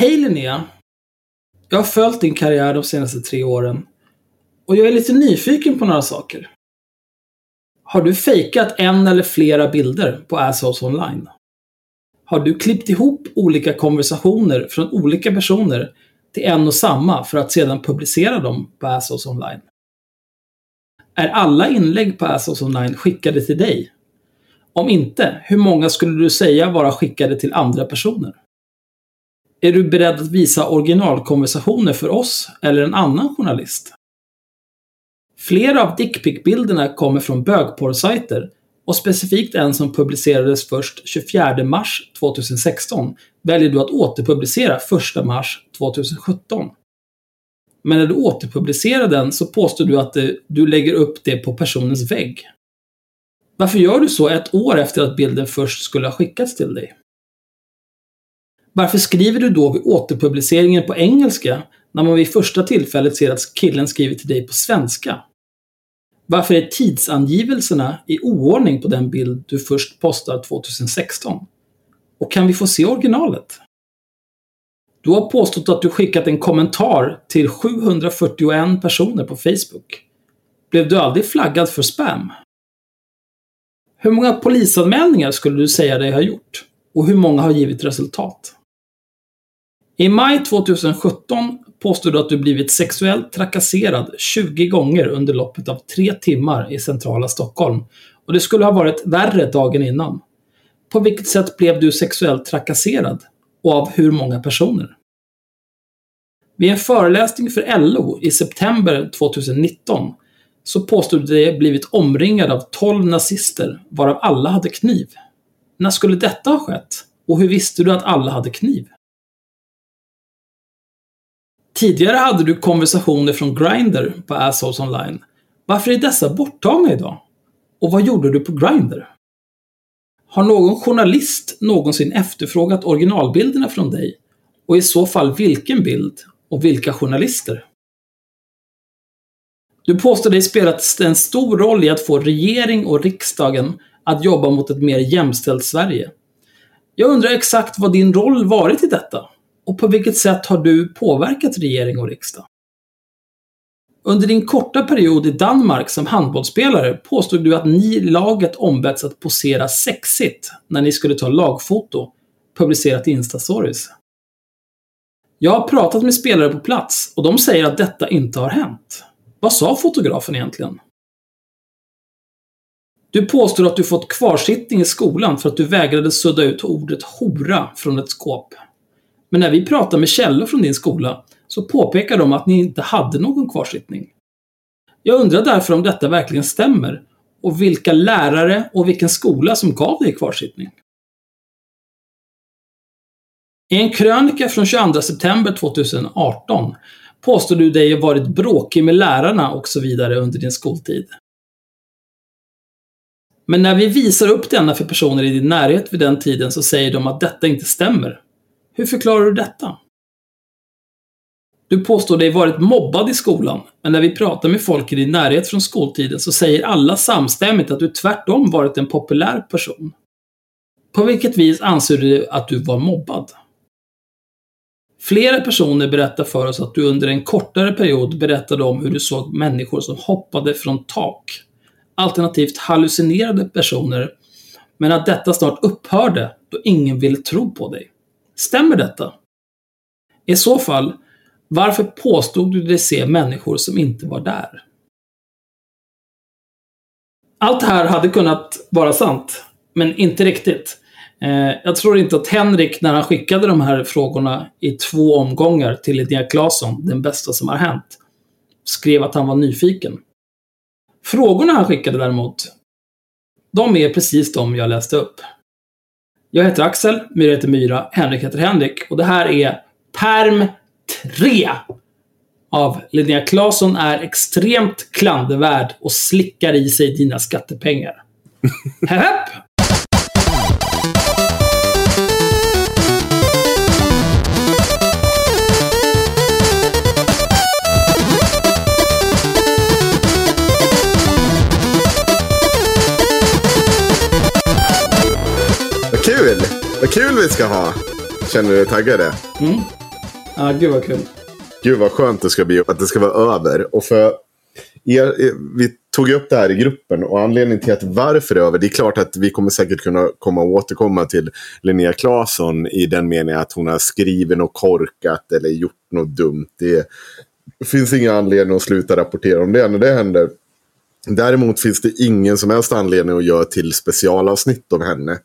Hej Linnea! Jag har följt din karriär de senaste tre åren. Och jag är lite nyfiken på några saker. Har du fejkat en eller flera bilder på Assholes online? Har du klippt ihop olika konversationer från olika personer till en och samma för att sedan publicera dem på Assholes online? Är alla inlägg på Assholes online skickade till dig? Om inte, hur många skulle du säga vara skickade till andra personer? Är du beredd att visa originalkonversationer för oss eller en annan journalist? Flera av dickpic-bilderna kommer från bögporrsajter och specifikt en som publicerades först 24 mars 2016 väljer du att återpublicera 1 mars 2017. Men när du återpublicerar den så påstår du att du lägger upp det på personens vägg. Varför gör du så ett år efter att bilden först skulle ha skickats till dig? Varför skriver du då vid återpubliceringen på engelska när man vid första tillfället ser att killen skriver till dig på svenska? Varför är tidsangivelserna i oordning på den bild du först postar 2016? Och kan vi få se originalet? Du har påstått att du skickat en kommentar till 741 personer på Facebook. Blev du aldrig flaggad för spam? Hur många polisanmälningar skulle du säga dig ha gjort? Och hur många har givit resultat? I maj 2017 påstod du att du blivit sexuellt trakasserad 20 gånger under loppet av tre timmar i centrala Stockholm. Och det skulle ha varit värre dagen innan. På vilket sätt blev du sexuellt trakasserad? Och av hur många personer? Vid en föreläsning för LO i september 2019 så påstod du dig blivit omringad av 12 nazister, varav alla hade kniv. När skulle detta ha skett? Och hur visste du att alla hade kniv? Tidigare hade du konversationer från Grindr på Assholes online. Varför är dessa borttagna idag? Och vad gjorde du på Grindr? Har någon journalist någonsin efterfrågat originalbilderna från dig? Och i så fall vilken bild? Och vilka journalister? Du påstår dig spelat en stor roll i att få regering och riksdagen att jobba mot ett mer jämställt Sverige. Jag undrar exakt vad din roll varit i detta? Och på vilket sätt har du påverkat regering och riksdag? Under din korta period i Danmark som handbollsspelare påstod du att ni i laget ombetts att posera sexigt när ni skulle ta lagfoto, publicerat i Instastories. Jag har pratat med spelare på plats och de säger att detta inte har hänt. Vad sa fotografen egentligen? Du påstår att du fått kvarsittning i skolan för att du vägrade sudda ut ordet hora från ett skåp. Men när vi pratar med källor från din skola så påpekar de att ni inte hade någon kvarsittning. Jag undrar därför om detta verkligen stämmer och vilka lärare och vilken skola som gav dig kvarsittning. I en krönika från 22 september 2018 påstår du dig ha varit bråkig med lärarna och så vidare under din skoltid. Men när vi visar upp denna för personer i din närhet vid den tiden så säger de att detta inte stämmer. Hur förklarar du detta? Du påstår dig varit mobbad i skolan, men när vi pratar med folk i din närhet från skoltiden så säger alla samstämmigt att du tvärtom varit en populär person. På vilket vis anser du att du var mobbad? Flera personer berättar för oss att du under en kortare period berättade om hur du såg människor som hoppade från tak, alternativt hallucinerade personer, men att detta snart upphörde då ingen ville tro på dig. Stämmer detta? I så fall, varför påstod du dig se människor som inte var där? Allt det här hade kunnat vara sant, men inte riktigt. Eh, jag tror inte att Henrik, när han skickade de här frågorna i två omgångar till Linnea Claesson, den bästa som har hänt, skrev att han var nyfiken. Frågorna han skickade däremot, de är precis de jag läste upp. Jag heter Axel, Myra heter Myra, Henrik heter Henrik. Och det här är Perm 3 av Linnea Claesson är extremt klandervärd och slickar i sig dina skattepengar. Vad kul! Vi ska ha. Känner du dig taggad? Mm. Ja, gud vad kul. Gud vad skönt det ska bli att det ska vara över. Och för er, vi tog upp det här i gruppen och anledningen till att varför det är över. Det är klart att vi kommer säkert kunna komma och återkomma till Linnea Claesson i den meningen att hon har skrivit något korkat eller gjort något dumt. Det finns ingen anledning att sluta rapportera om det när det händer. Däremot finns det ingen som helst anledning att göra till specialavsnitt om henne.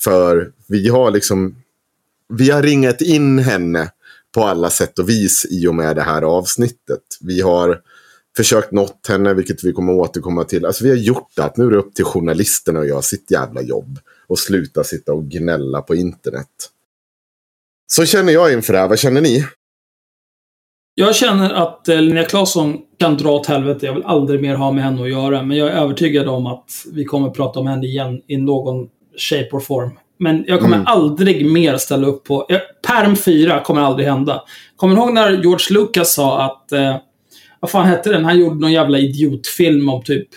För vi har liksom vi har ringat in henne på alla sätt och vis i och med det här avsnittet. Vi har försökt nått henne, vilket vi kommer återkomma till. Alltså vi har gjort det. Nu är det upp till journalisterna att göra sitt jävla jobb. Och sluta sitta och gnälla på internet. Så känner jag inför det här. Vad känner ni? Jag känner att eh, Linnea Claesson kan dra åt helvete. Jag vill aldrig mer ha med henne att göra. Men jag är övertygad om att vi kommer prata om henne igen i någon shape or form. Men jag kommer mm. aldrig mer ställa upp på... Perm 4 kommer aldrig hända. Kommer du ihåg när George Lucas sa att... Eh, vad fan hette den? Han gjorde någon jävla idiotfilm om typ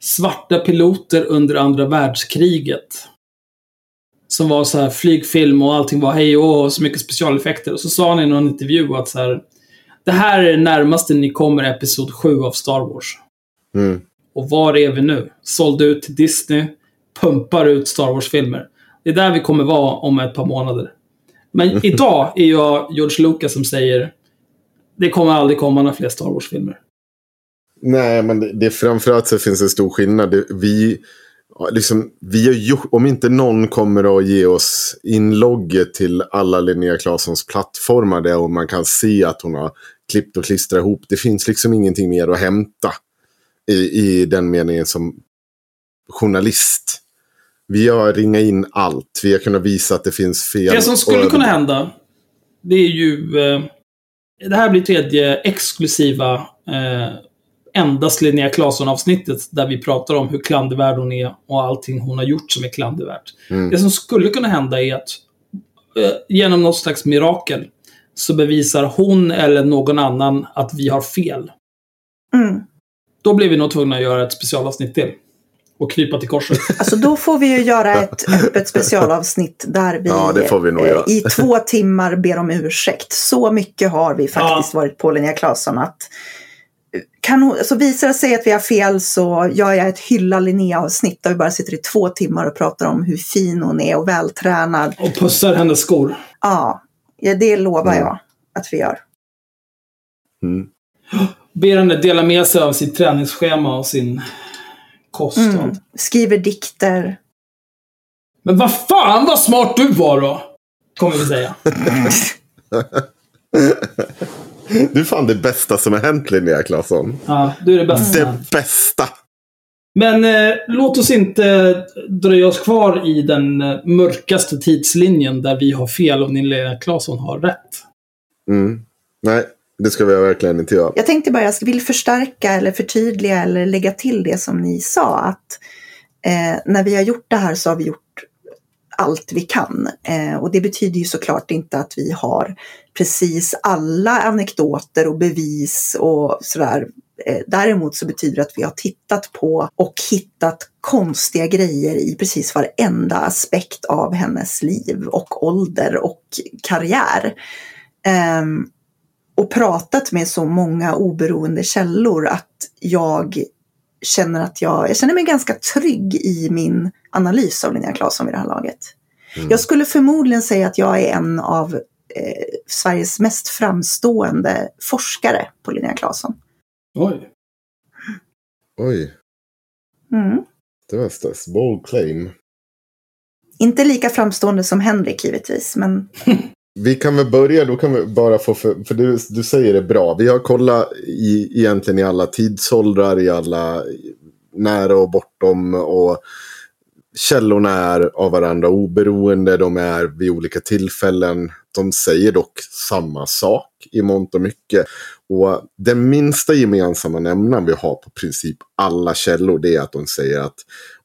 svarta piloter under andra världskriget. Som var så här flygfilm och allting var hej och så mycket specialeffekter. Och så sa han i någon intervju att så här, Det här är det närmaste ni kommer Episod 7 av Star Wars. Mm. Och var är vi nu? Sålde ut till Disney, pumpar ut Star Wars-filmer. Det är där vi kommer vara om ett par månader. Men idag är jag George Lucas som säger det kommer aldrig komma några fler Star Wars-filmer. Nej, men det, det framförallt så finns en stor skillnad. Det, vi, liksom, vi har gjort, om inte någon kommer att ge oss inlogget till alla Linnea Claessons plattformar där och man kan se att hon har klippt och klistrat ihop. Det finns liksom ingenting mer att hämta i, i den meningen som journalist. Vi har ringat in allt. Vi har kunnat visa att det finns fel. Det som skulle kunna hända, det är ju... Eh, det här blir tredje exklusiva eh, endast Linnea Claesson-avsnittet där vi pratar om hur klandervärd hon är och allting hon har gjort som är klandervärt. Mm. Det som skulle kunna hända är att eh, genom något slags mirakel så bevisar hon eller någon annan att vi har fel. Mm. Då blir vi nog tvungna att göra ett specialavsnitt till och krypa till korset. Alltså då får vi ju göra ett öppet specialavsnitt där vi, ja, vi i två timmar ber om ursäkt. Så mycket har vi faktiskt ja. varit på Linnea Claesson att kan hon, så visar det sig att vi har fel så gör jag ett hylla Linnea-avsnitt där vi bara sitter i två timmar och pratar om hur fin hon är och vältränad. Och pussar hennes skor. Ja, ja det lovar mm. jag att vi gör. Mm. Ber henne dela med sig av sitt träningsschema och sin kostnad. Mm. Skriver dikter. Men vad fan vad smart du var då! Kommer vi säga. du är fan det bästa som har hänt Linnea Claesson. Ja, du är det bästa. Det bästa! Men eh, låt oss inte dröja oss kvar i den eh, mörkaste tidslinjen där vi har fel och Linnea Claesson har rätt. Mm. Nej, det ska vi verkligen inte göra. Jag tänkte bara, jag vill förstärka eller förtydliga eller lägga till det som ni sa. Att eh, när vi har gjort det här så har vi gjort allt vi kan. Eh, och det betyder ju såklart inte att vi har precis alla anekdoter och bevis och sådär. Eh, däremot så betyder det att vi har tittat på och hittat konstiga grejer i precis varenda aspekt av hennes liv och ålder och karriär. Um, och pratat med så många oberoende källor att jag känner att jag, jag känner mig ganska trygg i min analys av Linnea Claesson vid det här laget. Mm. Jag skulle förmodligen säga att jag är en av eh, Sveriges mest framstående forskare på Linnea Claesson. Oj. Oj. Mm. Det var stas. Bold claim. Inte lika framstående som Henrik givetvis, men Vi kan väl börja, då kan vi bara få, för, för du, du säger det bra. Vi har kollat i, egentligen i alla tidsåldrar, i alla nära och bortom. Och källorna är av varandra oberoende, de är vid olika tillfällen. De säger dock samma sak i mångt och mycket. Och den minsta gemensamma nämnaren vi har på princip alla källor det är att de säger att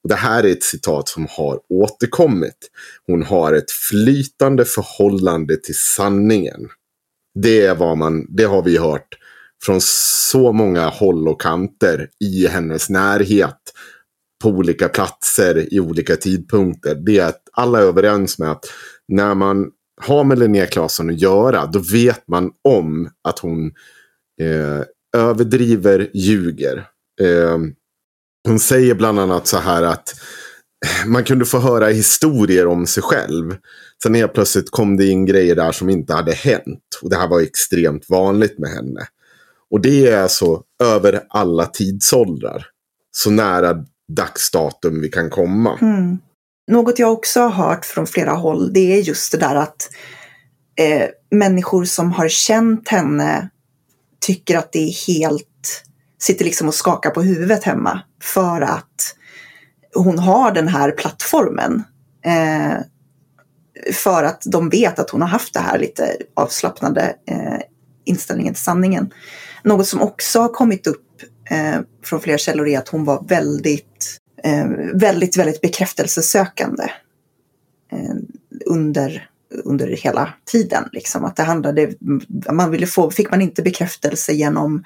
det här är ett citat som har återkommit. Hon har ett flytande förhållande till sanningen. Det är vad man, det har vi hört från så många håll och kanter i hennes närhet. På olika platser i olika tidpunkter. Det är att alla är överens med att när man har med Linnea Claesson att göra, då vet man om att hon eh, överdriver, ljuger. Eh, hon säger bland annat så här att man kunde få höra historier om sig själv. Sen helt plötsligt kom det in grejer där som inte hade hänt. Och det här var extremt vanligt med henne. Och det är alltså över alla tidsåldrar. Så nära dagsdatum vi kan komma. Mm. Något jag också har hört från flera håll, det är just det där att eh, människor som har känt henne tycker att det är helt, sitter liksom och skakar på huvudet hemma för att hon har den här plattformen. Eh, för att de vet att hon har haft det här lite avslappnade eh, inställningen till sanningen. Något som också har kommit upp eh, från flera källor är att hon var väldigt, eh, väldigt, väldigt bekräftelsesökande eh, under, under hela tiden. Liksom. Att det handlade, man ville få, fick man inte bekräftelse genom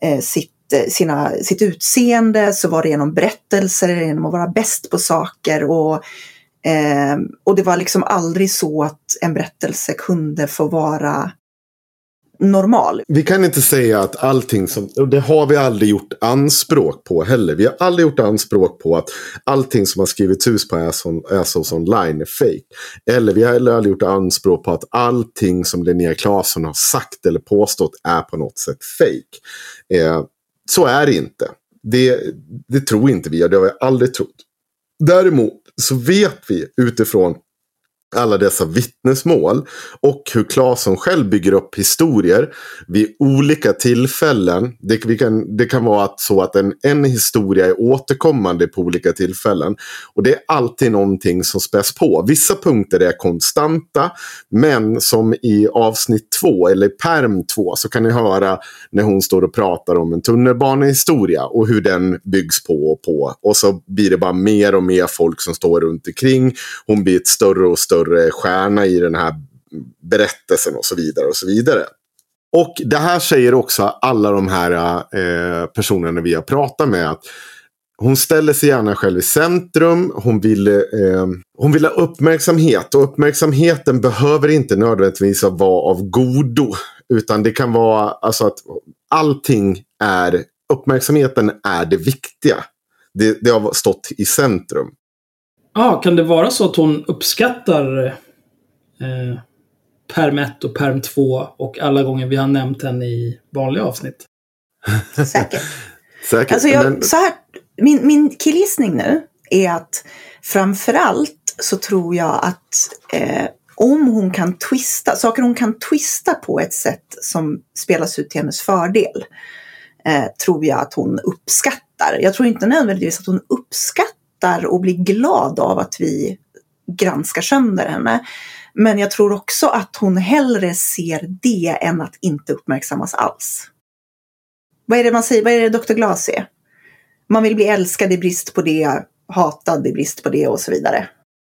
eh, sitt Eh, sina, sitt utseende så var det genom berättelser, genom att vara bäst på saker och, eh, och det var liksom aldrig så att en berättelse kunde få vara normal. Vi kan inte säga att allting som, och det har vi aldrig gjort anspråk på heller. Vi har aldrig gjort anspråk på att allting som har skrivits ut på Assos online är fake. Eller vi har heller aldrig gjort anspråk på att allting som Linnea Claesson har sagt eller påstått är på något sätt fake. Eh, så är det inte. Det, det tror inte vi och det har vi aldrig trott. Däremot så vet vi utifrån alla dessa vittnesmål och hur Claesson själv bygger upp historier vid olika tillfällen. Det, kan, det kan vara så att en, en historia är återkommande på olika tillfällen. Och det är alltid någonting som späs på. Vissa punkter är konstanta, men som i avsnitt två eller perm två så kan ni höra när hon står och pratar om en tunnelbanehistoria och hur den byggs på och på. Och så blir det bara mer och mer folk som står runt omkring. Hon blir ett större och större större stjärna i den här berättelsen och så vidare. och så vidare. Och det här säger också alla de här eh, personerna vi har pratat med. att hon ställer sig gärna själv i centrum. Hon vill, eh, hon vill ha uppmärksamhet. Och uppmärksamheten behöver inte nödvändigtvis vara av godo. Utan det kan vara alltså att allting är, uppmärksamheten är det viktiga. Det, det har stått i centrum. Ja, kan det vara så att hon uppskattar eh, perm 1 och perm 2 och alla gånger vi har nämnt henne i vanliga avsnitt? Säkert. Säkert. Alltså jag, men... så här, min, min killgissning nu är att framförallt så tror jag att eh, om hon kan twista, saker hon kan twista på ett sätt som spelas ut till hennes fördel, eh, tror jag att hon uppskattar. Jag tror inte nödvändigtvis att hon uppskattar uppskattar och blir glad av att vi granskar sönder henne. Men jag tror också att hon hellre ser det än att inte uppmärksammas alls. Vad är det man säger? Vad är det Dr. Glas är? Man vill bli älskad i brist på det, hatad i brist på det och så vidare.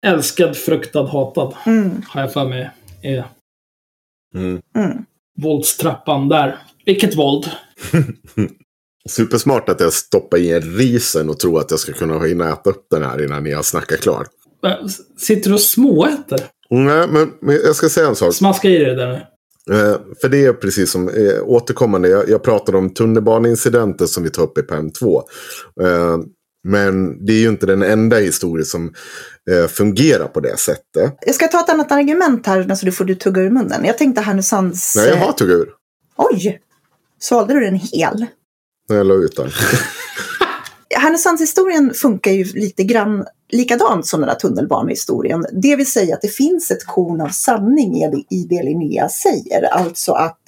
Älskad, fruktad, hatad. Mm. Har jag för mig är mm. Mm. våldstrappan där. Vilket våld! Supersmart att jag stoppar i en risen och tror att jag ska kunna hinna äta upp den här innan ni har snackat klart. Sitter du och småäter? Nej, men, men jag ska säga en sak. Smaska i dig det där nu. Eh, för det är precis som eh, återkommande. Jag, jag pratade om tunnelbaneincidenten som vi tar upp i PEM 2. Eh, men det är ju inte den enda historien som eh, fungerar på det sättet. Jag ska ta ett annat argument här så du får du tugga ur munnen. Jag tänkte Härnösands... Nej, jag har tuggat ur. Oj! Svalde du den hel? När jag la ut den. Härnösandshistorien funkar ju lite grann likadant som den där tunnelbanehistorien. Det vill säga att det finns ett korn av sanning i det Linnea säger. Alltså att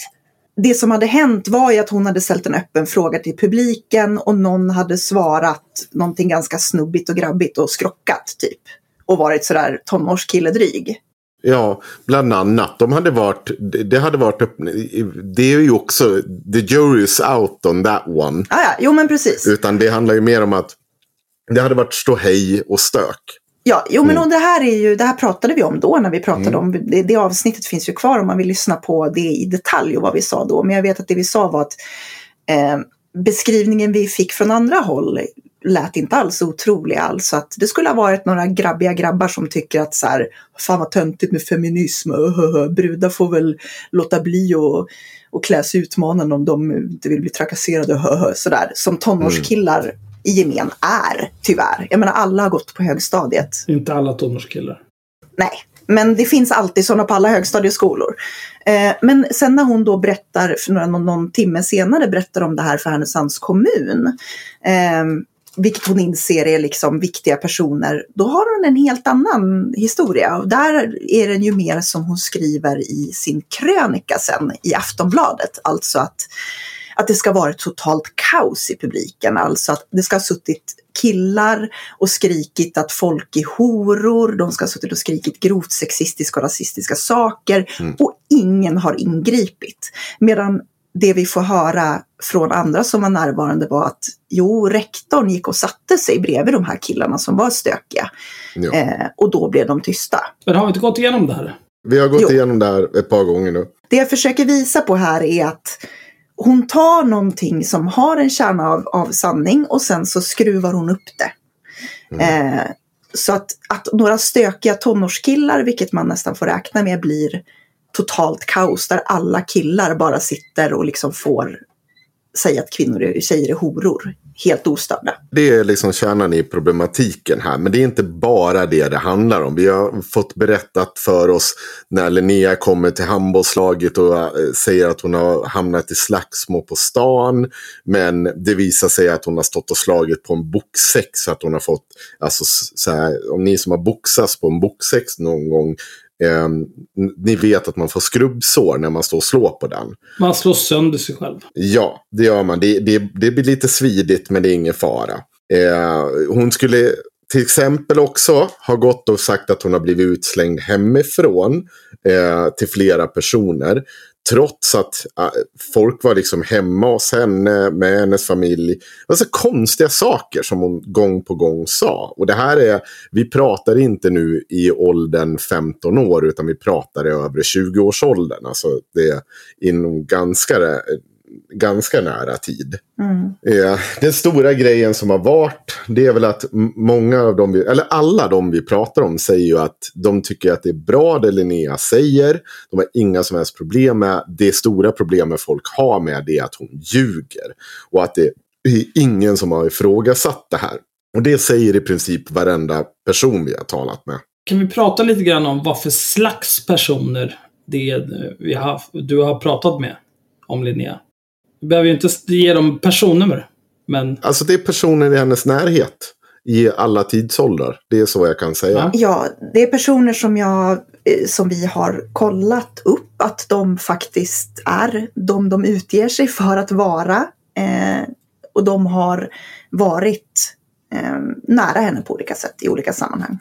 det som hade hänt var ju att hon hade ställt en öppen fråga till publiken och någon hade svarat någonting ganska snubbigt och grabbigt och skrockat typ. Och varit sådär tonårskilledryg. Ja, bland annat. De hade varit, det hade varit, det är ju också, the jury is out on that one. Ah, ja, jo men precis. Utan det handlar ju mer om att det hade varit ståhej och stök. Ja, jo men mm. och det här är ju, det här pratade vi om då när vi pratade mm. om, det, det, avsnittet finns ju kvar om man vill lyssna på det i detalj och vad vi sa då. Men jag vet att det vi sa var att eh, beskrivningen vi fick från andra håll lät inte alls otroliga. Alltså att det skulle ha varit några grabbiga grabbar som tycker att så här, fan vad töntigt med feminism. Brudar får väl låta bli och, och klä sig utmanande om de inte vill bli trakasserade. Sådär. Som tonårskillar mm. i gemen är, tyvärr. Jag menar, alla har gått på högstadiet. Inte alla tonårskillar. Nej, men det finns alltid sådana på alla högstadieskolor. Eh, men sen när hon då berättar, för någon, någon timme senare berättar om det här för Härnösands kommun, eh, vilket hon inser är liksom viktiga personer, då har hon en helt annan historia. Och där är den ju mer som hon skriver i sin krönika sen i Aftonbladet. Alltså att att det ska vara ett totalt kaos i publiken. Alltså att det ska ha suttit killar och skrikit att folk är horor, de ska ha suttit och skrikit grovt sexistiska och rasistiska saker mm. och ingen har ingripit. Medan det vi får höra från andra som var närvarande var att jo, rektorn gick och satte sig bredvid de här killarna som var stökiga. Ja. Eh, och då blev de tysta. Men har vi inte gått igenom det här? Vi har gått jo. igenom det här ett par gånger nu. Det jag försöker visa på här är att hon tar någonting som har en kärna av, av sanning och sen så skruvar hon upp det. Mm. Eh, så att, att några stökiga tonårskillar, vilket man nästan får räkna med, blir totalt kaos där alla killar bara sitter och liksom får säga att kvinnor är, tjejer är horor. Helt ostörda. Det är liksom kärnan i problematiken här. Men det är inte bara det det handlar om. Vi har fått berättat för oss när Linnea kommer till handbollslaget och eh, säger att hon har hamnat i slagsmål på stan. Men det visar sig att hon har stått och slagit på en boxsäck. Så att hon har fått, alltså så här, om ni som har boxats på en boxsäck någon gång Eh, ni vet att man får skrubbsår när man står och slår på den. Man slår sönder sig själv. Ja, det gör man. Det, det, det blir lite svidigt men det är ingen fara. Eh, hon skulle till exempel också ha gått och sagt att hon har blivit utslängd hemifrån eh, till flera personer. Trots att äh, folk var liksom hemma hos henne med hennes familj. Det var så konstiga saker som hon gång på gång sa. Och det här är, vi pratar inte nu i åldern 15 år utan vi pratar i övre 20-årsåldern. Alltså det är inom ganska ganska nära tid. Mm. den stora grejen som har varit, det är väl att många av dem, vi, eller alla de vi pratar om säger ju att de tycker att det är bra det Linnea säger. De har inga som helst problem med, det stora problemet folk har med det är att hon ljuger. Och att det är ingen som har ifrågasatt det här. Och det säger i princip varenda person vi har talat med. Kan vi prata lite grann om vad för slags personer det vi har, du har pratat med om Linnea? Du behöver ju inte ge dem personnummer. Men... Alltså det är personer i hennes närhet. I alla tidsåldrar. Det är så jag kan säga. Ja, det är personer som, jag, eh, som vi har kollat upp att de faktiskt är de de utger sig för att vara. Eh, och de har varit eh, nära henne på olika sätt i olika sammanhang.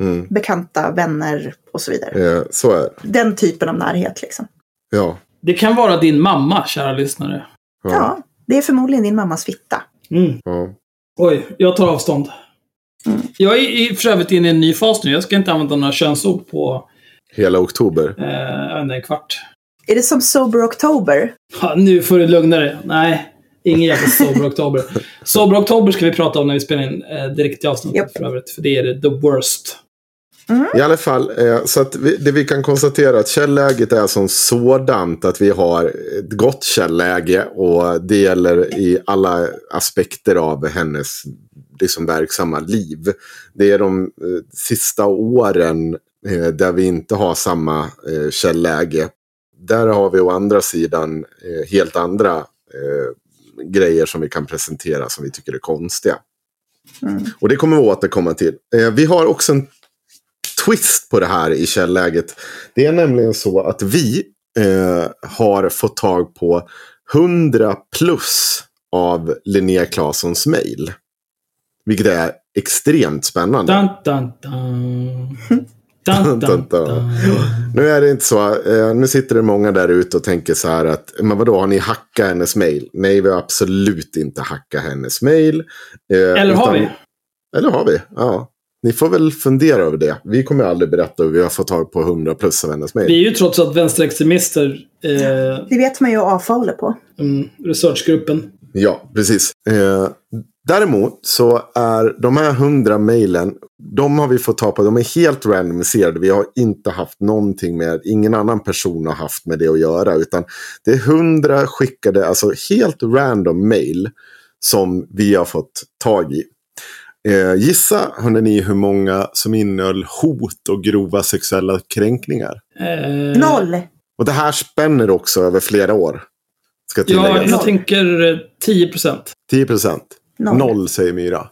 Mm. Bekanta, vänner och så vidare. Ja, så är det. Den typen av närhet liksom. Ja. Det kan vara din mamma, kära lyssnare. Ja. ja, det är förmodligen din mammas fitta. Mm. Ja. Oj, jag tar avstånd. Mm. Jag är för övrigt inne i en ny fas nu. Jag ska inte använda några könsord på... Hela oktober? Eh, en kvart. Är det som Sober October? Ja, nu får du lugna dig. Nej, ingen jävla Sober October. Sober October ska vi prata om när vi spelar in eh, direkt i avsnittet yep. för övrigt. För det är the worst. Mm. I alla fall, eh, så att vi, det vi kan konstatera att källäget är som sådant att vi har ett gott källäge och det gäller i alla aspekter av hennes liksom, verksamma liv. Det är de eh, sista åren eh, där vi inte har samma eh, källäge. Där har vi å andra sidan eh, helt andra eh, grejer som vi kan presentera som vi tycker är konstiga. Mm. Och det kommer vi återkomma till. Eh, vi har också en twist på det här i källäget. Det är nämligen så att vi eh, har fått tag på 100 plus av Linnea Claessons mail. Vilket är extremt spännande. Dun, dun, dun. Dun, dun, dun. Nu är det inte så. Eh, nu sitter det många där ute och tänker så här att men vadå, har ni hackat hennes mail? Nej, vi har absolut inte hackat hennes mail. Eh, Eller utan, har vi? Eller har vi? Ja. Ni får väl fundera över det. Vi kommer aldrig berätta hur vi har fått tag på 100 plus av hennes mejl. Vi är ju trots allt vänsterextremister. Eh, det vet man ju AFA håller på. Mm, researchgruppen. Ja, precis. Eh, Däremot så är de här hundra mejlen, de har vi fått ta på, de är helt randomiserade. Vi har inte haft någonting med, ingen annan person har haft med det att göra. Utan det är hundra skickade, alltså helt random mail som vi har fått tag i. Eh, gissa, ni, hur många som innehöll hot och grova sexuella kränkningar? Eh, Noll! Och det här spänner också över flera år. Ska Ja, jag tänker eh, 10 procent. 10 procent. Noll. Noll säger Myra.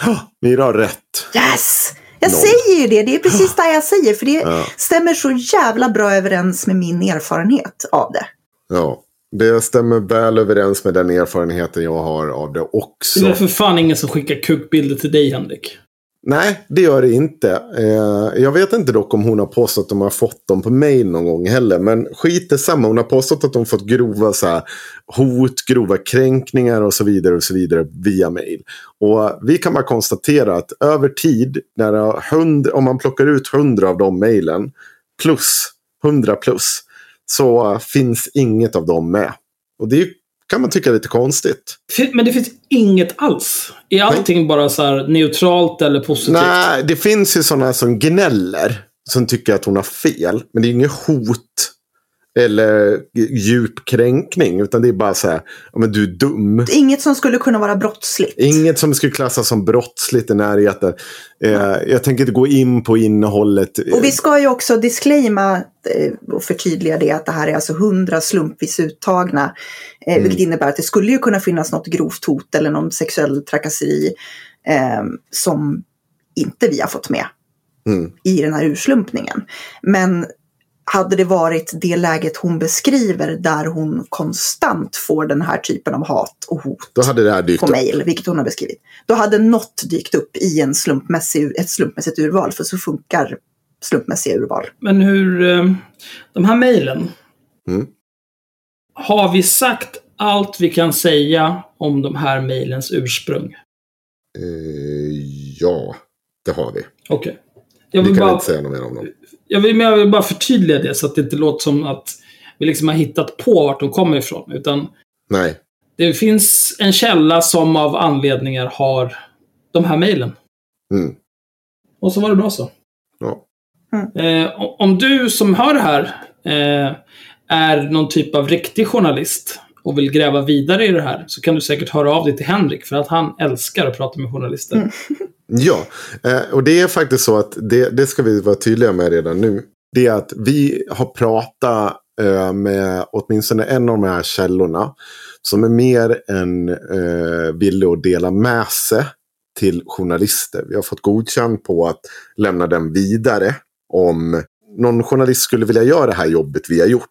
Ah, Myra har rätt. Yes! Jag Noll. säger ju det, det är precis det jag säger. För det Ja. stämmer så jävla bra överens med min erfarenhet av det. Ja, det stämmer väl överens med den erfarenheten jag har av det Det också. är för fan ingen som skickar kukbilder till dig, Henrik. Nej, det gör det inte. Eh, jag vet inte dock om hon har påstått att de har fått dem på mail någon gång heller. Men skit är samma. Hon har påstått att de fått grova så här, hot, grova kränkningar och så vidare och så vidare via mail. Och vi kan bara konstatera att över tid, när det hund, om man plockar ut hundra av de mailen, plus 100 plus, så finns inget av dem med. Och det kan man tycka är lite konstigt. Men det finns inget alls. Är allting bara så här neutralt eller positivt? Nej, det finns ju sådana som gnäller. Som tycker att hon har fel. Men det är inget hot. Eller djup kränkning. Utan det är bara så här. Men du är dum. Inget som skulle kunna vara brottsligt. Inget som skulle klassas som brottsligt i närheten. Eh, jag tänker inte gå in på innehållet. Och vi ska ju också disclaima eh, och förtydliga det att det här är alltså hundra slumpvis uttagna. Eh, Mm. Vilket innebär att det skulle ju kunna finnas något grovt hot eller någon sexuell trakasseri eh, som inte vi har fått med Mm. i den här urslumpningen. Men hade det varit det läget hon beskriver där hon konstant får den här typen av hat och hot Då hade det här dykt på upp. mail, vilket hon har beskrivit. Då hade något dykt upp i en slumpmässig, ett slumpmässigt urval, för så funkar slumpmässiga urval. Men hur... eh, De här mejlen. Mm. Har vi sagt allt vi kan säga om de här mejlens ursprung? Eh, ja, det har vi. Okej. Jag Vi vill kan bara... inte säga något mer om dem. Jag vill, men jag vill bara förtydliga det så att det inte låter som att vi liksom har hittat på vart de kommer ifrån. Utan Nej. det finns en källa som av anledningar har de här mejlen. Mm. Och så var det bra så. Ja. Eh, o- om du som hör det här eh, är någon typ av riktig journalist och vill gräva vidare i det här så kan du säkert höra av dig till Henrik för att han älskar att prata med journalister. Ja, eh, och det är faktiskt så att det, det ska vi vara tydliga med redan nu. Det är att vi har pratat eh, med åtminstone en av de här källorna. Som är mer än eh, villig att dela med sig till journalister. Vi har fått godkänt på att lämna den vidare. Om någon journalist skulle vilja göra det här jobbet vi har gjort.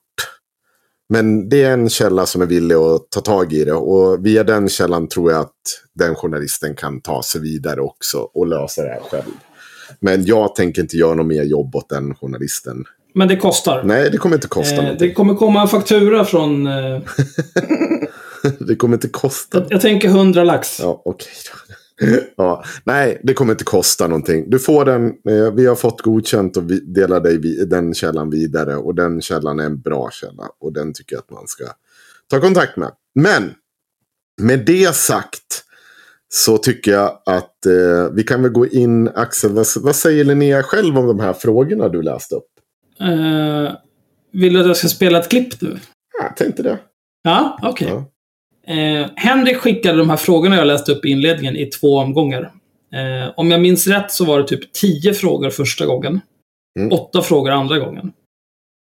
Men det är en källa som är villig att ta tag i det. Och via den källan tror jag att den journalisten kan ta sig vidare också och lösa det här själv. Men jag tänker inte göra något mer jobb åt den journalisten. Men det kostar. Nej, det kommer inte kosta Eh, någonting. det kommer komma en faktura från... Eh, Det kommer inte kosta. jag, jag tänker 100 lax. Ja, okej då. Ja, nej, det kommer inte kosta någonting. Du får den, eh, vi har fått godkänt och vi delar dig vi, den källan vidare. Och den källan är en bra källa. Och den tycker jag att man ska ta kontakt med. Men, med det sagt. Så tycker jag att eh, vi kan väl gå in, Axel, vad, vad säger Linnea själv om de här frågorna du läste upp? Eh, vill du att jag ska spela ett klipp nu? Ja, Jag tänkte det. Ja, okej. Ja. Eh, Henrik skickade de här frågorna jag läste upp i inledningen i två omgångar. Eh, om jag minns rätt så var det typ tio frågor första gången. Mm. Åtta frågor andra gången.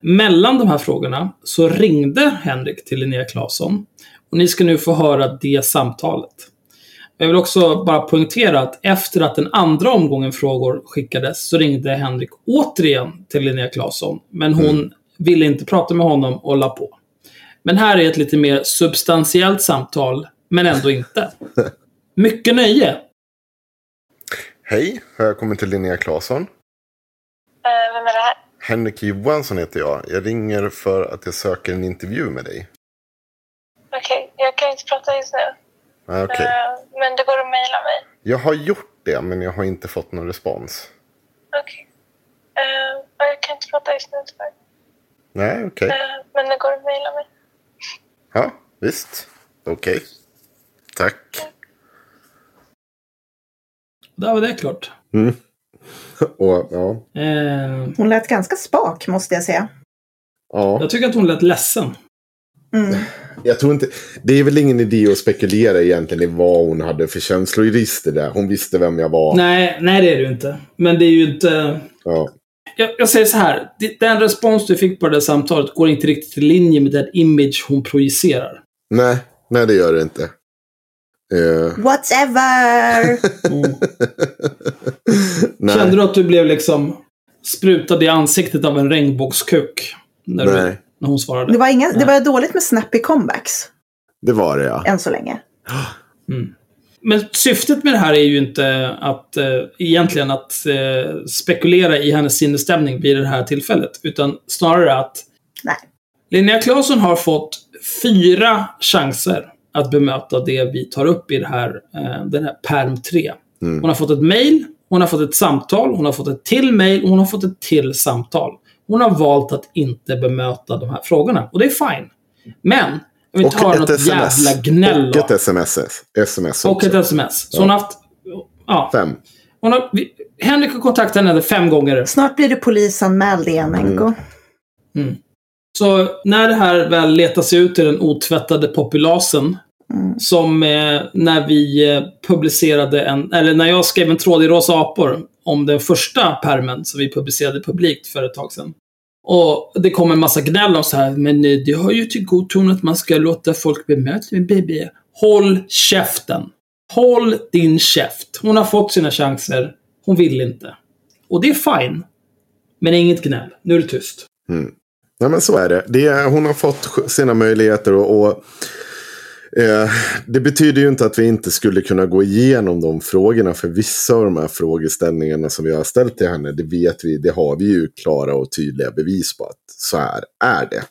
Mellan de här frågorna så ringde Henrik till Linnea Claesson. Och ni ska nu få höra det samtalet. Jag vill också bara poängtera att efter att den andra omgången frågor skickades så ringde Henrik återigen till Linnea Claesson. Men hon ville inte prata med honom och la på. Men här är ett lite mer substantiellt samtal, men ändå inte. Mycket nöje! Hej, välkommen till Linnea Claesson. Eh, vem är det här? Henrik Johansson heter jag. Jag ringer för att jag söker en intervju med dig. Okej, jag kan inte prata just nu. Ah, Okej. Eh, men det går att mejla mig. Jag har gjort det, men jag har inte fått någon respons. Okej. Eh, ja, jag kan inte prata just nu tyvärr. Nej, okej. Eh, men det går att mejla mig. Ja, visst. Okej. Tack. Där var det klart. Och, ja, Eh, Hon lät ganska spak måste jag säga. ja. jag tycker att hon lät ledsen. Mm. Jag tror inte, det är väl ingen idé att spekulera egentligen i vad hon hade för känsloregister där. Hon visste vem jag var. Nej, nej det är det ju inte. Men det är ju inte... Ja. Jag, jag säger så här. Den respons du fick på det samtalet går inte riktigt i linje med den image hon projicerar. Nej, nej det gör det inte. Eh, Whatever! Mm. nej. Kände du att du blev liksom sprutad i ansiktet av en regnbågskuk? När, du, Nej. när hon svarade. Det var, inga, det var dåligt med snappy comebacks Det var det ja. än så länge. Men syftet med det här är ju inte att eh, egentligen att eh, spekulera i hennes sinnesstämning vid det här tillfället. Utan snarare att Nej. Linnea Claesson har fått fyra chanser att bemöta det vi tar upp i det här, eh, den här perm 3. Mm. Hon har fått ett mail, hon har fått ett samtal, hon har fått ett till mail och hon har fått ett till samtal. Hon har valt att inte bemöta de här frågorna. Och det är fine. Men, ha Och något ett sms. jävla gnäll Och då. ett sms. SMS Och ett sms. Så hon har haft... Ja. Fem. Hon har, vi, Henrik har kontaktat henne fem gånger. Snart blir du polisanmäld igen, Enko. Så när det här väl letar sig ut till den otvättade populasen, Mm. som eh, när vi eh, publicerade en, eller när jag skrev en tråd i Rosa apor om den första permen som vi publicerade publikt för ett tag sedan. Och det kommer en massa gnäll om så här, men det har ju till god ton att man ska låta folk bemöta med BB. Håll käften! Håll din käft! Hon har fått sina chanser. Hon vill inte. Och det är fine. Men inget gnäll. Nu är det tyst. Mm. Ja, men så är det. det är, hon har fått sina möjligheter och, och eh, det betyder ju inte att vi inte skulle kunna gå igenom de frågorna. För vissa av de här frågeställningarna som vi har ställt till henne, det vet vi, det har vi ju klara och tydliga bevis på att så här är det.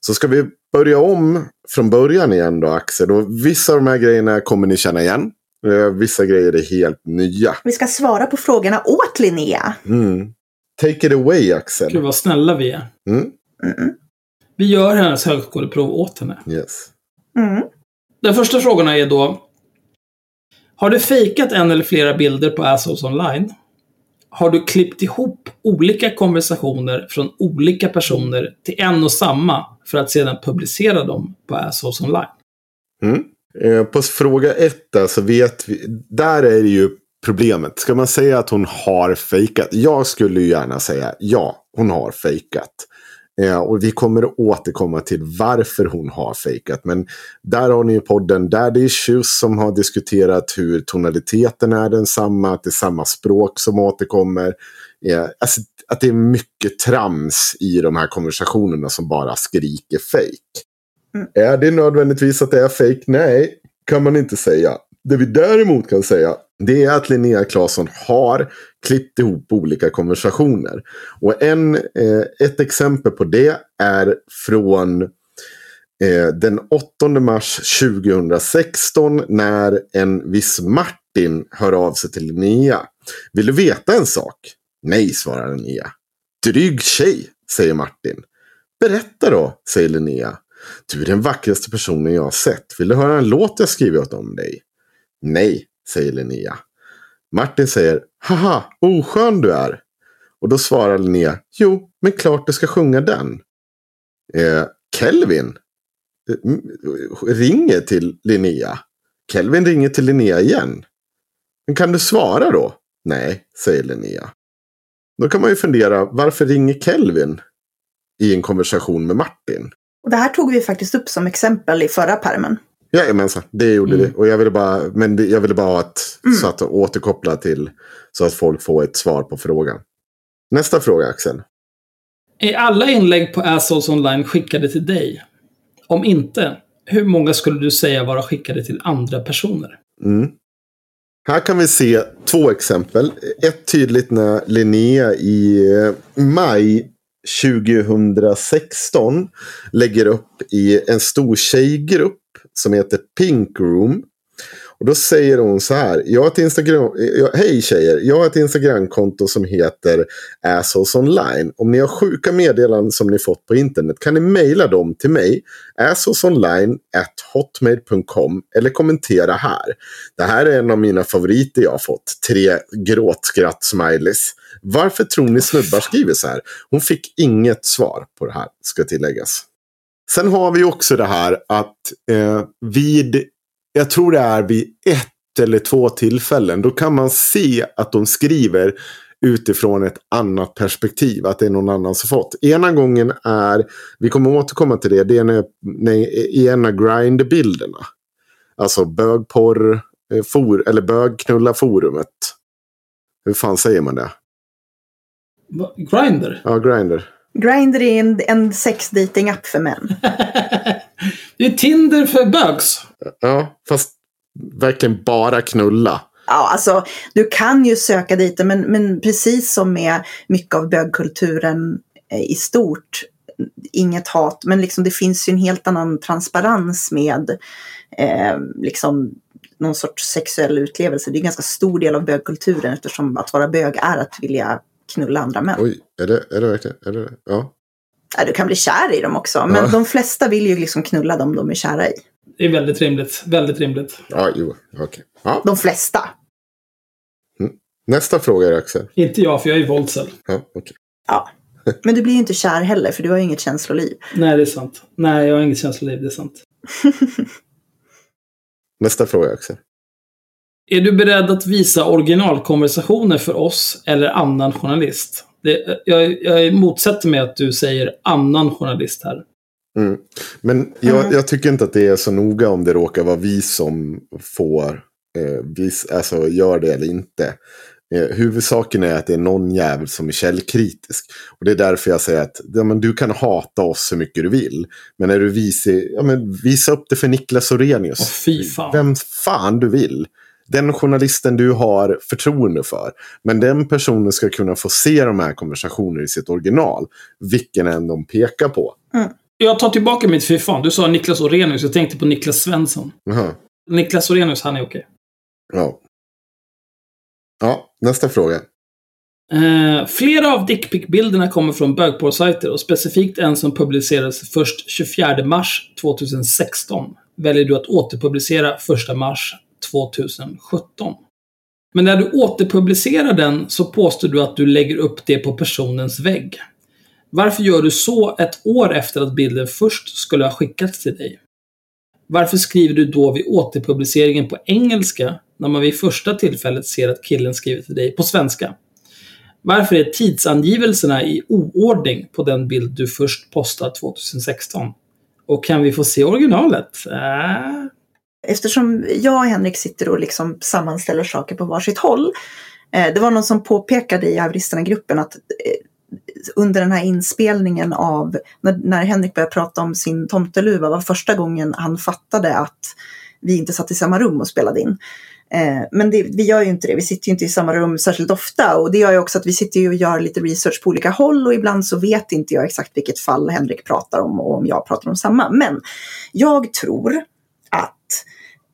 Så ska vi börja om från början igen då, Axel. Och vissa av de här grejerna kommer ni känna igen. Eh, vissa grejer är helt nya. Vi ska svara på frågorna åt Linnea. Mm. Take it away, Gud Axel. vad snälla vi är. Mm. Vi gör hennes högskoleprov åt henne. Yes. Mm. Den första frågan är då. Har du fejkat en eller flera bilder på Assholes online? Har du klippt ihop olika konversationer från olika personer till en och samma för att sedan publicera dem på Assholes online? Mm. Eh, på fråga ett där så vet vi, där är det ju problemet. Ska man säga att hon har fejkat? Jag skulle ju gärna säga ja, hon har fejkat. Eh, och vi kommer att återkomma till varför hon har fejkat. Men där har ni ju podden Daddy Issues som har diskuterat hur tonaliteten är densamma, att det är samma språk som återkommer. Eh, alltså, att det är mycket trams i de här konversationerna som bara skriker fejk. Är det nödvändigtvis att det är fake? Nej, kan man inte säga. Det vi däremot kan säga det är att Linnea Claesson har klippt ihop olika konversationer. Och en, eh, ett exempel på det är från eh, den 8 mars 2016 när en viss Martin hör av sig till Linnea. Vill du veta en sak? Nej, svarar Linnea. Dryg tjej, säger Martin. Berätta då, säger Linnea. Du är den vackraste personen jag har sett. Vill du höra en låt jag skrivit om dig? Nej, säger Linnea. Martin säger, haha, oskön du är. Och då svarar Linnea, jo, men klart du ska sjunga den. Eh, Kelvin eh, ringer till Linnea. Kelvin ringer till Linnea igen. Men kan du svara då? Nej, säger Linnea. Då kan man ju fundera, varför ringer Kelvin i en konversation med Martin? Och det här tog vi faktiskt upp som exempel i förra permen. Jajamensan, det gjorde Mm. vi. Och jag ville bara, men det, jag ville bara ha ett, Mm. så att återkoppla till så att folk får ett svar på frågan. Nästa fråga Axel. Är alla inlägg på Assholes online skickade till dig? Om inte, hur många skulle du säga vara skickade till andra personer? Mm. Här kan vi se två exempel. Ett tydligt när Linnea i maj 2016 lägger upp i en stor tjejgrupp som heter Pink Room. Och då säger hon så här. Jag har ett Instagram, jag, hej tjejer, jag har ett Instagramkonto som heter Assholes Online. Om ni har sjuka meddelanden som ni fått på internet kan ni mejla dem till mig. hotmail.com eller kommentera här. Det här är en av mina favoriter jag har fått. Tre gråtskratt-smileys. Varför tror ni snubbar skriver så här? Hon fick inget svar på det här, ska tilläggas. Sen har vi också det här att eh, vid, jag tror det är vid ett eller två tillfällen, då kan man se att de skriver utifrån ett annat perspektiv. Att det är någon annan som fått. Ena gången är, vi kommer återkomma till det, det är när, när, i en av grind-bilderna. Alltså bögporr, eh, for, eller bögknulla-forumet. Hur fan säger man det? Grindr? Ja, Grindr. Grindr är en, en sexdating-app för män. det är Tinder för bögs. Ja, fast verkligen bara knulla. Ja, alltså du kan ju söka dit men, men precis som med mycket av bögkulturen eh, i stort, inget hat, men liksom det finns ju en helt annan transparens med eh, liksom någon sorts sexuell utlevelse. Det är en ganska stor del av bögkulturen eftersom att vara bög är att vilja knulla andra män. Oj, är det, är det verkligen? Är det, ja. Ja, du kan bli kär i dem också, men Ja. de flesta vill ju liksom knulla dem de är kära i. Det är väldigt rimligt. Väldigt rimligt. Ja, jo, okej. Ja. De flesta. Nästa fråga är Axel. Inte jag, för jag är våldsel. Ja, okej. Ja. Men du blir ju inte kär heller, för du har ju inget känsloliv. Nej, det är sant. Nej, jag har inget känsloliv. Det är sant. Nästa fråga Axel. Är du beredd att visa originalkonversationer för oss eller annan journalist? Det, jag, jag motsätter mig att du säger annan journalist här. Mm. Men jag, Mm. jag tycker inte att det är så noga om det råkar vara vi som får eh, vis, alltså gör det eller inte. Eh, huvudsaken är att det är någon jävel som är källkritisk. Och det är därför jag säger att ja, men du kan hata oss så mycket du vill. Men när du visar, ja, men visa upp det för Niklas Orenius. Åh, fy fan. Vem fan du vill. Den journalisten du har förtroende för. Men den personen ska kunna få se de här konversationerna i sitt original. Vilken än de pekar på. Jag tar tillbaka mitt fy fan. Du sa Niklas Orenius. Jag tänkte på Niklas Svensson. Jaha. Niklas Orenius, han är okej. Ja. Ja, nästa fråga. Eh, flera av dickpic-bilderna kommer från bögporrsajter och specifikt en som publicerades först 24 mars 2016 väljer du att återpublicera 1 mars 2017. Men när du återpublicerar den så påstår du att du lägger upp det på personens vägg. Varför gör du så ett år efter att bilden först skulle ha skickats till dig? Varför skriver du då vid återpubliceringen på engelska när man vid första tillfället ser att killen skriver till dig på svenska? Varför är tidsangivelserna i oordning på den bild du först postar 2016? Och kan vi få se originalet? Äh, Eftersom jag och Henrik sitter och liksom sammanställer saker på varsitt håll. Eh, det var någon som påpekade i Haveristerna-gruppen att eh, under den här inspelningen av, när, när Henrik började prata om sin tomteluva var första gången han fattade att vi inte satt i samma rum och spelade in. Eh, men det, vi gör ju inte det, vi sitter ju inte i samma rum särskilt ofta och det gör ju också att vi sitter ju och gör lite research på olika håll och ibland så vet inte jag exakt vilket fall Henrik pratar om och om jag pratar om samma. Men jag tror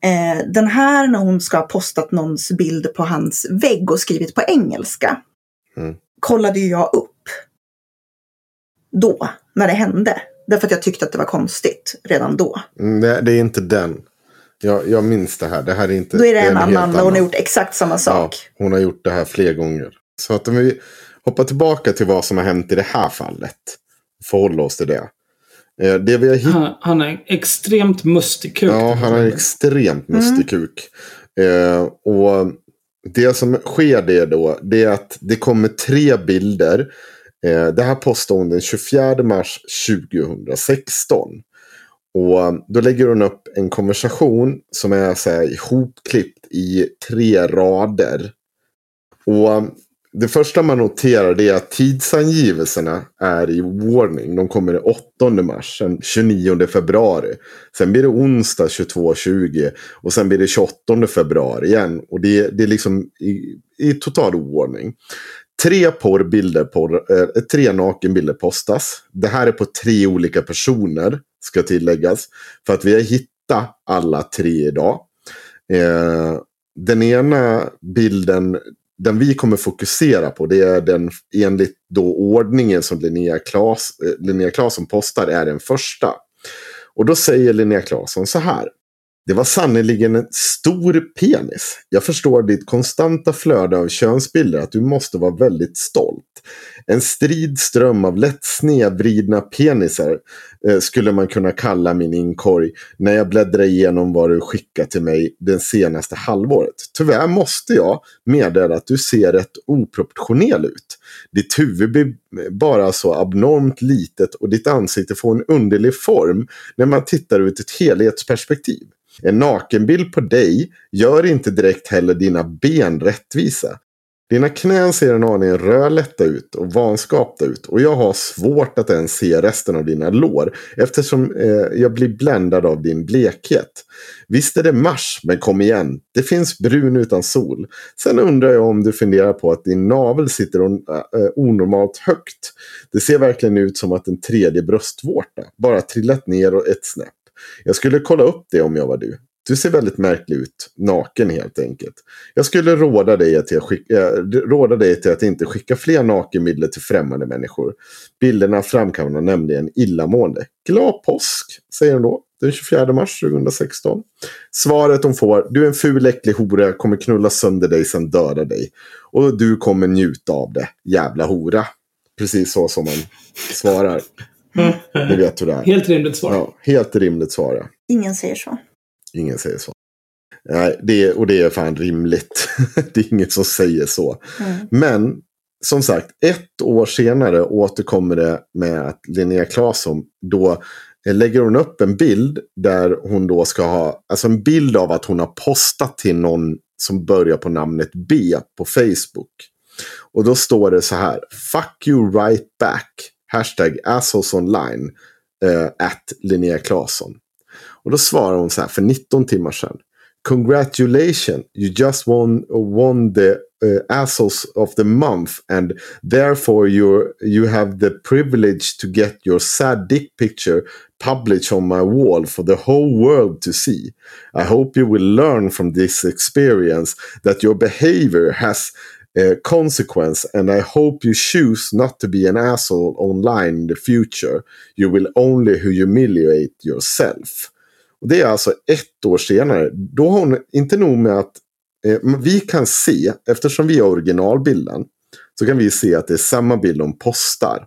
eh, den här när hon ska ha postat någons bild på hans vägg och skrivit på engelska Mm. kollade ju jag upp då, när det hände. Därför att jag tyckte att det var konstigt redan då. Mm, Det, det är inte den. Jag, jag minns det här. Det här är inte... Då är det en helt annan och hon har gjort exakt samma sak. Ja, hon har gjort det här fler gånger. Så att om vi hoppar tillbaka till vad som har hänt i det här fallet. Förhålla oss till det. Eh, Det vi har hittat han, han är extremt mustig kuk. Ja, han en extremt Mm. mustig kuk. Eh, och det som sker det då, det är att det kommer tre bilder. Eh, det här postade hon den 24 mars 2016. Och då lägger hon upp en konversation som är så här ihopklippt i tre rader. Och det första man noterar det är att tidsangivelserna är i warning. De kommer den 8 mars, sen 29 februari. Sen blir det onsdag 22.20 och sen blir det 28 februari igen. Och det, det är liksom i, i total oordning. Tre porrbilder, porr, eh, tre nakenbilder postas. Det här är på tre olika personer, ska tilläggas. För att vi har hittat alla tre idag. Eh, den ena bilden, den vi kommer fokusera på, det är den enligt då ordningen som Linnea, Klas, eh, Linnea Claesson postar, är den första. Och då säger Linnea Claesson så här. Det var sannerligen en stor penis. Jag förstår ditt konstanta flöde av könsbilder att du måste vara väldigt stolt. En strid ström av lätt snedvridna penisar eh, skulle man kunna kalla min inkorg när jag bläddrar igenom vad du skickat till mig det senaste halvåret. Tyvärr måste jag meddela att du ser rätt oproportionell ut. Ditt huvud blir bara så abnormt litet och ditt ansikte får en underlig form när man tittar ut ett helhetsperspektiv. En nakenbild på dig gör inte direkt heller dina ben rättvisa. Dina knän ser en aning rödlätta ut och vanskapta ut och jag har svårt att ens se resten av dina lår eftersom eh, jag blir bländad av din blekhet. Visst är det mars, men kom igen, det finns brun utan sol. Sen undrar jag om du funderar på att din navel sitter on, äh, onormalt högt. Det ser verkligen ut som att en tredje bröstvårta bara trillat ner ett snäpp. Jag skulle kolla upp det om jag var du. Du ser väldigt märklig ut, naken helt enkelt. Jag skulle råda dig, till att, skicka, äh, råda dig till att inte skicka fler nakenbilder till främmande människor. Bilderna framkallar nämligen illamående. Glad påsk, säger hon då. Den 24 mars 2016. Svaret hon får, du är en ful äcklig hora, kommer knulla sönder dig sen döda dig. Och du kommer njuta av det, jävla hora. Precis så som man svarar. Ni vet hur det är. Helt rimligt svar. Ja, helt rimligt svar. Ingen säger så. Ingen säger så. Nej, det, och det är fan rimligt. det är inget som säger så. Mm. Men som sagt, ett år senare återkommer det med att Linnea Claesson då eh, lägger hon upp en bild där hon då ska ha, alltså en bild av att hon har postat till någon som börjar på namnet B på Facebook. Och då står det så här, fuck you right back, hashtag assholesonline, uh, at Linnea Claesson. Och då svarar hon så här för 19 timmar sedan. Congratulations, you just won, won the uh, assholes of the month and therefore you you have the privilege to get your sad dick picture published on my wall for the whole world to see. I hope you will learn from this experience that your behavior has uh, consequence and I hope you choose not to be an asshole online in the future. You will only humiliate yourself. Och det är alltså ett år senare. Då har hon inte nog med att eh, vi kan se, eftersom vi har originalbilden, så kan vi se att det är samma bild hon postar.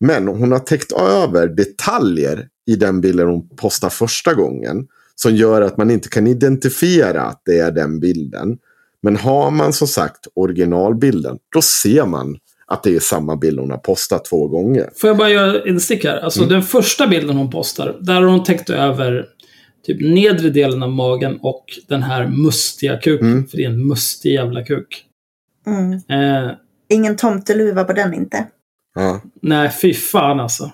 Men hon har täckt över detaljer i den bilden hon postar första gången. Som gör att man inte kan identifiera att det är den bilden. Men har man som sagt originalbilden, då ser man att det är samma bild hon har postat två gånger. Får jag bara göra en stick här? Alltså den första bilden hon postar, där har hon täckt över typ nedre delen av magen och den här mustiga kuken. Mm. För det är en mustig jävla kuk. Mm. Eh, Ingen tomteluva på den inte. Ja. nej, fy fan alltså.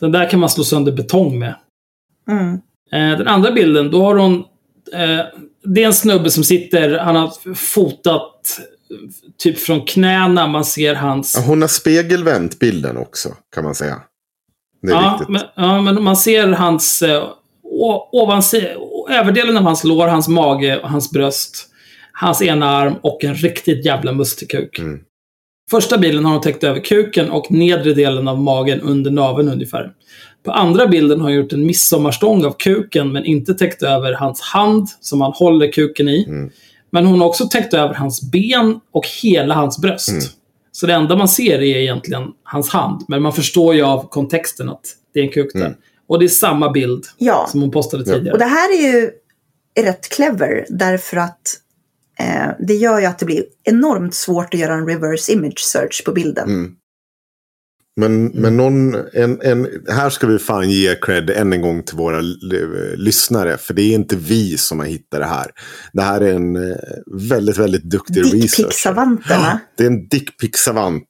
Den där kan man slå sönder betong med. Mm. Eh, den andra bilden, då har hon... Eh, det är en snubbe som sitter, han har fotat eh, typ från knäna, man ser hans... Ja, Hon har spegelvänt bilden också, kan man säga. Det är ja, viktigt. men, ja, men man ser hans... Ovansi, överdelen av hans lår, hans mage hans bröst. Hans ena arm och en riktigt jävla mustig kuk. Mm. Första bilden har hon täckt över kuken och nedre delen av magen under naveln ungefär. På andra bilden har hon gjort en midsommarstång av kuken men inte täckt över hans hand som han håller kuken i. Mm. Men hon har också täckt över hans ben och hela hans bröst. Mm. Så det enda man ser är egentligen hans hand. Men man förstår ju av kontexten att det är en kuk där. Mm. Och det är samma bild Ja, som hon postade Ja. tidigare. och det här är ju rätt clever därför att eh, det gör ju att det blir enormt svårt att göra en reverse image search på bilden. Mm. Men, men någon, en, en, här ska vi fan ge cred än en gång till våra lyssnare. För det är inte vi som har hittat det här. Det här är en eh, väldigt, väldigt duktig researcher. Dickpic-savanterna. Det är en dickpic-savant.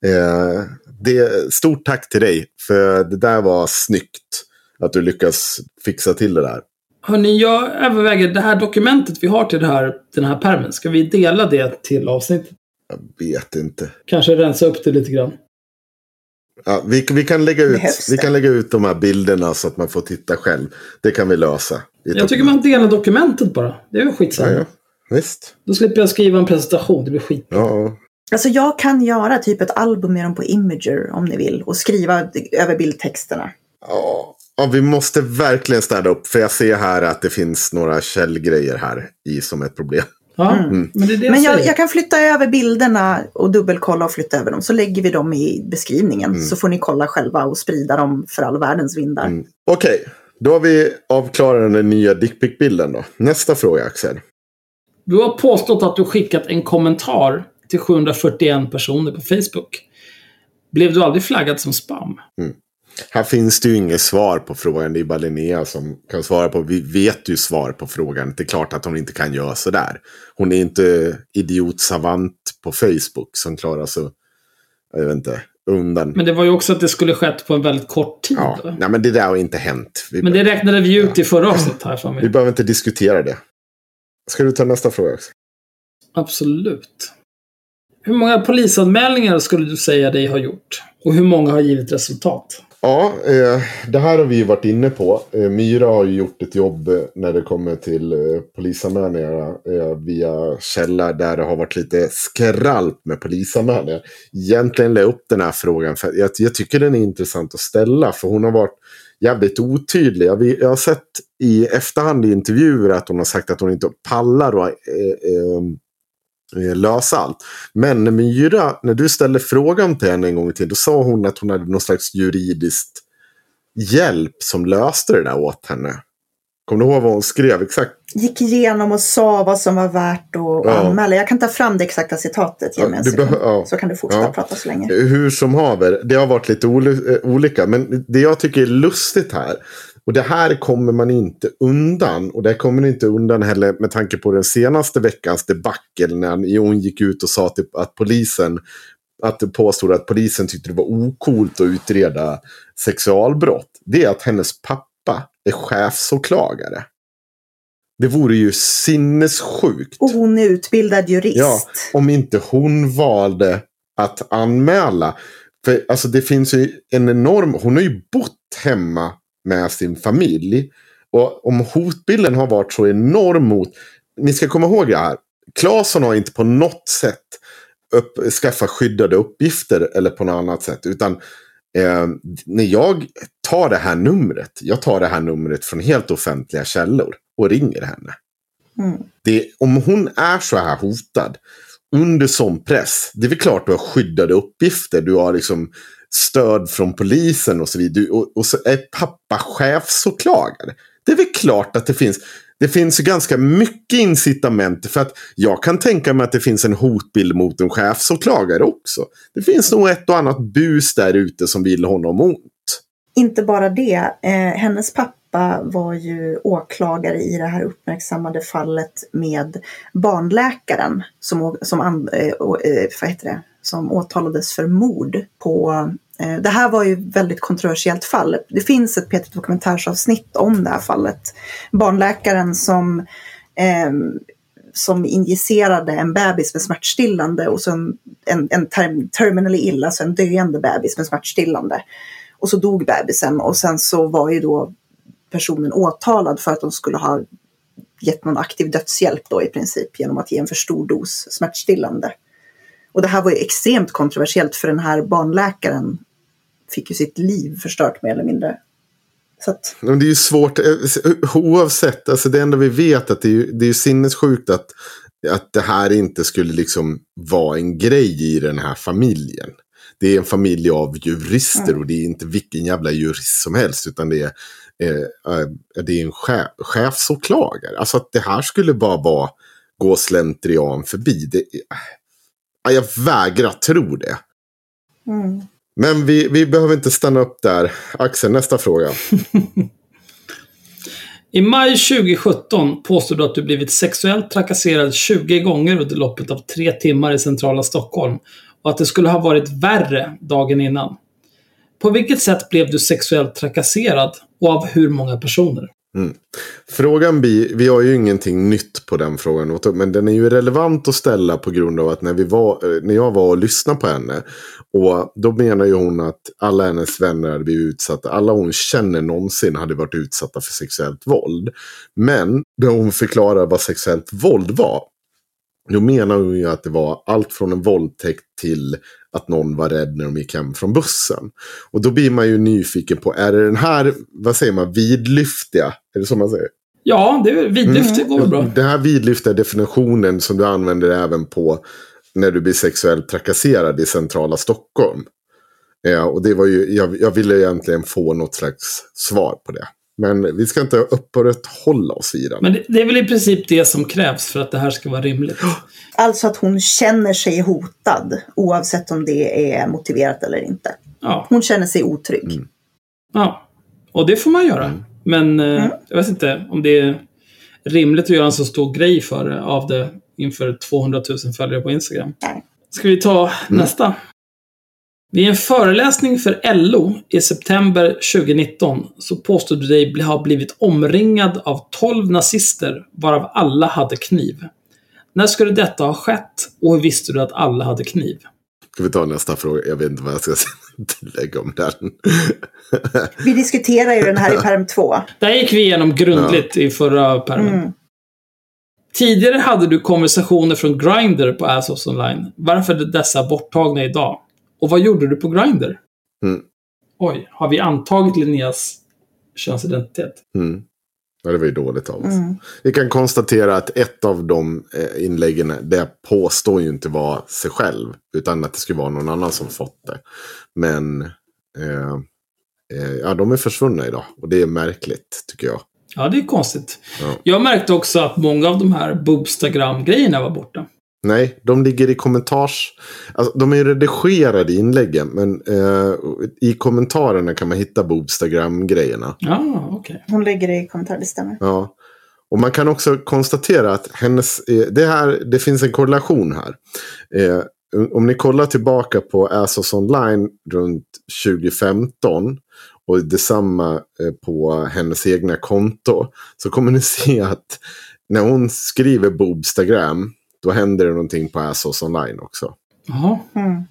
ja. eh, det, stort tack till dig. För det där var snyggt. Att du lyckas fixa till det där. Hörni, jag överväger det här dokumentet vi har till det här, den här permen. Ska vi dela det till avsnittet? Jag vet inte. Kanske rensa upp det lite grann. Ja, vi, vi, kan lägga ut, vi kan lägga ut de här bilderna så att man får titta själv. Det kan vi lösa. Jag tycker man delar dokumentet bara. Det är väl skitsamma. Ja, ja. Visst. Då slipper jag skriva en presentation. Det blir skit. Ja, Alltså jag kan göra typ ett album med dem på Imager om ni vill och skriva över bildtexterna. Ja, ja, vi måste verkligen städa upp. För jag ser här att det finns några källgrejer här i som ett problem. Ja, Mm. men det är det jag Men jag, jag kan flytta över bilderna och dubbelkolla och flytta över dem. Så lägger vi dem i beskrivningen. Så får ni kolla själva och sprida dem för all världens vindar. Mm. Okej, då har vi avklarat den nya dickpic-bilden då. Nästa fråga Axel. Du har påstått att du skickat en kommentar till 741 personer på Facebook. Blev du aldrig flaggad som spam? Här finns det ju inget svar på frågan. Det är bara Linnea som kan svara på. Vi vet ju svar på frågan. Det är klart att hon inte kan göra sådär. Hon är inte idiotsavant på Facebook som klarar sig, jag vet inte, undan. Men det var ju också att det skulle skett på en väldigt kort tid. ja, nej, men det där har inte hänt. Vi, Men det räknade vi ut i förra avsnittet här för vi mig. behöver inte diskutera det. Ska du ta nästa fråga också? Absolut. Hur många polisanmälningar skulle du säga dig ha gjort? Och hur många har givit resultat? Ja, eh, det här har vi ju varit inne på. Eh, Myra har ju gjort ett jobb eh, när det kommer till polisanmälningar via källor där det har varit lite skralp med polisanmälningar. Egentligen la jag upp den här frågan för jag, jag tycker den är intressant att ställa för hon har varit jävligt otydlig. Jag, har sett i efterhand i intervjuer att hon har sagt att hon inte pallar att eh, eh, lösa allt. Men när Myra, när du ställde frågan till henne en gång till, då sa hon att hon hade någon slags juridiskt hjälp som löste det där åt henne. Kommer du ihåg vad hon skrev exakt? Gick igenom och sa vad som var värt att Ja. anmäla. Jag kan ta fram det exakta citatet. Ja, ja. Så kan du fortsätta Ja. prata så länge. Hur som haver, det har varit lite eh, olika. Men det jag tycker är lustigt här, och det här kommer man inte undan. Och det kommer man inte undan heller med tanke på den senaste veckans debacle när hon gick ut och sa typ att polisen att det påstod att polisen tyckte det var okult att utreda sexualbrott. Det är att hennes pappa är chefsåklagare. Det vore ju sinnessjukt. Och hon är utbildad jurist. Ja, om inte hon valde att anmäla. För alltså det finns ju en enorm, hon har ju bott hemma med sin familj. Och om hotbilden har varit så enorm mot, ni ska komma ihåg det här. Claesson har inte på något sätt upp, skaffat skyddade uppgifter eller på något annat sätt. Utan eh, när jag tar det här numret, jag tar det här numret från helt offentliga källor och ringer henne. Mm. Det, om hon är så här hotad under sån press. Det är väl klart du har skyddade uppgifter. Du har liksom stöd från polisen och så vidare. Och, och så är pappa chefsåklagare. Det är väl klart att det finns. Det finns ju ganska mycket incitament för att jag kan tänka mig att det finns en hotbild mot en chefsåklagare också. Det finns nog ett och annat bus där ute som vill honom ont. Inte bara det. Eh, hennes pappa var ju åklagare i det här uppmärksammade fallet med barnläkaren som, som, and, eh, eh, vad heter det? Som åtalades för mord på eh, det här var ju ett väldigt kontroversiellt fall. Det finns ett Peter dokumentärsavsnitt om det här fallet. Barnläkaren som eh, som injicerade en bebis med smärtstillande och så en, en, en term, terminally illa, alltså en döende bebis med smärtstillande. Och så dog bebisen och sen så var ju då personen åtalad för att de skulle ha gett någon aktiv dödshjälp då i princip genom att ge en för stor dos smärtstillande. Och det här var ju extremt kontroversiellt för den här barnläkaren fick ju sitt liv förstört mer eller mindre. Så att, Men det är ju svårt, eh, oavsett, alltså det enda vi vet att det är ju, det är ju sinnessjukt att, att det här inte skulle liksom vara en grej i den här familjen. Det är en familj av jurister och det är inte vilken jävla jurist som helst utan det är, eh, eh, det är en chef, chefsåklagare. Alltså att det här skulle bara vara gå slentrian förbi. Det, ja, jag vägrar tro det. mm. Men vi, vi behöver inte stanna upp där. Axel, nästa fråga. I maj 2017 påstod du att du blivit sexuellt trakasserad 20 gånger under loppet av tre timmar i centrala Stockholm och att det skulle ha varit värre dagen innan. På vilket sätt blev du sexuellt trakasserad och av hur många personer? Mm. Frågan blir, vi har ju ingenting nytt på den frågan. Men den är ju relevant att ställa på grund av att när, vi var, när jag var och lyssnade på henne. Och då menar ju hon att alla hennes vänner hade blivit utsatta. Alla hon känner någonsin hade varit utsatta för sexuellt våld. Men när hon förklarar vad sexuellt våld var. Då menar hon ju att det var allt från en våldtäkt till att någon var rädd när de gick hem från bussen. Och då blir man ju nyfiken på, är det den här, vad säger man, vidlyftiga? Är det så man säger? Ja, det är vidlyftigt Mm. går bra. Den här vidlyftiga definitionen som du använder även på när du blir sexuellt trakasserad i centrala Stockholm. Ja, och det var ju, jag, jag ville egentligen få något slags svar på det. Men vi ska inte upprätthålla oss vid den. Men det, det är väl i princip det som krävs för att det här ska vara rimligt. Alltså att hon känner sig hotad oavsett om det är motiverat eller inte. Ja, Hon känner sig otrygg. ja. Och det får man göra. Mm. Men eh, jag vet inte om det är rimligt att göra en så stor grej för av det inför 200 000 följare på Instagram. Nej. Ska vi ta nästa? Vid en föreläsning för LO i september 2019 så påstod du dig ha blivit omringad av 12 nazister varav alla hade kniv. När skulle detta ha skett och hur visste du att alla hade kniv? Ska vi ta nästa fråga? Jag vet inte vad jag ska tillägga om den. Vi diskuterar ju den här i perm 2. Det här gick vi igenom grundligt i förra permen. Mm. Tidigare hade du konversationer från Grindr på Assos online. Varför är dessa borttagna idag? Och vad gjorde du på Grindr? Mm. Oj, har vi antagit Linneas könsidentitet? Mm. Ja, det var ju dåligt av oss. Mm. Vi kan konstatera att ett av de eh, inläggen, det påstår ju inte vara sig själv. Utan att det skulle vara någon annan som fått det. Men eh, eh, ja, de är försvunna idag. Och det är märkligt, tycker jag. Ja, det är konstigt. Ja. Jag märkte också att många av de här Boobstagram-grejerna var borta. Nej, de ligger i kommentars... Alltså, de är redigerade i inläggen. Men eh, i kommentarerna kan man hitta Boobstagram-grejerna. Ja, okej. Hon lägger det i kommentarer, det stämmer. Ja. Och man kan också konstatera att hennes, eh, det, här, det finns en korrelation här. Eh, om ni kollar tillbaka på Asos online runt 2015 och detsamma eh, på hennes egna konto så kommer ni se att när hon skriver Boobstagram då händer det någonting på Asos online också. Jaha. Mm.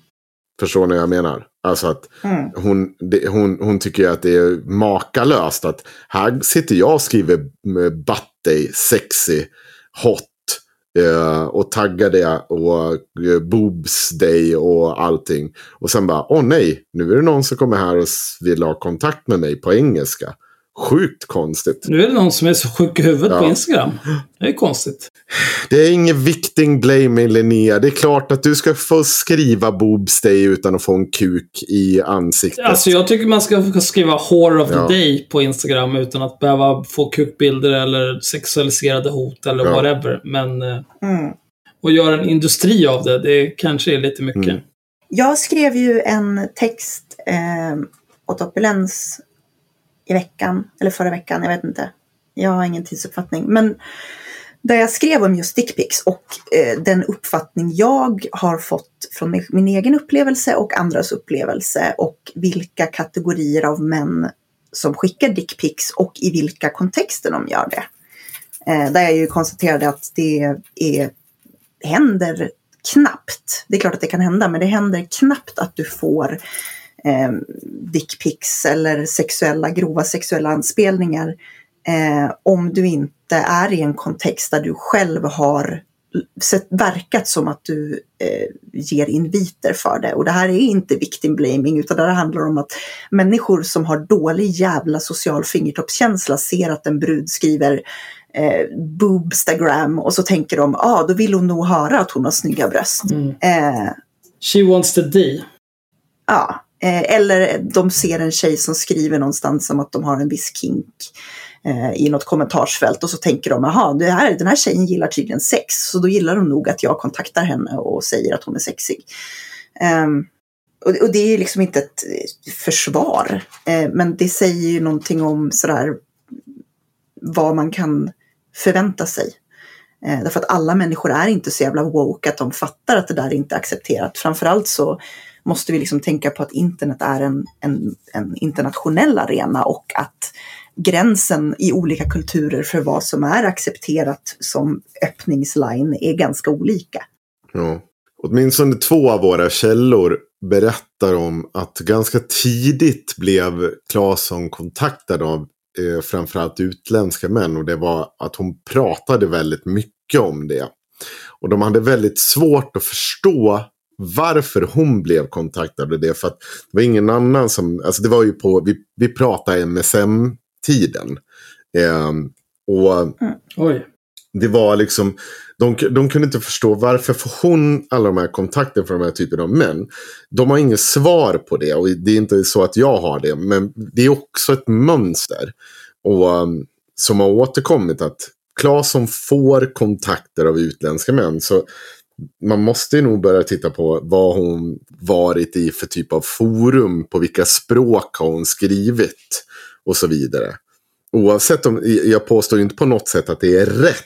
Förstår ni vad jag menar? Alltså att Mm. hon, det, hon, hon tycker att det är makalöst att här sitter jag och skriver butt day, sexy, hot eh, och taggar det och eh, boobs day och allting. Och sen bara, åh nej, nu är det någon som kommer här och vill ha kontakt med mig på engelska. Sjukt konstigt. Nu är det någon som är så sjuk i huvudet Ja. på Instagram. Det är konstigt. Det är ingen victim blaming Linnea. Det är klart att du ska få skriva boobs day utan att få en kuk i ansiktet. Alltså jag tycker man ska få skriva Horror of the Ja. Day på Instagram utan att behöva få kukbilder eller sexualiserade hot eller Ja. whatever. Men eh, Mm. att göra en industri av det, det kanske är lite mycket. Mm. Jag skrev ju en text eh, åt Opulens i veckan, eller förra veckan, jag vet inte. Jag har ingen tidsuppfattning. Men där jag skrev om just dickpics och eh, den uppfattning jag har fått från min, min egen upplevelse och andras upplevelse och vilka kategorier av män som skickar dickpics och i vilka kontexter de gör det. Eh, där jag ju konstaterade att det är, händer knappt. Det är klart att det kan hända, men det händer knappt att du får eh, dickpics eller sexuella, grova sexuella anspelningar eh, om du inte är i en kontext där du själv har sett, verkat som att du eh, ger inviter för det. Och det här är inte victim blaming utan det handlar om att människor som har dålig jävla social fingertoppskänsla ser att en brud skriver eh, boobstagram och så tänker de, ja ah, då vill hon nog höra att hon har snygga bröst. Mm. Eh, She wants the D. Ja, eh, eller de ser en tjej som skriver någonstans om att de har en viss kink eh, i något kommentarsfält och så tänker de, jaha, det här, den här tjejen gillar tydligen sex, så då gillar de nog att jag kontaktar henne och säger att hon är sexig. Eh, och, och det är ju liksom inte ett eh, försvar, eh, men det säger ju någonting om sådär vad man kan förvänta sig. Eh, därför att alla människor är inte så jävla woke att de fattar att det där inte är accepterat. Framförallt så måste vi liksom tänka på att internet är en, en, en internationell arena och att gränsen i olika kulturer för vad som är accepterat som öppningsline är ganska olika. Ja. Åtminstone två av våra källor berättar om att ganska tidigt blev Claesson kontaktad av eh, framförallt utländska män. Och det var att hon pratade väldigt mycket om det. Och de hade väldigt svårt att förstå varför hon blev kontaktad av det. För att det var ingen annan som, alltså det var ju på, vi, vi pratade MSM-tiden. Eh, och Oj. det var liksom, de, de kunde inte förstå varför får hon alla de här kontakter från de här typen av män. De har inget svar på det och det är inte så att jag har det. Men det är också ett mönster. Och, um, som har återkommit att Claesson får kontakter av utländska män. Så man måste ju nog börja titta på vad hon varit i för typ av forum. På vilka språk har hon skrivit. Och så vidare. Oavsett om, jag påstår ju inte på något sätt att det är rätt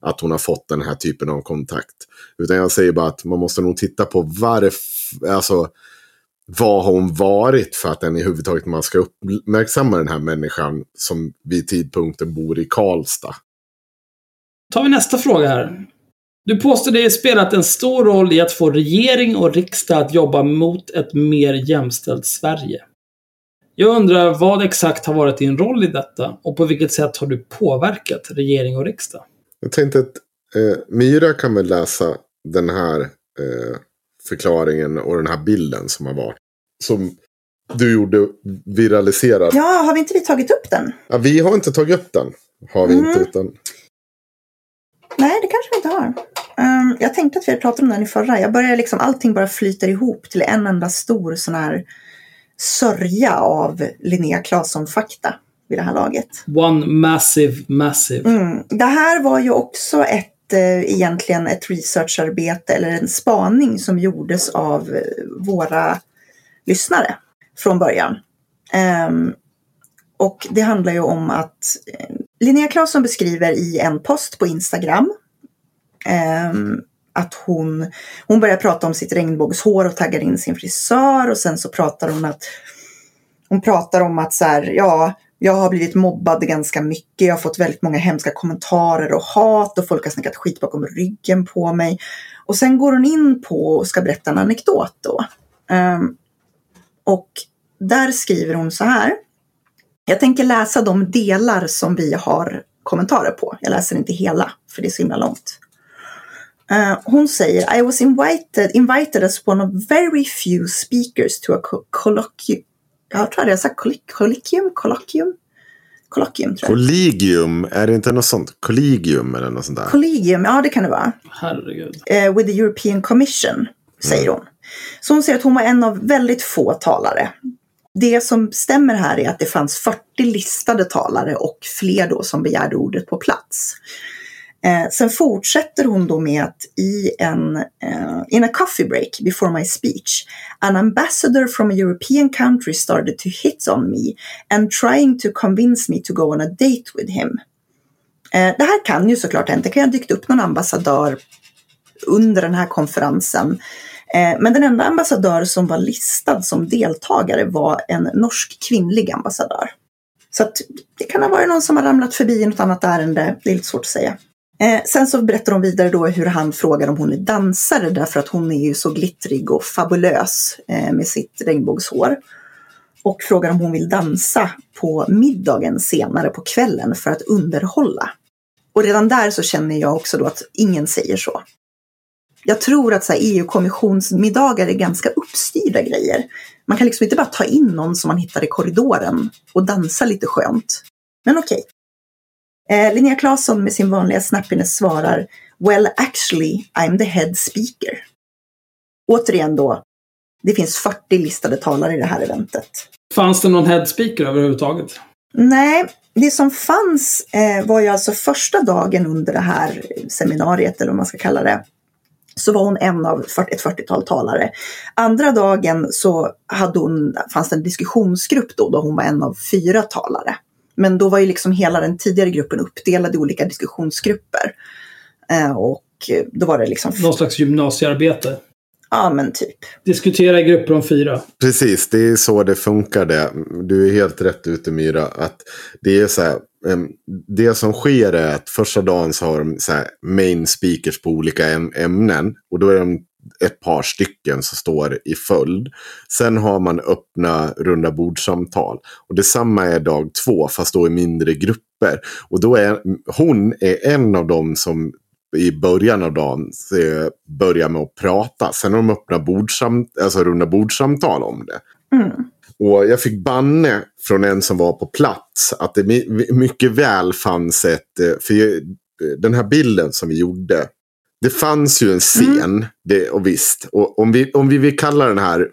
att hon har fått den här typen av kontakt. Utan jag säger bara att man måste nog titta på varför, alltså vad har hon varit för att den i man ska uppmärksamma den här människan som vid tidpunkten bor i Karlstad. tar vi nästa fråga här. Du påstår det spelat en stor roll i att få regering och riksdag att jobba mot ett mer jämställt Sverige. Jag undrar vad exakt har varit din roll i detta och på vilket sätt har du påverkat regering och riksdag? Jag tänkte att eh, Myra kan väl läsa den här eh, förklaringen och den här bilden som har varit. Som du gjorde viraliserad. Ja, har vi inte vi tagit upp den? Ja, vi har inte tagit upp den. Har vi Mm. inte. Utan, Nej, det kanske vi inte har. Ehm, jag tänkte att vi pratat om den i förra. Jag börjar liksom, allting bara flyter ihop till en enda stor sån här sörja av Linnea Claesson-fakta vid det här laget. One massive, massive. Mm. Det här var ju också ett, eh, egentligen ett researcharbete eller en spaning som gjordes av eh, våra lyssnare från början. Ehm, och det handlar ju om att eh, Linnea Claesson beskriver i en post på Instagram ehm, att hon, hon börjar prata om sitt regnbågshår och taggar in sin frisör och sen så pratar hon att hon pratar om att så här, ja, jag har blivit mobbad ganska mycket. Jag har fått väldigt många hemska kommentarer och hat och folk har snackat skit bakom ryggen på mig. Och sen går hon in på och ska berätta en anekdot då. Um, och där skriver hon så här. Jag tänker läsa de delar som vi har kommentarer på. Jag läser inte hela, för det är så himla långt. Eh, hon säger I was invited, invited as one of very few speakers to a co- colloquium. Jag tror jag sa colloquium, colloquium, colloquium, tror jag. Collegium, är det inte något sånt? Collegium eller något sånt där? Collegium, ja det kan det vara. Herregud. Eh, with the European Commission, säger hon. Så hon säger att hon var en av väldigt få talare. Det som stämmer här är att det fanns 40 listade talare och fler då som begärde ordet på plats. Eh, sen fortsätter hon då med att i en eh, in a coffee break before my speech an ambassador from a European country started to hit on me and trying to convince me to go on a date with him. Eh, det här kan ju såklart hänt. Det kan ju ha dykt upp någon ambassadör under den här konferensen. Eh, Men den enda ambassadör som var listad som deltagare var en norsk kvinnlig ambassadör. Så att det kan ha varit någon som har ramlat förbi i något annat ärende. Det är lite svårt att säga. Eh, sen så berättar hon vidare då hur han frågar om hon är dansare därför att hon är ju så glittrig och fabulös eh, med sitt regnbågshår. Och frågar om hon vill dansa på middagen senare på kvällen för att underhålla. Och redan där så känner jag också då att ingen säger så. Jag tror att EU-kommissionsmiddagar är ganska uppstyrda grejer. Man kan liksom inte bara ta in någon som man hittar i korridoren och dansa lite skönt. Men okej. Eh, Linnea Claesson med sin vanliga snappiness svarar Well actually I'm the head speaker. Återigen då, det finns 40 listade talare i det här eventet. Fanns det någon headspeaker överhuvudtaget? Nej, det som fanns eh, var ju alltså första dagen under det här seminariet, eller vad man ska kalla det, så var hon en av 40, ett 40-tal talare. Andra dagen så hade hon, fanns det en diskussionsgrupp då, då hon var en av fyra talare. Men då var ju liksom hela den tidigare gruppen uppdelad i olika diskussionsgrupper. Eh, och då var det liksom Någon slags gymnasiearbete? Ja, men typ. Diskutera i grupper om fyra. Precis, det är så det funkar det. Du är helt rätt ute Myra. Att det är så här, det som sker är att första dagen så har de så här main speakers på olika äm- ämnen. Och då är de ett par stycken som står i följd. Sen har man öppna runda bordsamtal. Och detsamma är dag två, fast då i mindre grupper. Och då är hon är en av dem som i början av dagen börjar med att prata. Sen har de öppna bordsam, alltså runda bordsamtal om det. Mm. Och jag fick banne från en som var på plats att det my- mycket väl fanns ett... eh, För den här bilden som vi gjorde. Det fanns ju en scen. Det, och visst, och om vi, om vi vill kalla den här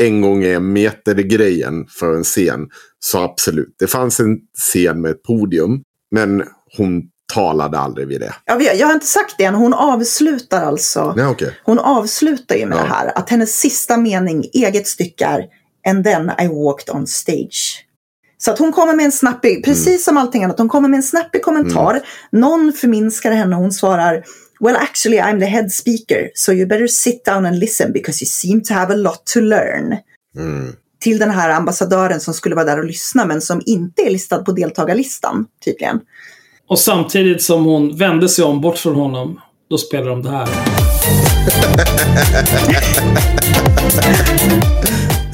en gång i en meter-grejen för en scen. Så absolut. Det fanns en scen med ett podium. Men hon talade aldrig vid det. Ja, vi- jag har inte sagt det än. Hon avslutar alltså. Nej, okej. Hon avslutar ju med Ja. det här att hennes sista mening, eget stycke är And then I walked on stage. Så att hon kommer med en snappig, precis som allting annat, hon kommer med en snappig kommentar. Någon förminskar henne och hon svarar Well actually I'm the head speaker so you better sit down and listen because you seem to have a lot to learn. Mm. Till den här ambassadören som skulle vara där och lyssna men som inte är listad på deltagarlistan tydligen. Och samtidigt som hon vände sig om bort från honom, då spelar de det här.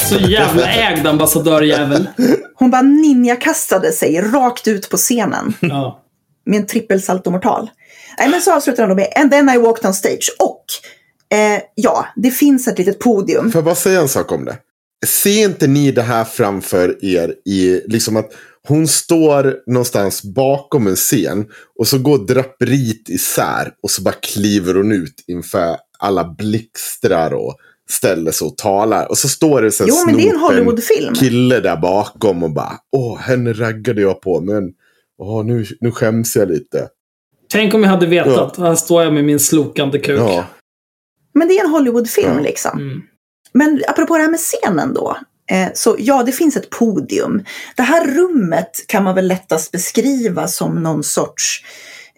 Så jävla ägd ambassadörjävel. Hon bara ninjakastade sig rakt ut på scenen. Ja. med en trippelsaltomortal. Nej, men så avslutar han då med And then I walked on stage. Och eh, ja, det finns ett litet podium. Får jag bara säga en sak om det? Ser inte ni det här framför er i liksom att hon står någonstans bakom en scen och så går draperiet isär och så bara kliver hon ut inför alla blixtrar och ställer sig och talar. Och så står det så här Jo, men det är en snopen Hollywoodfilm. kille där bakom och bara åh, henne raggade jag på men åh, nu, nu skäms jag lite. Tänk om jag hade vetat. Här står jag med min slokande kuk. Ja, Men det är en Hollywoodfilm Ja. liksom. Mm. Men apropå det här med scenen då. Eh, så ja, det finns ett podium. Det här rummet kan man väl lättast beskriva som någon sorts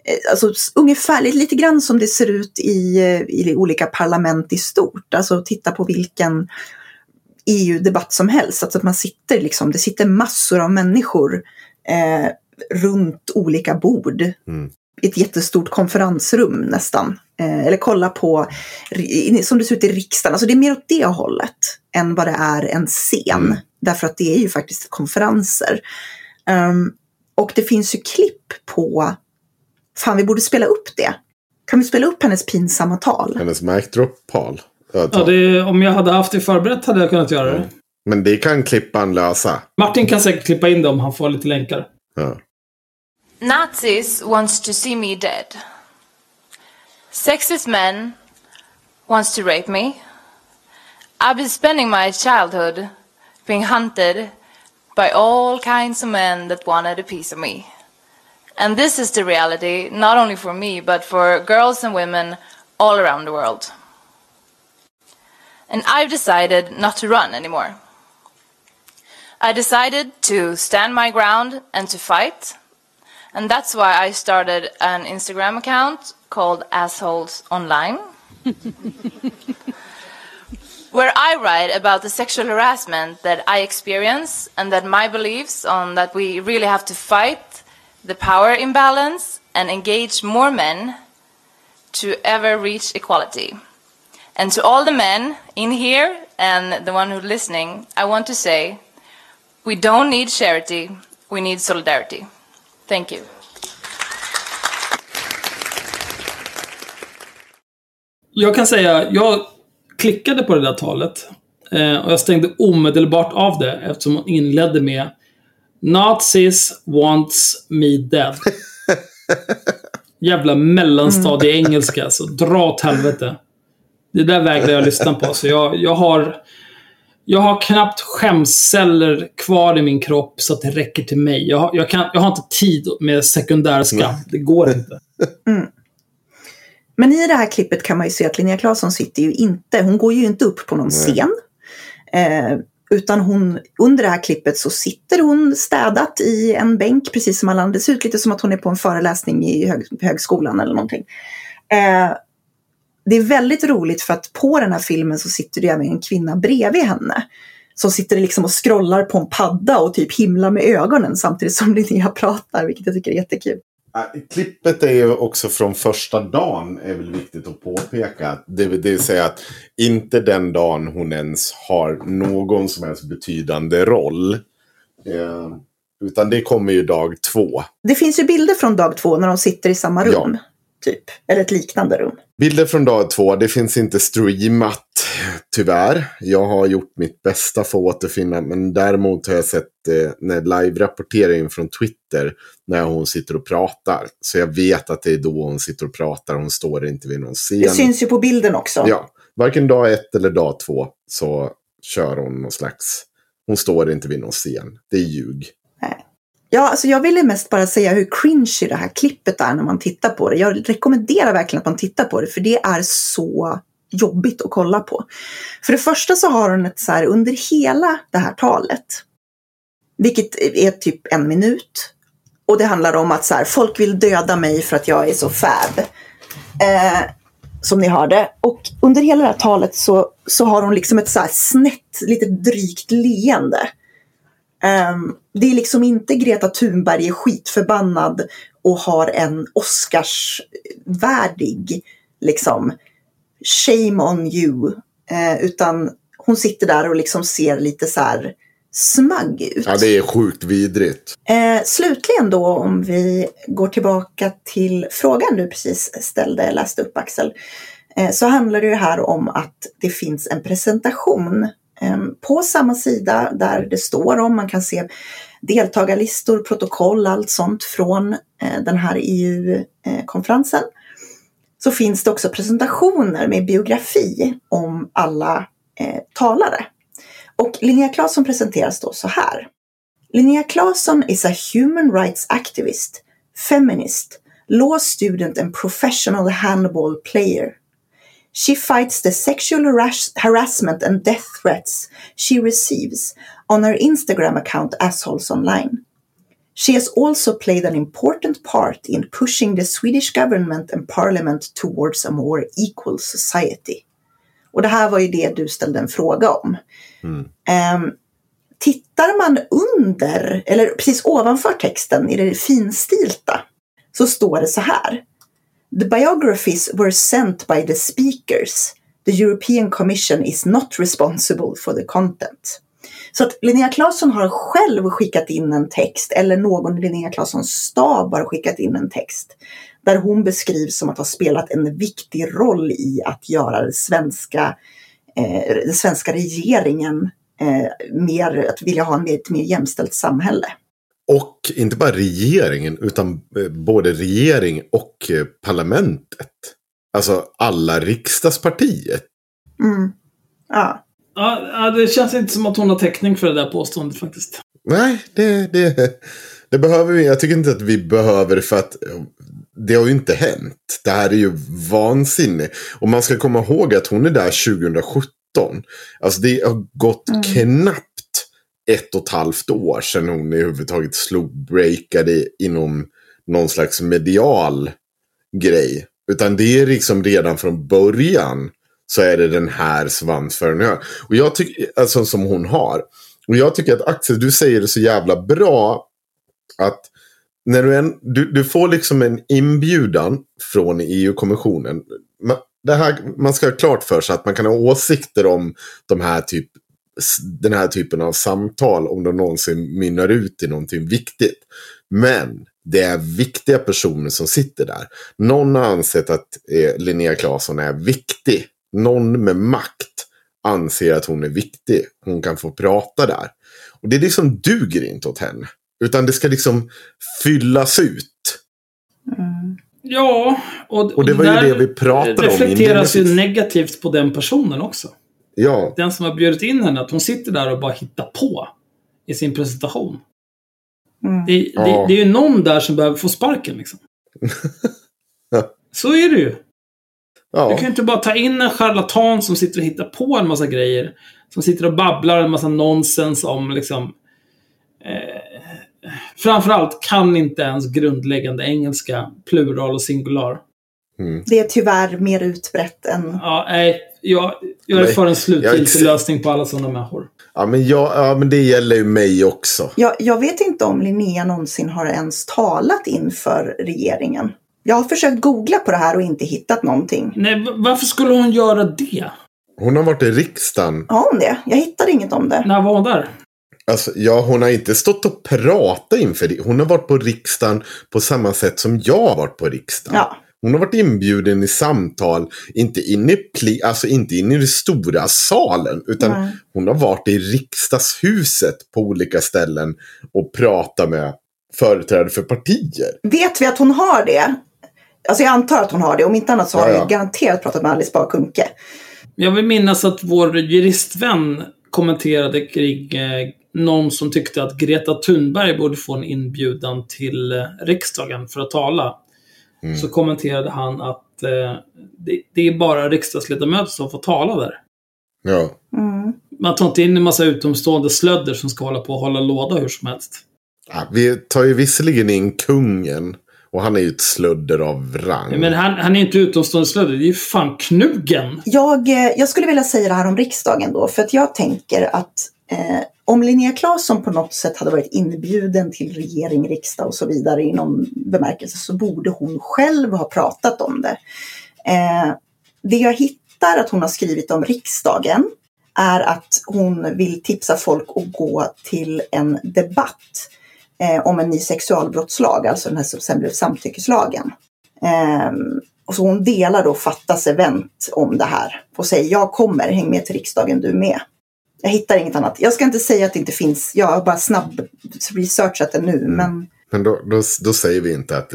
eh, Alltså s- ungefär lite, lite grann som det ser ut i, eh, i olika parlament i stort. Alltså titta på vilken EU-debatt som helst. Alltså att man sitter liksom, det sitter massor av människor eh, runt olika bord. Mm. Ett jättestort konferensrum nästan. Eh, eller kolla på, som det ser ut i riksdagen. Alltså det är mer åt det hållet än vad det är en scen. Mm. Därför att det är ju faktiskt konferenser. Ehm, och det finns ju klipp på, fan vi borde spela upp det. Kan vi spela upp hennes pinsamma tal? hennes mic drop-pal. Ja, det, om jag hade haft det förberett hade jag kunnat göra det. Men det kan klippan lösa. Martin kan säkert klippa in det om han får lite länkar. Ja. Nazis wants to see me dead. Sexist men wants to rape me. I've been spending my childhood being hunted by all kinds of men that wanted a piece of me. And this is the reality, not only for me, but for girls and women all around the world. And I've decided not to run anymore. I decided to stand my ground and to fight. And that's why I started an Instagram account called Assholes Online. where I write about the sexual harassment that I experience and that my beliefs on that we really have to fight the power imbalance and engage more men to ever reach equality. And to all the men in here and the one who's listening, I want to say we don't need charity, we need solidarity. Thank you. Jag kan säga, jag klickade på det där talet. Eh, och jag stängde omedelbart av det eftersom hon inledde med Nazis wants me dead. Jävla mellanstadie-engelska, så dra åt helvete. Det där vägrar jag lyssna på. Så jag, jag har... Jag har knappt skämsceller kvar i min kropp så att det räcker till mig. Jag har, jag kan, jag har inte tid med sekundär skam. Det går inte. Men i det här klippet kan man ju se att Linnea Claesson sitter ju inte, hon går ju inte upp på någon scen. Eh, utan hon, under det här klippet så sitter hon städat i en bänk, precis som alla andra. Det ser ut lite som att hon är på en föreläsning i hög, högskolan eller någonting. Eh, det är väldigt roligt för att på den här filmen så sitter det även en kvinna bredvid henne. Som sitter liksom och scrollar på en padda och typ himlar med ögonen samtidigt som Linnea pratar, vilket jag tycker är jättekul. Klippet är ju också från första dagen, är väl viktigt att påpeka. Det, det vill säga att inte den dagen hon ens har någon som helst betydande roll. Eh, utan det kommer ju dag två. Det finns ju bilder från dag två när de sitter i samma rum. Ja. Typ. Eller ett liknande rum. Bilder från dag två, det finns inte streamat tyvärr. Jag har gjort mitt bästa för att återfinna, men däremot har jag sett eh, när live-rapporteringen från Twitter när hon sitter och pratar. Så jag vet att det är då hon sitter och pratar, hon står inte vid någon scen. Det syns ju på bilden också. Ja, varken dag ett eller dag två så kör hon någon slags... Hon står inte vid någon scen. Det är ljug. Ja, alltså jag ville mest bara säga hur cringy det här klippet är när man tittar på det. Jag rekommenderar verkligen att man tittar på det, för det är så jobbigt att kolla på. För det första så har hon ett så här under hela det här talet, vilket är typ en minut, och det handlar om att så här, folk vill döda mig för att jag är så fab. Eh, som ni hörde. Och under hela det här talet så, så har hon liksom ett så här snett, lite drygt leende. Ehm, det är liksom inte Greta Thunberg är skitförbannad och har en Oscarsvärdig liksom shame on you. Eh, utan hon sitter där och liksom ser lite så här smagg ut. Ja, det är sjukt vidrigt. Eh, slutligen då om vi går tillbaka till frågan du precis ställde, läste upp Axel. Eh, så handlar det ju här om att det finns en presentation Ehm, på samma sida där det står om, man kan se deltagarlistor, protokoll, allt sånt från eh, den här EU-konferensen. Så finns det också presentationer med biografi om alla eh, talare. Och Linnea Claesson presenteras då så här. Linnea Claesson is a human rights activist, feminist, law student and professional handball player. She fights the sexual harass- harassment and death threats she receives on her Instagram account Assholes Online. She has also played an important part in pushing the Swedish government and parliament towards a more equal society. Och det här var ju det du ställde en fråga om. Ehm, tittar man under, eller precis ovanför texten i det finstilta, så står det så här. The biographies were sent by the speakers. The European Commission is not responsible for the content. Så att Linnea Claesson har själv skickat in en text, eller någon i Linnea Claessons stab har skickat in en text, där hon beskrivs som att ha spelat en viktig roll i att göra den svenska, eh, den svenska regeringen eh, mer, att vilja ha ett mer jämställt samhälle. Och inte bara regeringen, utan eh, både regering och eh, parlamentet. Alltså alla riksdagspartiet. Mm. Ja. Ja, det känns inte som att hon har täckning för det där påståendet faktiskt. Nej, det, det, det behöver vi. Jag tycker inte att vi behöver det för att eh, det har ju inte hänt. Det här är ju vansinne. Och man ska komma ihåg att hon är där 2017. Alltså det har gått knappt ett och ett halvt år sedan hon överhuvudtaget slog breakade inom någon slags medial grej. Utan det är liksom redan från början så är det den här svansföringen. Och jag tycker, alltså som hon har. Och jag tycker att Axel, du säger det så jävla bra. Att när du, en, du, du får liksom en inbjudan från EU-kommissionen. Man, det här, man ska ha klart för sig att man kan ha åsikter om de här typ, den här typen av samtal om de någonsin mynnar ut i någonting viktigt. Men det är viktiga personer som sitter där. Någon har ansett att eh, Linnea Claesson är viktig. Någon med makt anser att hon är viktig. Hon kan få prata där. Och det liksom duger inte åt henne. Utan det ska liksom fyllas ut. Ja, och, Och det var ju det vi pratade om reflekteras ju negativt på den personen också. Ja, Den som har bjudit in henne, att hon sitter där och bara hittar på i sin presentation. Mm. Det, det, Ja. det är ju någon där som behöver få sparken liksom. Så är det ju. Du ja. kan ju inte bara ta in en charlatan som sitter och hittar på en massa grejer. Som sitter och babblar en massa nonsens om liksom... Eh, framförallt kan inte ens grundläggande engelska, plural och singular. Det är tyvärr mer utbrett än... Ja, nej. Jag, jag är för en slutgiltig lösning på alla sådana människor. Ja, men, jag, ja, men det gäller ju mig också. Jag, jag vet inte om Linnea någonsin har ens talat inför regeringen. Jag har försökt googla på det här och inte hittat någonting. Nej, varför skulle hon göra det? Hon har varit i riksdagen. Har hon det? Jag hittade inget om det. När var hon där? Alltså, ja, hon har inte stått och pratat inför det. Hon har varit på riksdagen på samma sätt som jag har varit på riksdagen. Ja. Hon har varit inbjuden i samtal, inte in i, pli, alltså inte in i den stora salen, utan Nej. hon har varit i riksdagshuset på olika ställen och pratat med företrädare för partier. Vet vi att hon har det? Alltså jag antar att hon har det. Om inte annat så har Ja, hon ja. garanterat pratat med Alice Bah Kuhnke. Jag vill minnas att vår juristvän kommenterade kring eh, någon som tyckte att Greta Thunberg borde få en inbjudan till eh, riksdagen för att tala. Så kommenterade han att eh, det, det är bara riksdagsledamöter som får tala där. Ja. Mm. Man tar inte in en massa utomstående slödder som ska hålla på och hålla låda hur som helst. Ja, Vi tar ju visserligen in kungen. Och han är ju ett slödder av rang. Men han, han är inte utomstående slödder, det är ju fan knugen! Jag, eh, jag skulle vilja säga det här om riksdagen då. För att jag tänker att eh, om Linnea Claesson på något sätt hade varit inbjuden till regering, riksdag och så vidare i någon bemärkelse så borde hon själv ha pratat om det. Eh, det jag hittar att hon har skrivit om riksdagen är att hon vill tipsa folk att gå till en debatt eh, om en ny sexualbrottslag, alltså den här som sen blev samtyckeslagen. Eh, och så hon delar då Fattas event om det här och säger jag kommer, häng med till riksdagen du med. Jag hittar inget annat. Jag ska inte säga att det inte finns, jag har bara snabb researchat det nu, men Men då, då, då säger vi inte att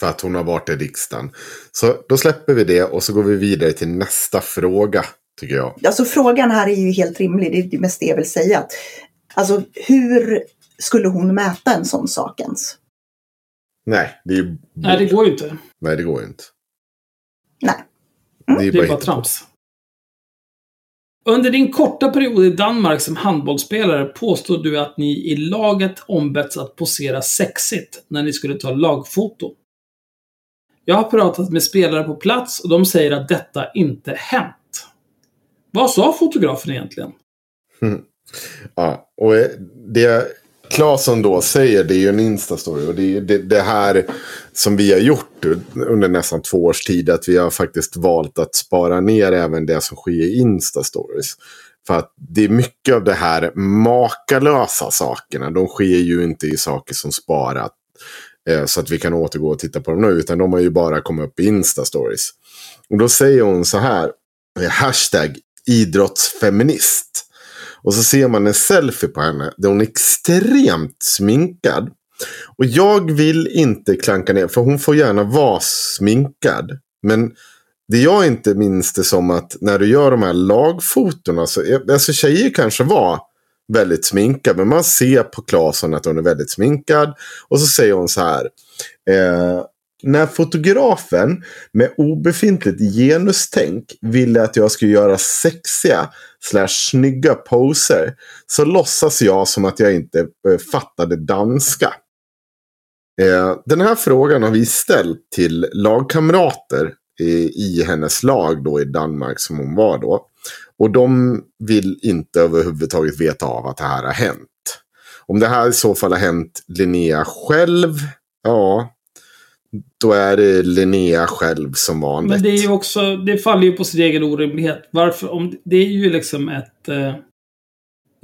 för att hon har varit i riksdagen. Så då släpper vi det och så går vi vidare till nästa fråga, tycker jag. alltså frågan här är ju helt rimlig, det är det mest det jag vill säga. Alltså hur skulle hon mäta en sån sak ens? Nej, det är ju... Nej, det går ju inte. Nej, det går ju inte. Nej. Det är ju Det är bara trams. Under din korta period i Danmark som handbollsspelare påstod du att ni i laget ombetts att posera sexigt när ni skulle ta lagfoto. Jag har pratat med spelare på plats och de säger att detta inte hänt. Vad sa fotografen egentligen? Mm. Ja, och eh, det Claesson då säger, det är ju en Insta-story. Och det är ju det, det här som vi har gjort under nästan två års tid. Att vi har faktiskt valt att spara ner även det som sker i Insta-stories. För att det är mycket av det här makalösa sakerna. De sker ju inte i saker som sparat. Eh, så att vi kan återgå och titta på dem nu. Utan de har ju bara kommit upp i Insta-stories. Och då säger hon så här. Eh, hashtag idrottsfeminist. Och så ser man en selfie på henne där hon är extremt sminkad. Och jag vill inte klanka ner, för hon får gärna vara sminkad. Men det jag inte minns det som att när du gör de här lagfotona, så, eh, alltså tjejer kanske var väldigt sminkad, men man ser på Claesson att hon är väldigt sminkad. Och så säger hon så här. Eh, när fotografen med obefintligt genustänk ville att jag skulle göra sexiga slash snygga poser så låtsas jag som att jag inte eh, fattade danska. Eh, den här frågan har vi ställt till lagkamrater i, i hennes lag då i Danmark som hon var då. Och de vill inte överhuvudtaget veta av att det här har hänt. Om det här i så fall har hänt Linnea själv, ja, då är det Linnea själv som vanligt. Men det är ju också, det faller ju på sin egen orimlighet. Varför? Om, det är ju liksom ett, eh,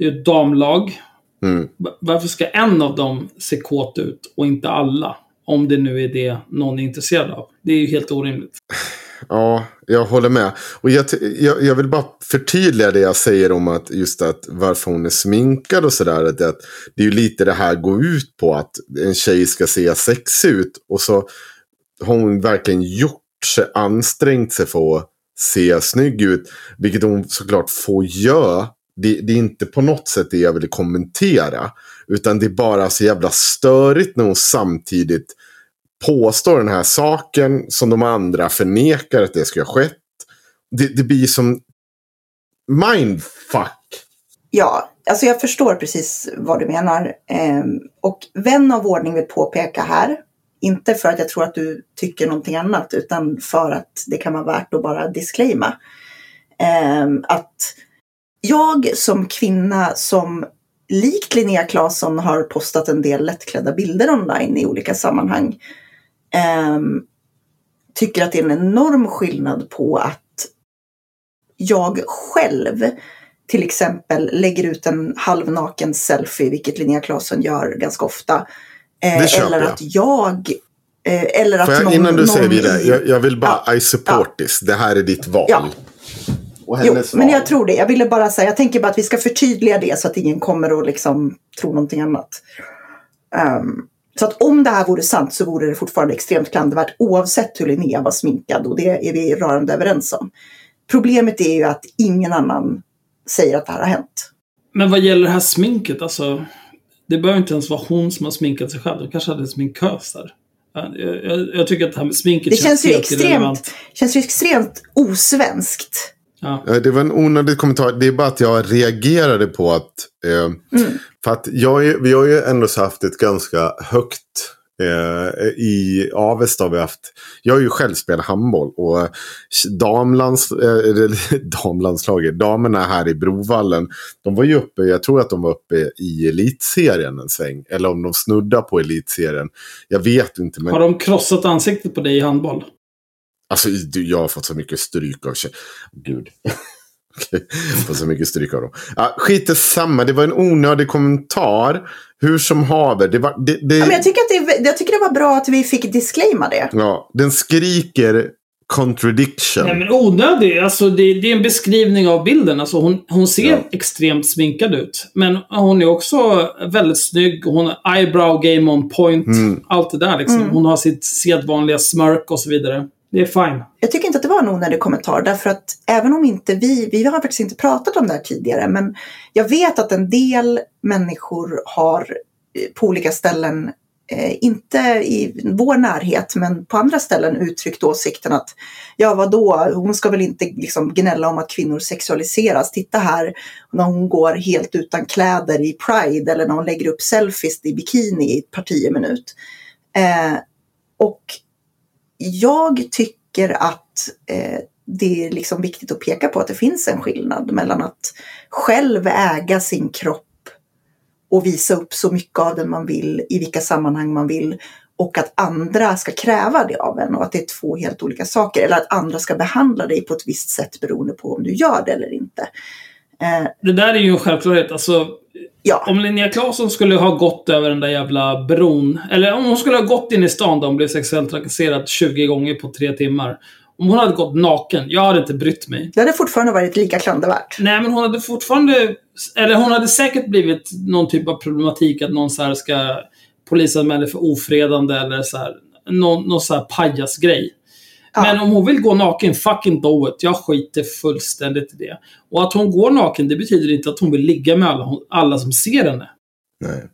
ett damlag. Mm. Va- Varför ska en av dem se kåt ut och inte alla? Om det nu är det någon är intresserad av. Det är ju helt orimligt. Ja, jag håller med. Och jag, jag, jag vill bara förtydliga det jag säger om att just att varför hon är sminkad och sådär. Att, att det är ju lite det här går ut på att en tjej ska se sexig ut. Och så har hon verkligen gjort sig, ansträngt sig för att se snygg ut. Vilket hon såklart får göra. Det, det är inte på något sätt det jag vill kommentera. Utan det är bara så jävla störigt när hon samtidigt påstår den här saken som de andra förnekar att det ska ha skett. Det, det blir som mindfuck. Ja, alltså jag förstår precis vad du menar. Ehm, och vän av ordning vill påpeka här Inte för att jag tror att du tycker någonting annat utan för att det kan vara värt att bara disclaima. Ehm, att jag som kvinna som likt Linnea Claesson har postat en del lättklädda bilder online i olika sammanhang ehm, tycker att det är en enorm skillnad på att jag själv till exempel lägger ut en halvnaken selfie, vilket Linnea Claesson gör ganska ofta. Eh, eller att jag... Eh, eller att jag, någon, innan du säger någon vidare, i- jag, jag vill bara, Ja, I support this. Det här är ditt val. Ja. Och Jo, hennes men val. jag tror det. Jag ville bara säga, jag tänker bara att vi ska förtydliga det så att ingen kommer och liksom tro någonting annat. Ehm, så att om det här vore sant så vore det fortfarande extremt klandervärt oavsett hur Linnea var sminkad och det är vi rörande överens om. Problemet är ju att ingen annan säger att det här har hänt. Men vad gäller det här sminket, alltså. Det behöver inte ens vara hon som har sminkat sig själv. De kanske hade en sminkös där. Jag, jag, jag tycker att det här med sminket Det känns ju helt irrelevant. extremt, känns ju extremt osvenskt. Ja. Ja, Det var en onödig kommentar. Det är bara att jag reagerade på att... Eh, Mm. För att jag, vi har ju ändå haft ett ganska högt... Eh, I Avesta har vi haft... Jag har ju själv spelat handboll. Och damlands, eh, damlandslaget, damerna här i Brovallen. De var ju uppe, jag tror att de var uppe i elitserien en sväng. Eller om de snuddar på elitserien. Jag vet inte. Men... Har de krossat ansiktet på dig i handboll? Alltså, jag har fått så mycket stryk av tje- Gud. Okej, fått så mycket stryk av dem. Ja, skit i samma, det var en onödig kommentar. Hur som haver. Det var, det, det, Ja, men jag, tycker att det, är- jag tycker det var bra att vi fick disclaima det. ja, den skriker contradiction. Nej, men onödig. Alltså, det, det är en beskrivning av bilden. Alltså, hon, hon ser Ja. extremt sminkad ut. Men hon är också väldigt snygg. Hon har eyebrow game on point. Mm. Allt det där liksom. Mm. Hon har sitt sedvanliga smörk och så vidare. Det är fine. Jag tycker inte att det var en onödig kommentar därför att även om inte vi, vi har faktiskt inte pratat om det här tidigare, men jag vet att en del människor har eh, på olika ställen, eh, inte i vår närhet, men på andra ställen uttryckt åsikten att ja vadå, hon ska väl inte liksom gnälla om att kvinnor sexualiseras. Titta här när hon går helt utan kläder i Pride eller när hon lägger upp selfies i bikini i ett par tio minut. Eh, och jag tycker att eh, det är liksom viktigt att peka på att det finns en skillnad mellan att själv äga sin kropp och visa upp så mycket av den man vill i vilka sammanhang man vill och att andra ska kräva det av en och att det är två helt olika saker. Eller att andra ska behandla dig på ett visst sätt beroende på om du gör det eller inte. Eh, Det där är ju en självklarhet. Alltså, ja, om Linnea Claesson skulle ha gått över den där jävla bron. Eller om hon skulle ha gått in i stan där hon blev sexuellt trakasserad 20 gånger på tre timmar. Om hon hade gått naken, jag hade inte brytt mig. det hade fortfarande varit lika klandervärt. Nej, men hon hade fortfarande... Eller hon hade säkert blivit någon typ av problematik att någon så här ska polisanmäla för ofredande eller så här. Någon, någon så här pajasgrej. Ja. Men om hon vill gå naken, fucking do it. Jag skiter fullständigt i det. Och att hon går naken, det betyder inte att hon vill ligga med alla, alla som ser henne. Nej.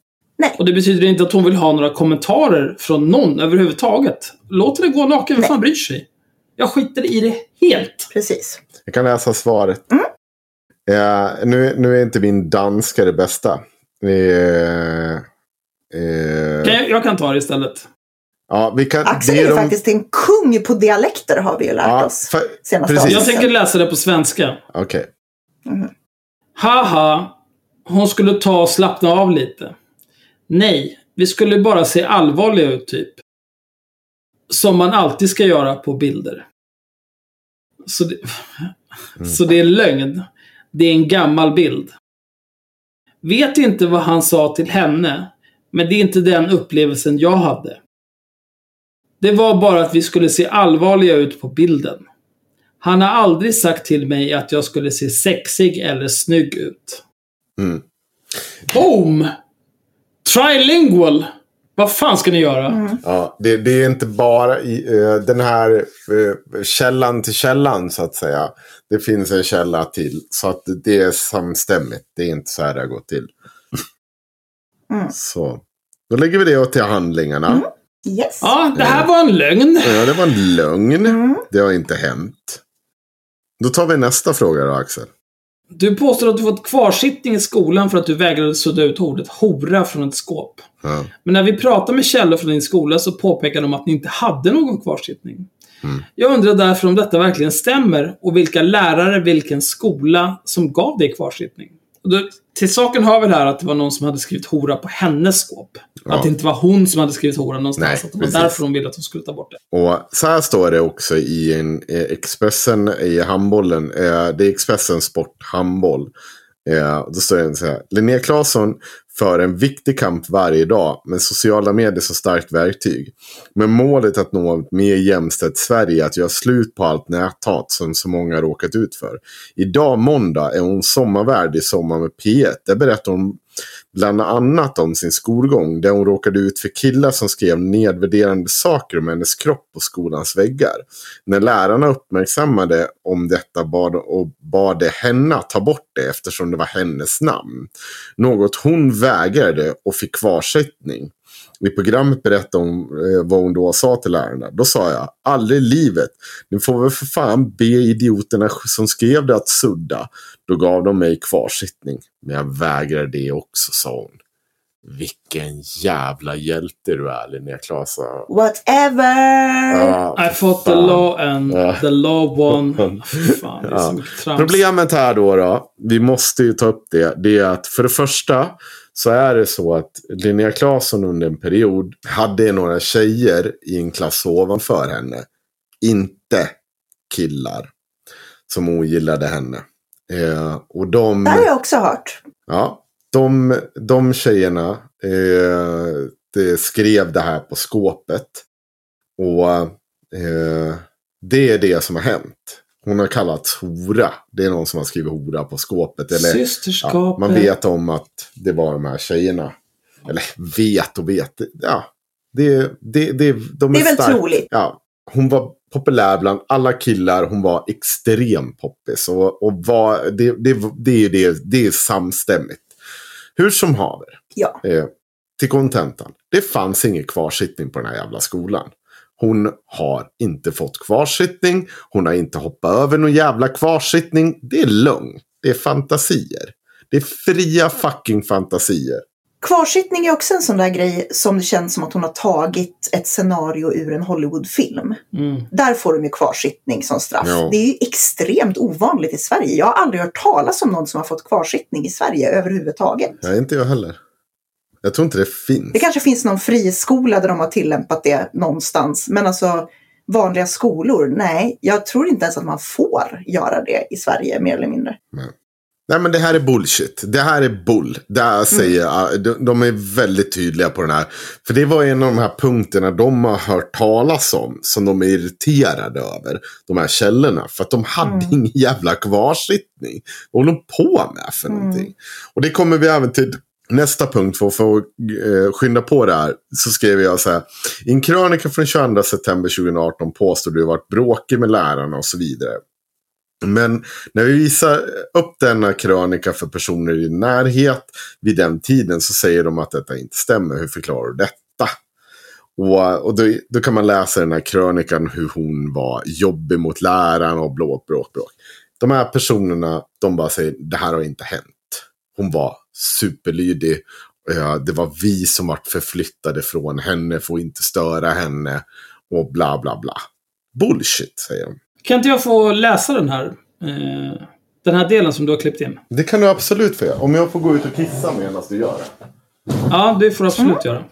Och det betyder inte att hon vill ha några kommentarer från någon överhuvudtaget. Låt henne gå naken, vem Nej. fan bryr sig? Jag skiter i det helt. Precis. Jag kan läsa svaret. Mm. Eh, nu, nu är inte min danska det bästa. Eh, eh, Kan jag, jag kan ta det istället. Ja, vi kan, Axel det är ju de- faktiskt en kung på dialekter har vi ju lärt Ja, oss. för, Senaste precis. Jag tänker läsa det på svenska. Okej. Haha, hon skulle ta och slappna av lite. Nej, vi skulle bara se allvarliga ut typ. Som man alltid ska göra på bilder. Så det, så det är lögn. Det är en gammal bild. Vet inte vad han sa till henne, men det är inte den upplevelsen jag hade. Det var bara att vi skulle se allvarliga ut på bilden. Han har aldrig sagt till mig att jag skulle se sexig eller snygg ut. Mm. Boom! Trilingual! Vad fan ska ni göra? Mm. Ja, det, det är inte bara i, eh, den här eh, källan till källan så att säga. Det finns en källa till. Så att det är samstämmigt. Det är inte så här det har gått till. Mm. Så. Då lägger vi det till handlingarna. Yes. Ja, det här var en lögn. Ja, det var en lögn. Mm. Det har inte hänt. Då tar vi nästa fråga då, Axel. Du påstår att du fått kvarsittning i skolan för att du vägrade sudda ut ordet hora från ett skåp. Ja. Men när vi pratade med källor från din skola så påpekade de att ni inte hade någon kvarsittning. Mm. Jag undrar därför om detta verkligen stämmer och vilka lärare, vilken skola som gav dig kvarsittning. Och då, till saken hör väl här att det var någon som hade skrivit hora på hennes skåp. Ja. Att det inte var hon som hade skrivit hora någonstans. Nej, att det var precis. därför de ville att de skulle ta bort det. Och så här står det också i en, eh, Expressen i handbollen. Eh, det är Expressen Sport handboll. Eh, då står det så här. Linnea Claesson för en viktig kamp varje dag med sociala medier som starkt verktyg. Med målet att nå ett mer jämställt Sverige, att göra slut på allt näthat som så många råkat ut för. Idag måndag är hon sommarvärd i Sommar med P1. Där berättar hon bland annat om sin skolgång där hon råkade ut för killar som skrev nedvärderande saker om hennes kropp på skolans väggar. När lärarna uppmärksammade om detta bad, och bad det henne att ta bort det eftersom det var hennes namn. Något hon vägrade och fick kvarsättning. I programmet berättade hon eh, vad hon då sa till lärarna. Då sa jag, aldrig i livet. Ni får väl för fan be idioterna som skrev det att sudda. Då gav de mig kvarsittning. Men jag vägrar det också, sa hon. Vilken jävla hjälte du är, Linnea Klasa. Whatever! Ja, I fought the law and Ja. the law won. Fan, det är så Ja. mycket trams. Problemet här då, då, vi måste ju ta upp det, det är att för det första så är det så att Linnea Claesson under en period hade några tjejer i en klass ovanför henne. Inte killar som ogillade henne. Eh, och de... Det har jag också hört. Ja, de, de tjejerna eh, det skrev det här på skåpet. Och eh, det är det som har hänt. Hon har kallats hora. Det är någon som har skrivit hora på skåpet. Eller, Systerskapet. ja, man vet om att det var de här tjejerna. Eller vet och vet. Ja, det, det, det, de Det är väl stark- troligt. Ja, hon var populär bland alla killar. Hon var extrem poppis. Och, och var, det, det, det, är det, det är samstämmigt. Hur som haver. Ja. Eh, till kontentan. Det fanns ingen kvarsittning på den här jävla skolan. Hon har inte fått kvarsittning. Hon har inte hoppat över någon jävla kvarsittning. Det är lögn. Det är fantasier. Det är fria fucking fantasier. Kvarsittning är också en sån där grej som det känns som att hon har tagit ett scenario ur en Hollywoodfilm. Mm. Där får de ju kvarsittning som straff. Ja. Det är ju extremt ovanligt i Sverige. Jag har aldrig hört talas om någon som har fått kvarsittning i Sverige överhuvudtaget. Nej, inte jag heller. Jag tror inte det finns. Det kanske finns någon friskola där de har tillämpat det någonstans. Men alltså vanliga skolor, nej. Jag tror inte ens att man får göra det i Sverige mer eller mindre. Nej men det här är bullshit. Det här är bull. Det här säger jag. De, de är väldigt tydliga på den här. För det var en av de här punkterna de har hört talas om. Som de är irriterade över. De här källorna. För att de hade ingen jävla kvarsittning. Vad håller de på med för någonting? Och det kommer vi även till nästa punkt. För att få eh, skynda på det här. Så skrev jag så här. I en krönika från 22 september 2018 påstår du varit bråkig med lärarna och så vidare. Men när vi visar upp denna krönika för personer i din närhet vid den tiden så säger de att detta inte stämmer. Hur förklarar du detta? Och, och då, då kan man läsa den här krönikan hur hon var jobbig mot läraren och blå, bråk, bråk. De här personerna, de bara säger det här har inte hänt. Hon var superlydig. Det var vi som vart förflyttade från henne för att inte störa henne. Och bla bla bla. Bullshit, säger de. Kan inte jag få läsa den här? Eh, den här delen som du har klippt in? Det kan du absolut få göra. Om jag får gå ut och kissa medan du gör det. Ja, det får du absolut göra.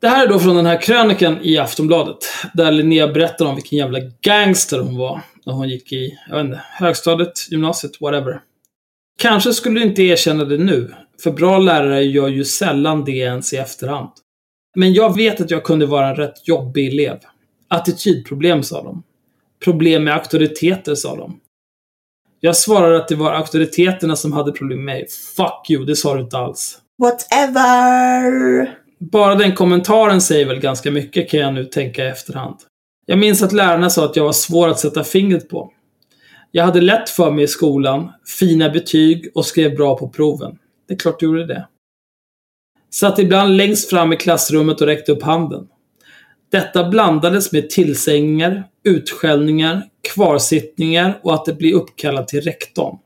Det här är då från den här krönikan i Aftonbladet. Där Linnea berättar om vilken jävla gangster hon var. När hon gick i, jag vet inte, högstadiet, gymnasiet, whatever. Kanske skulle du inte erkänna det nu. För bra lärare gör ju sällan det ens i efterhand. Men jag vet att jag kunde vara en rätt jobbig elev. Attitydproblem, sa de. Problem med auktoriteter, sa de. Jag svarade att det var auktoriteterna som hade problem med mig. Fuck you, det sa du inte alls. Whatever! Bara den kommentaren säger väl ganska mycket kan jag nu tänka i efterhand. Jag minns att lärarna sa att jag var svår att sätta fingret på. Jag hade lätt för mig i skolan, fina betyg och skrev bra på proven. Det är klart du gjorde det. Satt ibland längst fram i klassrummet och räckte upp handen. Detta blandades med tillsägningar, utskällningar, kvarsittningar och att det blir uppkallat till rektorn.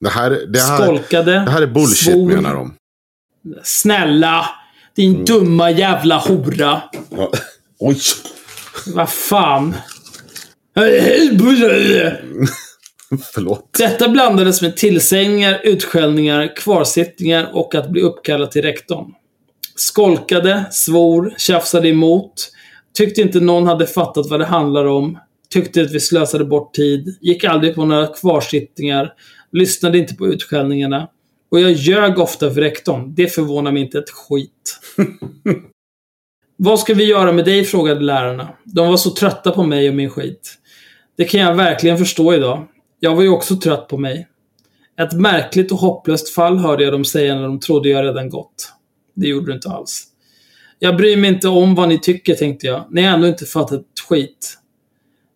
Det här, det här, Skolkade, det här är bullshit svor, menar de. Snälla! Din dumma jävla hora. Ja. Oj! Vad fan. Förlåt. Detta blandades med tillsägningar, utskällningar, kvarsittningar och att bli uppkallad till rektorn. Skolkade, svor, tjafsade emot. Tyckte inte någon hade fattat vad det handlar om. Tyckte att vi slösade bort tid. Gick aldrig på några kvarsittningar. Lyssnade inte på utskällningarna. Och jag ljög ofta för rektorn. Det förvånar mig inte ett skit. Vad ska vi göra med dig? frågade lärarna. De var så trötta på mig och min skit. Det kan jag verkligen förstå idag. Jag var ju också trött på mig. Ett märkligt och hopplöst fall hörde jag dem säga när de trodde jag redan gått. Det gjorde du inte alls. Jag bryr mig inte om vad ni tycker, tänkte jag. Ni har ändå inte fattat ett skit.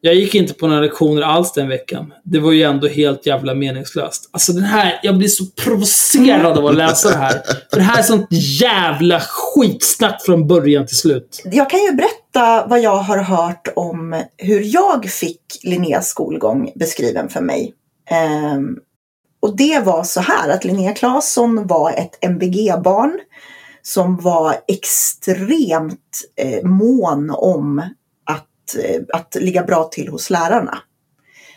Jag gick inte på några lektioner alls den veckan. Det var ju ändå helt jävla meningslöst. Alltså den här, jag blir så provocerad av att läsa det här. För det här är sånt jävla skitsnack från början till slut. Jag kan ju berätta vad jag har hört om hur jag fick Linneas skolgång beskriven för mig. Um, och det var så här att Linnea Claesson var ett MBG-barn som var extremt eh, mån om att, eh, att ligga bra till hos lärarna.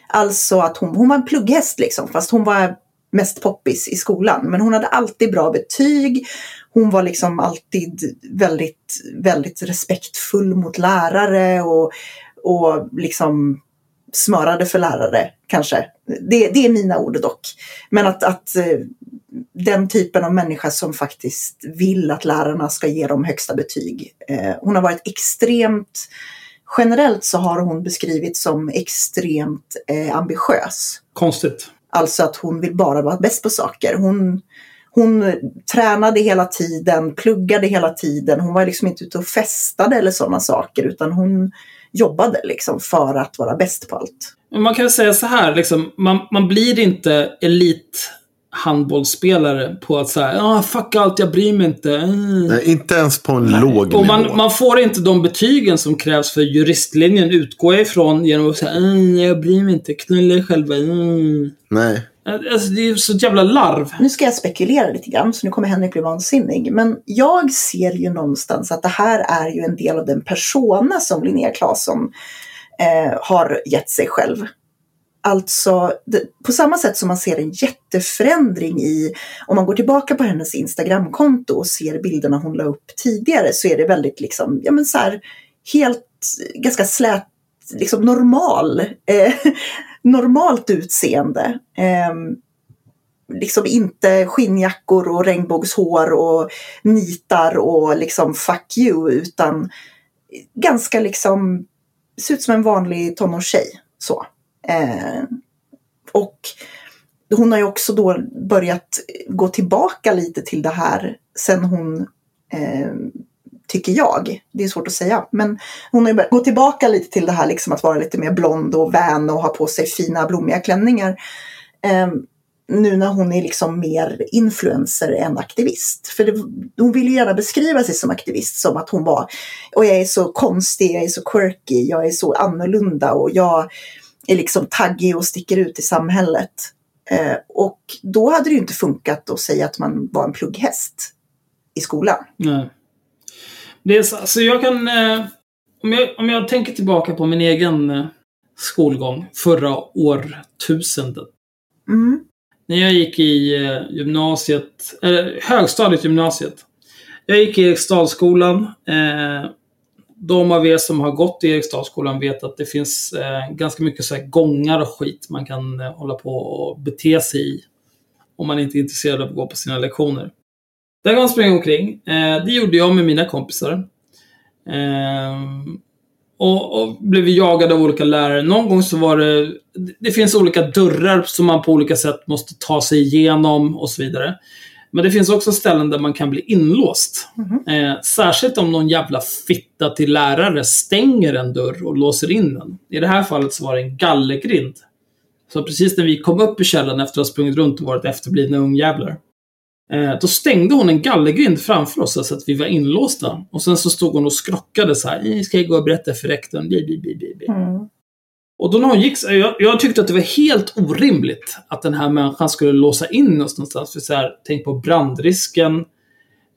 Alltså att hon, hon var en plugghäst liksom, fast hon var mest poppis i skolan. Men hon hade alltid bra betyg. Hon var liksom alltid väldigt, väldigt respektfull mot lärare och, och liksom smörade för lärare kanske. Det, det är mina ord dock. Men att, att eh, den typen av människa som faktiskt vill att lärarna ska ge dem högsta betyg. Eh, hon har varit extremt, generellt så har hon beskrivits som extremt eh, ambitiös. Konstigt. Alltså att hon vill bara vara bäst på saker. Hon, hon tränade hela tiden, pluggade hela tiden. Hon var liksom inte ute och festade eller sådana saker utan hon jobbade liksom för att vara bäst på allt. Man kan säga så här, liksom, man, man blir inte elit handbollsspelare på att säga ah, fuck allt, jag bryr mig inte. Mm. Nej, inte ens på en låg Och nivå. man, man får inte de betygen som krävs för juristlinjen, utgår jag ifrån, genom att säga mm, jag bryr mig inte, knulla er själva. Mm. Nej. Alltså, det är ju så jävla larv. Nu ska jag spekulera lite grann, så nu kommer Henrik bli vansinnig. Men jag ser ju någonstans att det här är ju en del av den persona som Linnea Claesson eh, har gett sig själv. Alltså, det, på samma sätt som man ser en jätteförändring i, om man går tillbaka på hennes Instagramkonto och ser bilderna hon la upp tidigare så är det väldigt liksom, ja men så här, helt, ganska slät, liksom normal, eh, normalt utseende. Eh, liksom inte skinnjackor och regnbågshår och nitar och liksom fuck you utan ganska liksom, ser ut som en vanlig tonårstjej. Så. Eh, och hon har ju också då börjat gå tillbaka lite till det här sen hon, eh, tycker jag, det är svårt att säga, men hon har ju börjat gå tillbaka lite till det här liksom att vara lite mer blond och vän och ha på sig fina blommiga klänningar. Eh, nu när hon är liksom mer influencer än aktivist. För det, hon vill ju gärna beskriva sig som aktivist som att hon var, och jag är så konstig, jag är så quirky, jag är så annorlunda och jag är liksom taggig och sticker ut i samhället. Eh, och då hade det ju inte funkat att säga att man var en plugghäst i skolan. Nej. Det är så, alltså jag kan... Eh, om, jag, om jag tänker tillbaka på min egen eh, skolgång förra årtusendet. Mm. När jag gick i eh, gymnasiet, eller högstadiet gymnasiet. Jag gick i Eriksdalsskolan. De av er som har gått i Eriksdalsskolan vet att det finns eh, ganska mycket så här gångar och skit man kan eh, hålla på och bete sig i. Om man inte är intresserad av att gå på sina lektioner. Där kan man springa omkring. Eh, det gjorde jag med mina kompisar. Eh, och, och blev jagade av olika lärare. Någon gång så var det... Det finns olika dörrar som man på olika sätt måste ta sig igenom och så vidare. Men det finns också ställen där man kan bli inlåst. Eh, särskilt om någon jävla fitta till lärare stänger en dörr och låser in den. I det här fallet så var det en gallergrind. Så precis när vi kom upp i källaren efter att ha sprungit runt och varit efterblivna ungjävlar. Eh, då stängde hon en gallergrind framför oss så att vi var inlåsta. Och sen så stod hon och skrockade så här. "Eh, Ska jag gå och berätta för rektorn? Bli, bli, bli, bli. Mm. Och då när hon gick, jag, jag tyckte att det var helt orimligt att den här människan skulle låsa in oss någonstans. För så här, tänk på brandrisken.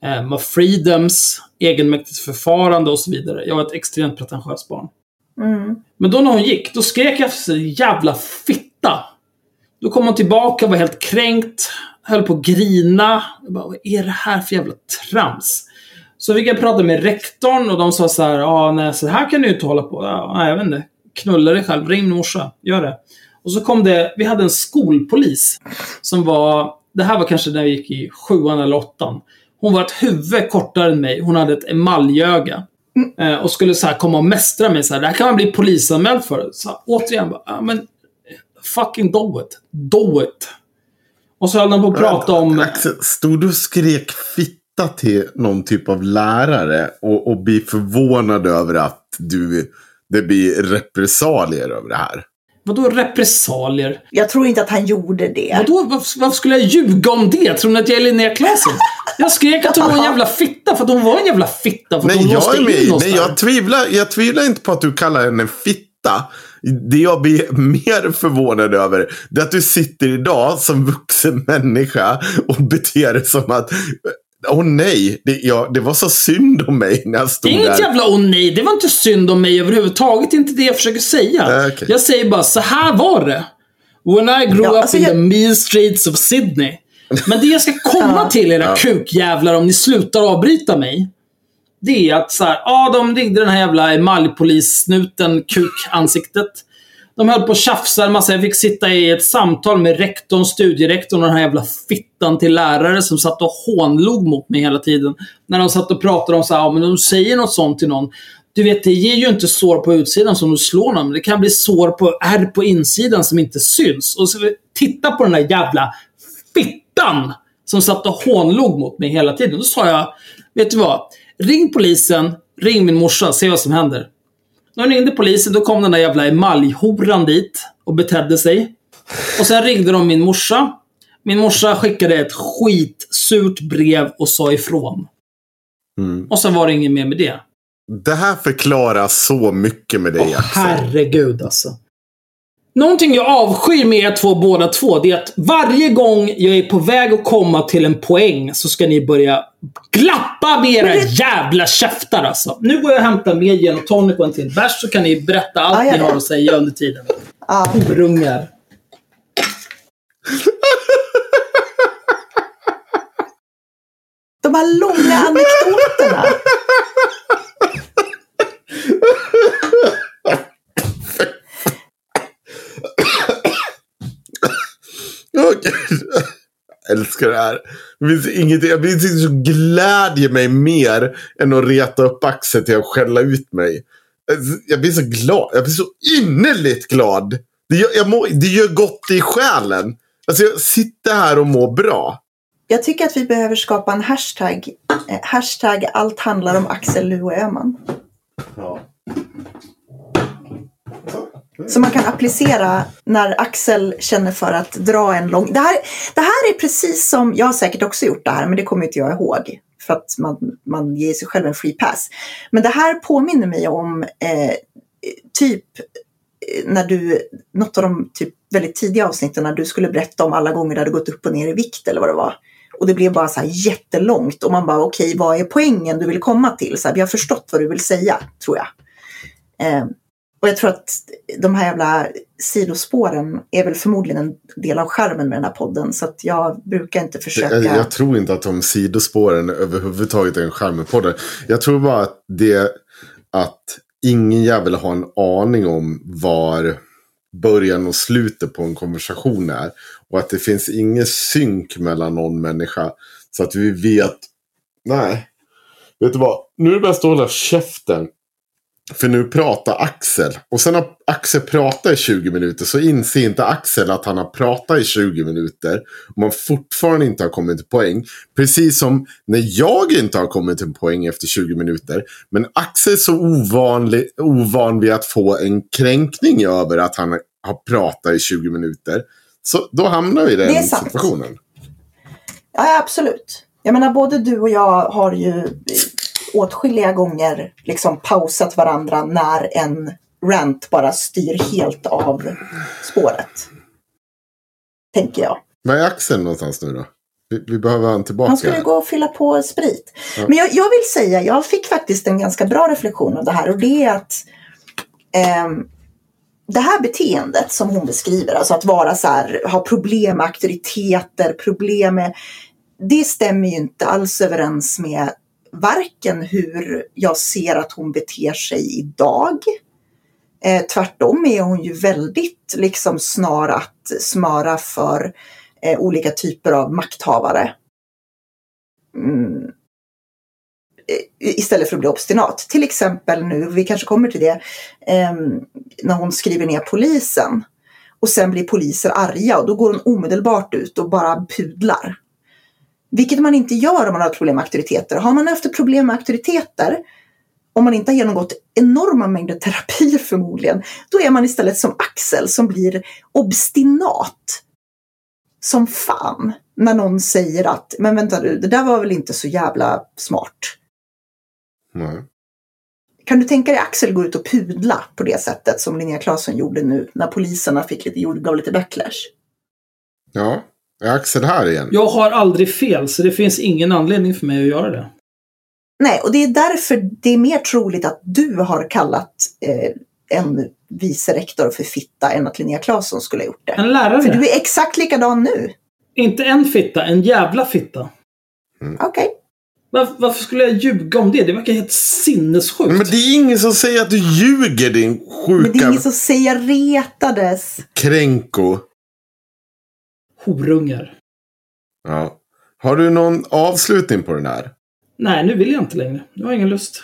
eh, freedoms, egenmäktigt förfarande och så vidare. Jag var ett extremt pretentiöst barn. Mm. Men då när hon gick, då skrek jag efter sig jävla fitta. Då kom hon tillbaka, var helt kränkt, höll på att grina. Jag bara, vad är det här för jävla trams? Så fick jag prata med rektorn och de sa så här, ja nej så här kan du inte hålla på. Ja, nej, jag vet inte. Knulla dig själv, ring din morsa, gör det. Och så kom det, vi hade en skolpolis som var, det här var kanske när vi gick i sjuan eller åttan. Hon var ett huvud kortare än mig, hon hade ett emaljöga. Eh, och skulle så här komma och mästra mig så här, det här kan man bli polisanmäld för. Så återigen, bara, ja, men fucking do it. Do it. Och så höll de på att prata om... Axel, stod du och skrek fitta till någon typ av lärare och, och blir förvånad över att du, det blir repressalier över det här? Vadå repressalier? Jag tror inte att han gjorde det. Vadå, varför, varför skulle jag ljuga om det? Tror ni att jag är Linnea Claesson? Jag skrek att hon var en jävla fitta för att hon var en jävla fitta. För att Nej, hon jag är med. Nej, jag tvivlar, jag tvivlar inte på att du kallar henne en fitta. Det jag blir mer förvånad över det är att du sitter idag som vuxen människa och beter dig som att Åh nej, det, ja, det var så synd om mig när jag stod inget där. jävla åh nej, det var inte synd om mig överhuvudtaget. Det är inte det jag försöker säga. Okej. Jag säger bara, så här var det. When I grew Ja, up alltså in jag- the mean streets of Sydney. Men det jag ska komma till era kukjävlar om ni slutar avbryta mig. Det är att så här, ja de ringde den här jävla emaljpolissnuten, kukansiktet. De höll på och tjafsade en massa. Jag fick sitta i ett samtal med rektorn, studierektorn och den här jävla fittan till lärare som satt och hånlog mot mig hela tiden. När de satt och pratade om så här, ja, men de säger något sånt till någon. Du vet, det ger ju inte sår på utsidan som du slår någon. Det kan bli sår på ärr på insidan som inte syns. Och så titta på den där jävla fittan som satt och hånlog mot mig hela tiden. Då sa jag, vet du vad? Ring polisen, ring min morsa, se vad som händer. De ringde polisen, då kom den där jävla emaljhoran dit och betedde sig. Och sen ringde de min morsa. Min morsa skickade ett skitsurt brev och sa ifrån. Mm. Och sen var det inget mer med det. Det här förklarar så mycket med dig Åh, Axel. herregud alltså. Någonting jag avskyr med er två båda två, det är att varje gång jag är på väg att komma till en poäng så ska ni börja glappa med era jävla käftar alltså. Nu går jag och hämtar med gin och tonic och en till bärs så kan ni berätta allt Ja, ja, ni har att säga under tiden. Ja. Horungar. De här långa anekdoterna. Åh, Gud. Jag älskar det här. Det finns ingenting, jag finns inte så glädjer mig mer än att reta upp Axel till att skälla ut mig. Jag blir så glad. Jag blir så innerligt glad. Det gör, jag mår, det gör gott i själen. Alltså jag sitter här och mår bra. Jag tycker att vi behöver skapa en hashtag. Eh, hashtag allt handlar om Axel Luo Öhman. Ja. Som man kan applicera när Axel känner för att dra en lång... Det här, det här är precis som, jag har säkert också gjort det här, men det kommer inte jag ihåg. För att man, man ger sig själv en free pass. Men det här påminner mig om eh, typ eh, när du, något av de typ väldigt tidiga avsnitten när du skulle berätta om alla gånger du hade gått upp och ner i vikt eller vad det var. Och det blev bara så här jättelångt och man bara okej, vad är poängen du vill komma till? Så här, vi har förstått vad du vill säga, tror jag. Eh, och jag tror att de här jävla sidospåren är väl förmodligen en del av skärmen med den här podden. Så att jag brukar inte försöka... Jag, jag tror inte att de sidospåren överhuvudtaget är en charm med podden. Jag tror bara att det att ingen jävel har en aning om var början och slutet på en konversation är. Och att det finns ingen synk mellan någon människa. Så att vi vet. Nej. Vet du vad? Nu är det bäst att hålla käften. För nu pratar Axel. Och sen när Axel pratar i 20 minuter så inser inte Axel att han har pratat i 20 minuter. Och man fortfarande inte har kommit till poäng. Precis som när jag inte har kommit till poäng efter 20 minuter. Men Axel är så ovanlig, ovan vid att få en kränkning över att han har pratat i 20 minuter. Så då hamnar vi i den situationen. Ja, absolut. Jag menar, både du och jag har ju åtskilliga gånger liksom pausat varandra när en rant bara styr helt av spåret. Tänker jag. Var är Axel någonstans nu då? Vi, vi behöver han tillbaka. Han skulle gå och fylla på sprit. Men jag, jag vill säga, jag fick faktiskt en ganska bra reflektion av det här och det är att ehm, det här beteendet som hon beskriver, alltså att vara så här, ha problem med auktoriteter, problem med, det stämmer ju inte alls överens med varken hur jag ser att hon beter sig idag. Eh, tvärtom är hon ju väldigt liksom snar att smöra för eh, olika typer av makthavare. Mm. Eh, istället för att bli obstinat. Till exempel nu, vi kanske kommer till det, eh, när hon skriver ner polisen. Och sen blir poliser arga och då går hon omedelbart ut och bara pudlar. Vilket man inte gör om man har problem med auktoriteter. Har man haft problem med auktoriteter, om man inte har genomgått enorma mängder terapi förmodligen, då är man istället som Axel som blir obstinat. Som fan. När någon säger att, men vänta du, det där var väl inte så jävla smart. Nej. Kan du tänka dig Axel gå ut och pudla på det sättet som Linnea Claesson gjorde nu när poliserna fick lite, gav lite backlash? Ja, är Axel här igen? Jag har aldrig fel, så det finns ingen anledning för mig att göra det. Nej, och det är därför det är mer troligt att du har kallat eh, en vice rektor för fitta än att Linnea Claesson skulle ha gjort det. En lärare. För du är exakt likadan nu. Inte en fitta, en jävla fitta. Okej. Var, varför skulle jag ljuga om det? Det verkar helt sinnessjukt. Men det är ingen som säger att du ljuger din Men det är sjuka ingen som säger jag retades. kränko. Horungar. Ja. Har du någon avslutning på den här? Nej, nu vill jag inte längre. Jag har ingen lust.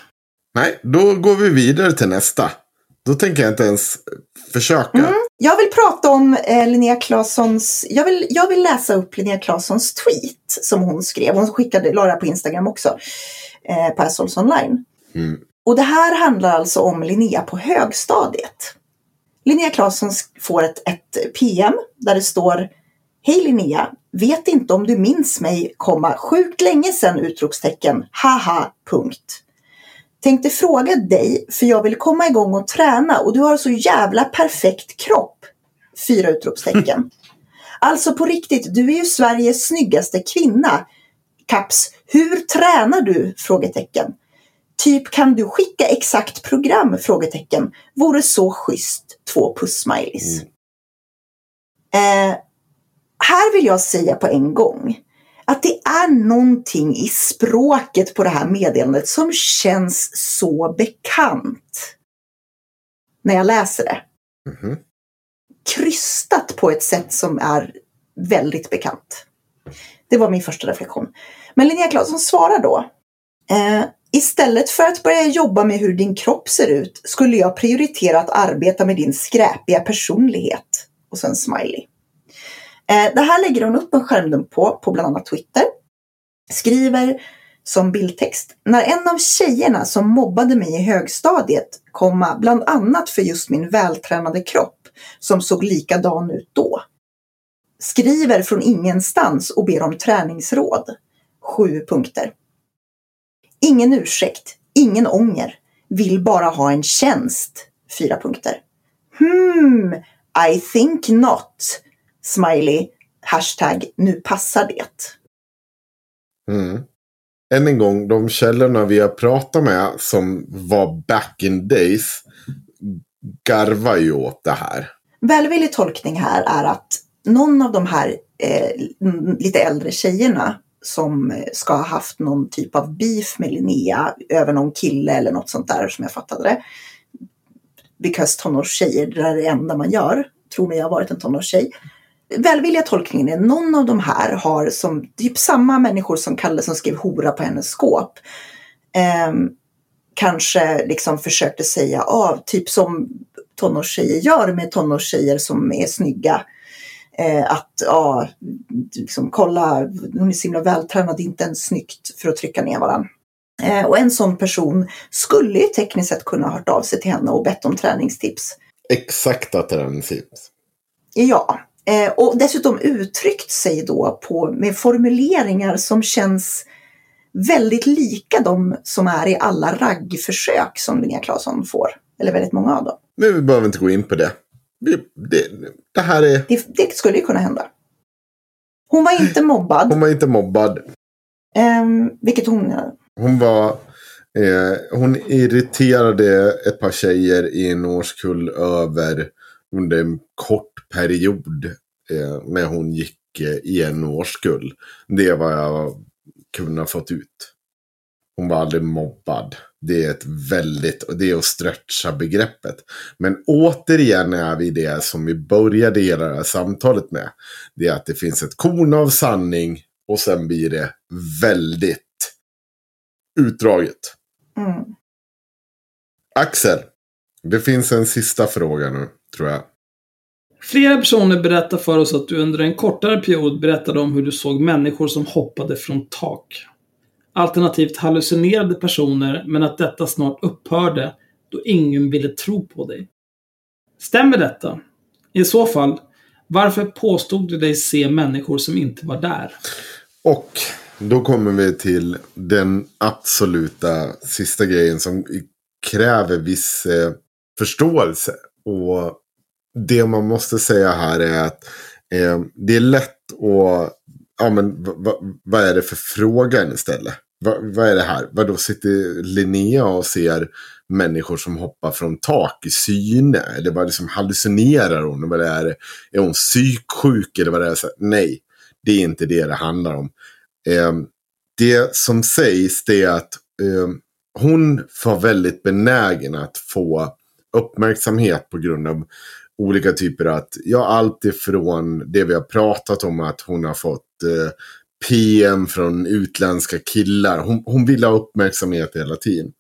Nej, då går vi vidare till nästa. Då tänker jag inte ens försöka. Jag vill prata om eh, Linnea Claessons, jag vill, jag vill läsa upp Linnea Claessons tweet som hon skrev. Hon skickade, la det på Instagram också, eh, på Assholes Online. Mm. Och det här handlar alltså om Linnea på högstadiet. Linnea Claesson får ett, ett PM där det står Hej Linnea, vet inte om du minns mig, komma, sjukt länge sedan! Utropstecken, haha, punkt. Tänkte fråga dig, för jag vill komma igång och träna och du har så jävla perfekt kropp! Fyra utropstecken. Alltså på riktigt, du är ju Sveriges snyggaste kvinna. Kaps, hur tränar du? Frågetecken. Typ kan du skicka exakt program? Frågetecken. Vore så schysst. Två puss-smileys. Eh, här vill jag säga på en gång att det är någonting i språket på det här meddelandet som känns så bekant. När jag läser det. Mhm. Krystat på ett sätt som är väldigt bekant. Det var min första reflektion. Men Linnea Claesson svarar då. Eh, istället för att börja jobba med hur din kropp ser ut skulle jag prioritera att arbeta med din skräpiga personlighet. Och sen smiley. Eh, det här lägger hon upp en skärmdump på, på bland annat Twitter. Skriver som bildtext. När en av tjejerna som mobbade mig i högstadiet komma bland annat för just min vältränade kropp som såg likadan ut då. Skriver från ingenstans och ber om träningsråd. Sju punkter. Ingen ursäkt, ingen ånger. Vill bara ha en tjänst. Fyra punkter. Hmm, I think not. Smiley. Hashtag nu passar det. Mm. Än en gång, de källorna vi har pratat med som var back in days garvar ju åt det här. Välvillig tolkning här är att någon av de här eh, lite äldre tjejerna som eh, ska ha haft någon typ av beef med Linnea över någon kille eller något sånt där som jag fattade det. Because tonårstjejer, det är det enda man gör. Tror mig, jag har varit en tonårstjej. Välvilliga tolkningen är någon av de här har som typ samma människor som Kalle som skrev hora på hennes skåp. ehm, kanske liksom försökte säga, ah, typ som tonårstjejer gör med tonårstjejer som är snygga. Eh, att ja, liksom, kolla, hon är så himla vältränad, det är inte ens snyggt för att trycka ner varandra. Eh, och en sån person skulle ju tekniskt sett kunna ha hört av sig till henne och bett om träningstips. Exakta träningstips. Ja, eh, och dessutom uttryckt sig då på, med formuleringar som känns väldigt lika de som är i alla raggförsök som Linnea Claesson får. Eller väldigt många av dem. Men vi behöver inte gå in på det. Det, det här är... Det, det skulle ju kunna hända. Hon var inte mobbad, Hon var inte mobbad. ehm, vilket hon... Hon var... Eh, hon irriterade ett par tjejer i en årskull över under en kort period. Eh, när hon gick eh, i en årskull. Det är vad jag kunde ha fått ut. Hon var aldrig mobbad. Det är ett väldigt, det är att stretcha begreppet. Men återigen är vi det som vi började hela det här samtalet med. Det är att det finns ett korn av sanning och sen blir det väldigt utdraget. Mm. Axel, det finns en sista fråga nu, tror jag. Flera personer berättar för oss att du under en kortare period berättade om hur du såg människor som hoppade från tak. Alternativt hallucinerade personer, men att detta snart upphörde då ingen ville tro på dig. Stämmer detta? I så fall, varför påstod du dig se människor som inte var där? Och då kommer vi till den absoluta sista grejen som kräver viss eh, förståelse. Och det man måste säga här är att eh, det är lätt att... Ja, men v- va, vad är det för frågan istället? Va, vad är det här? Vad då sitter Linnea och ser människor som hoppar från tak i syne? Eller vad liksom hallucinerar hon? Vad det är, är hon psyksjuk eller vad det är? Så, nej, det är inte det det handlar om. Eh, det som sägs det är att eh, hon var väldigt benägen att få uppmärksamhet på grund av olika typer att, ja allt ifrån det vi har pratat om att hon har fått eh, PM från utländska killar. Hon, hon vill ha uppmärksamhet hela tiden.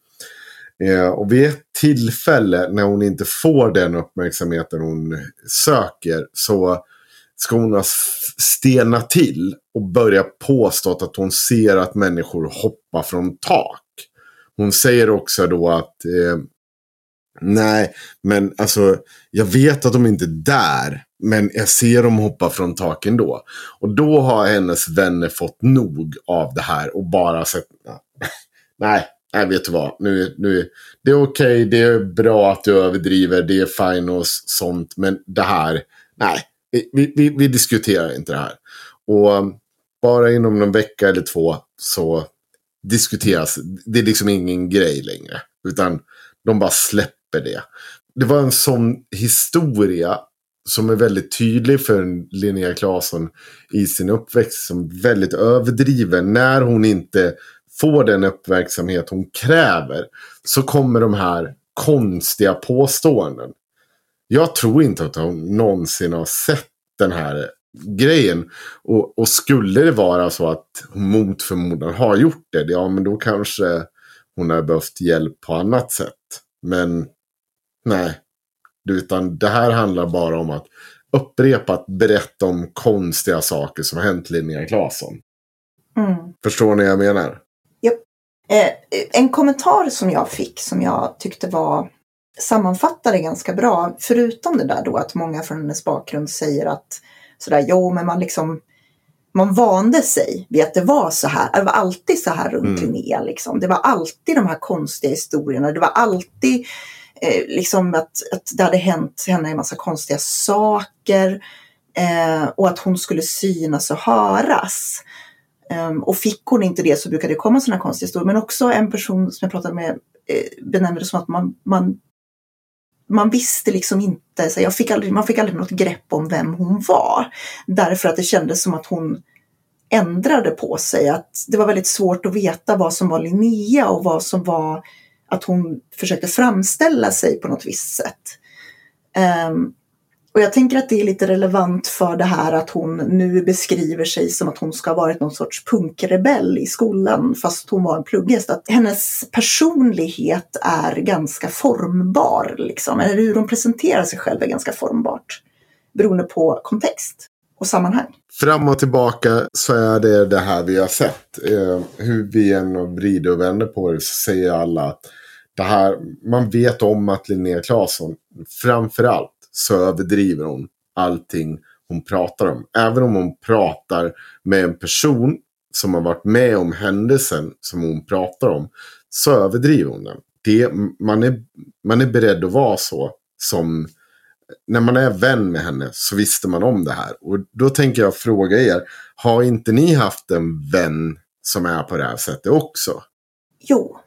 Eh, och vid ett tillfälle när hon inte får den uppmärksamheten hon söker så ska hon ha stena till och börja påstå att hon ser att människor hoppar från tak. Hon säger också då att eh, nej, men alltså jag vet att de inte är där. Men jag ser dem hoppa från taken då. Och då har hennes vänner fått nog av det här och bara sett, nej, nej vet du vad, nu, nu, det är okej, det är bra att du överdriver, det är fine och sånt, men det här, nej, vi, vi, vi diskuterar inte det här. Och um, bara inom någon vecka eller två så diskuteras, det är liksom ingen grej längre, utan de bara släpper det. Det var en sån historia som är väldigt tydlig för Linnea Claesson i sin uppväxt som väldigt överdriven. När hon inte får den uppmärksamhet hon kräver så kommer de här konstiga påståenden. Jag tror inte att hon någonsin har sett den här grejen. Och, och skulle det vara så att hon mot förmodan har gjort det, ja men då kanske hon har behövt hjälp på annat sätt. Men nej, utan det här handlar bara om att upprepat berätta om konstiga saker som har hänt Linnea Claesson. Mm. Förstår ni vad jag menar? Eh, en kommentar som jag fick som jag tyckte var sammanfattade ganska bra, förutom det där då att många från hennes bakgrund säger att sådär, jo men man liksom man vande sig vid att det var så här. Det var alltid så här runt Mm. Linnea. Liksom. Det var alltid de här konstiga historierna. Det var alltid Eh, liksom att, att det hade hänt henne en massa konstiga saker. Eh, och att hon skulle synas och höras. Ehm, och fick hon inte det så brukade det komma sådana konstiga historier. Men också en person som jag pratade med eh, benämnde det som att man, man, man visste liksom inte, så jag fick aldrig, man fick aldrig något grepp om vem hon var. Därför att det kändes som att hon ändrade på sig. Att det var väldigt svårt att veta vad som var Linnea och vad som var att hon försökte framställa sig på något visst sätt. Um, och jag tänker att det är lite relevant för det här att hon nu beskriver sig som att hon ska ha varit någon sorts punkrebell i skolan fast hon var en plugghäst. Att hennes personlighet är ganska formbar, liksom. eller hur hon presenterar sig själv är ganska formbart. Beroende på kontext och sammanhang. Fram och tillbaka så är det det här vi har sett. Eh, hur vi än vrider och vänder på det så säger alla att det här, man vet om att Linnea Claesson, framförallt så överdriver hon allting hon pratar om. Även om hon pratar med en person som har varit med om händelsen som hon pratar om, så överdriver hon den. Det, man, är, man är beredd att vara så som när man är vän med henne så visste man om det här. Och då tänker jag fråga er, har inte ni haft en vän som är på det här sättet också? Jo,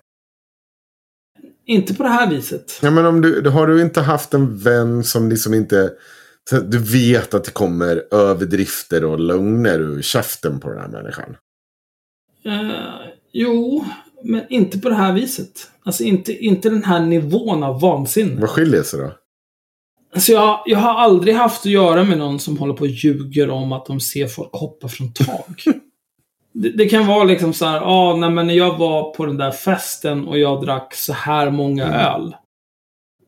Inte på det här viset. Ja, men om du, har du inte haft en vän som liksom inte... Du vet att det kommer överdrifter och lögner ur käften på den här människan. Eh, jo, men inte på det här viset. Alltså inte, inte den här nivån av vansinne. Vad skiljer sig då? Alltså jag, jag har aldrig haft att göra med någon som håller på och ljuger om att de ser folk hoppa från tak. det, det kan vara liksom så här, ah, nej men när jag var på den där festen och jag drack så här många öl.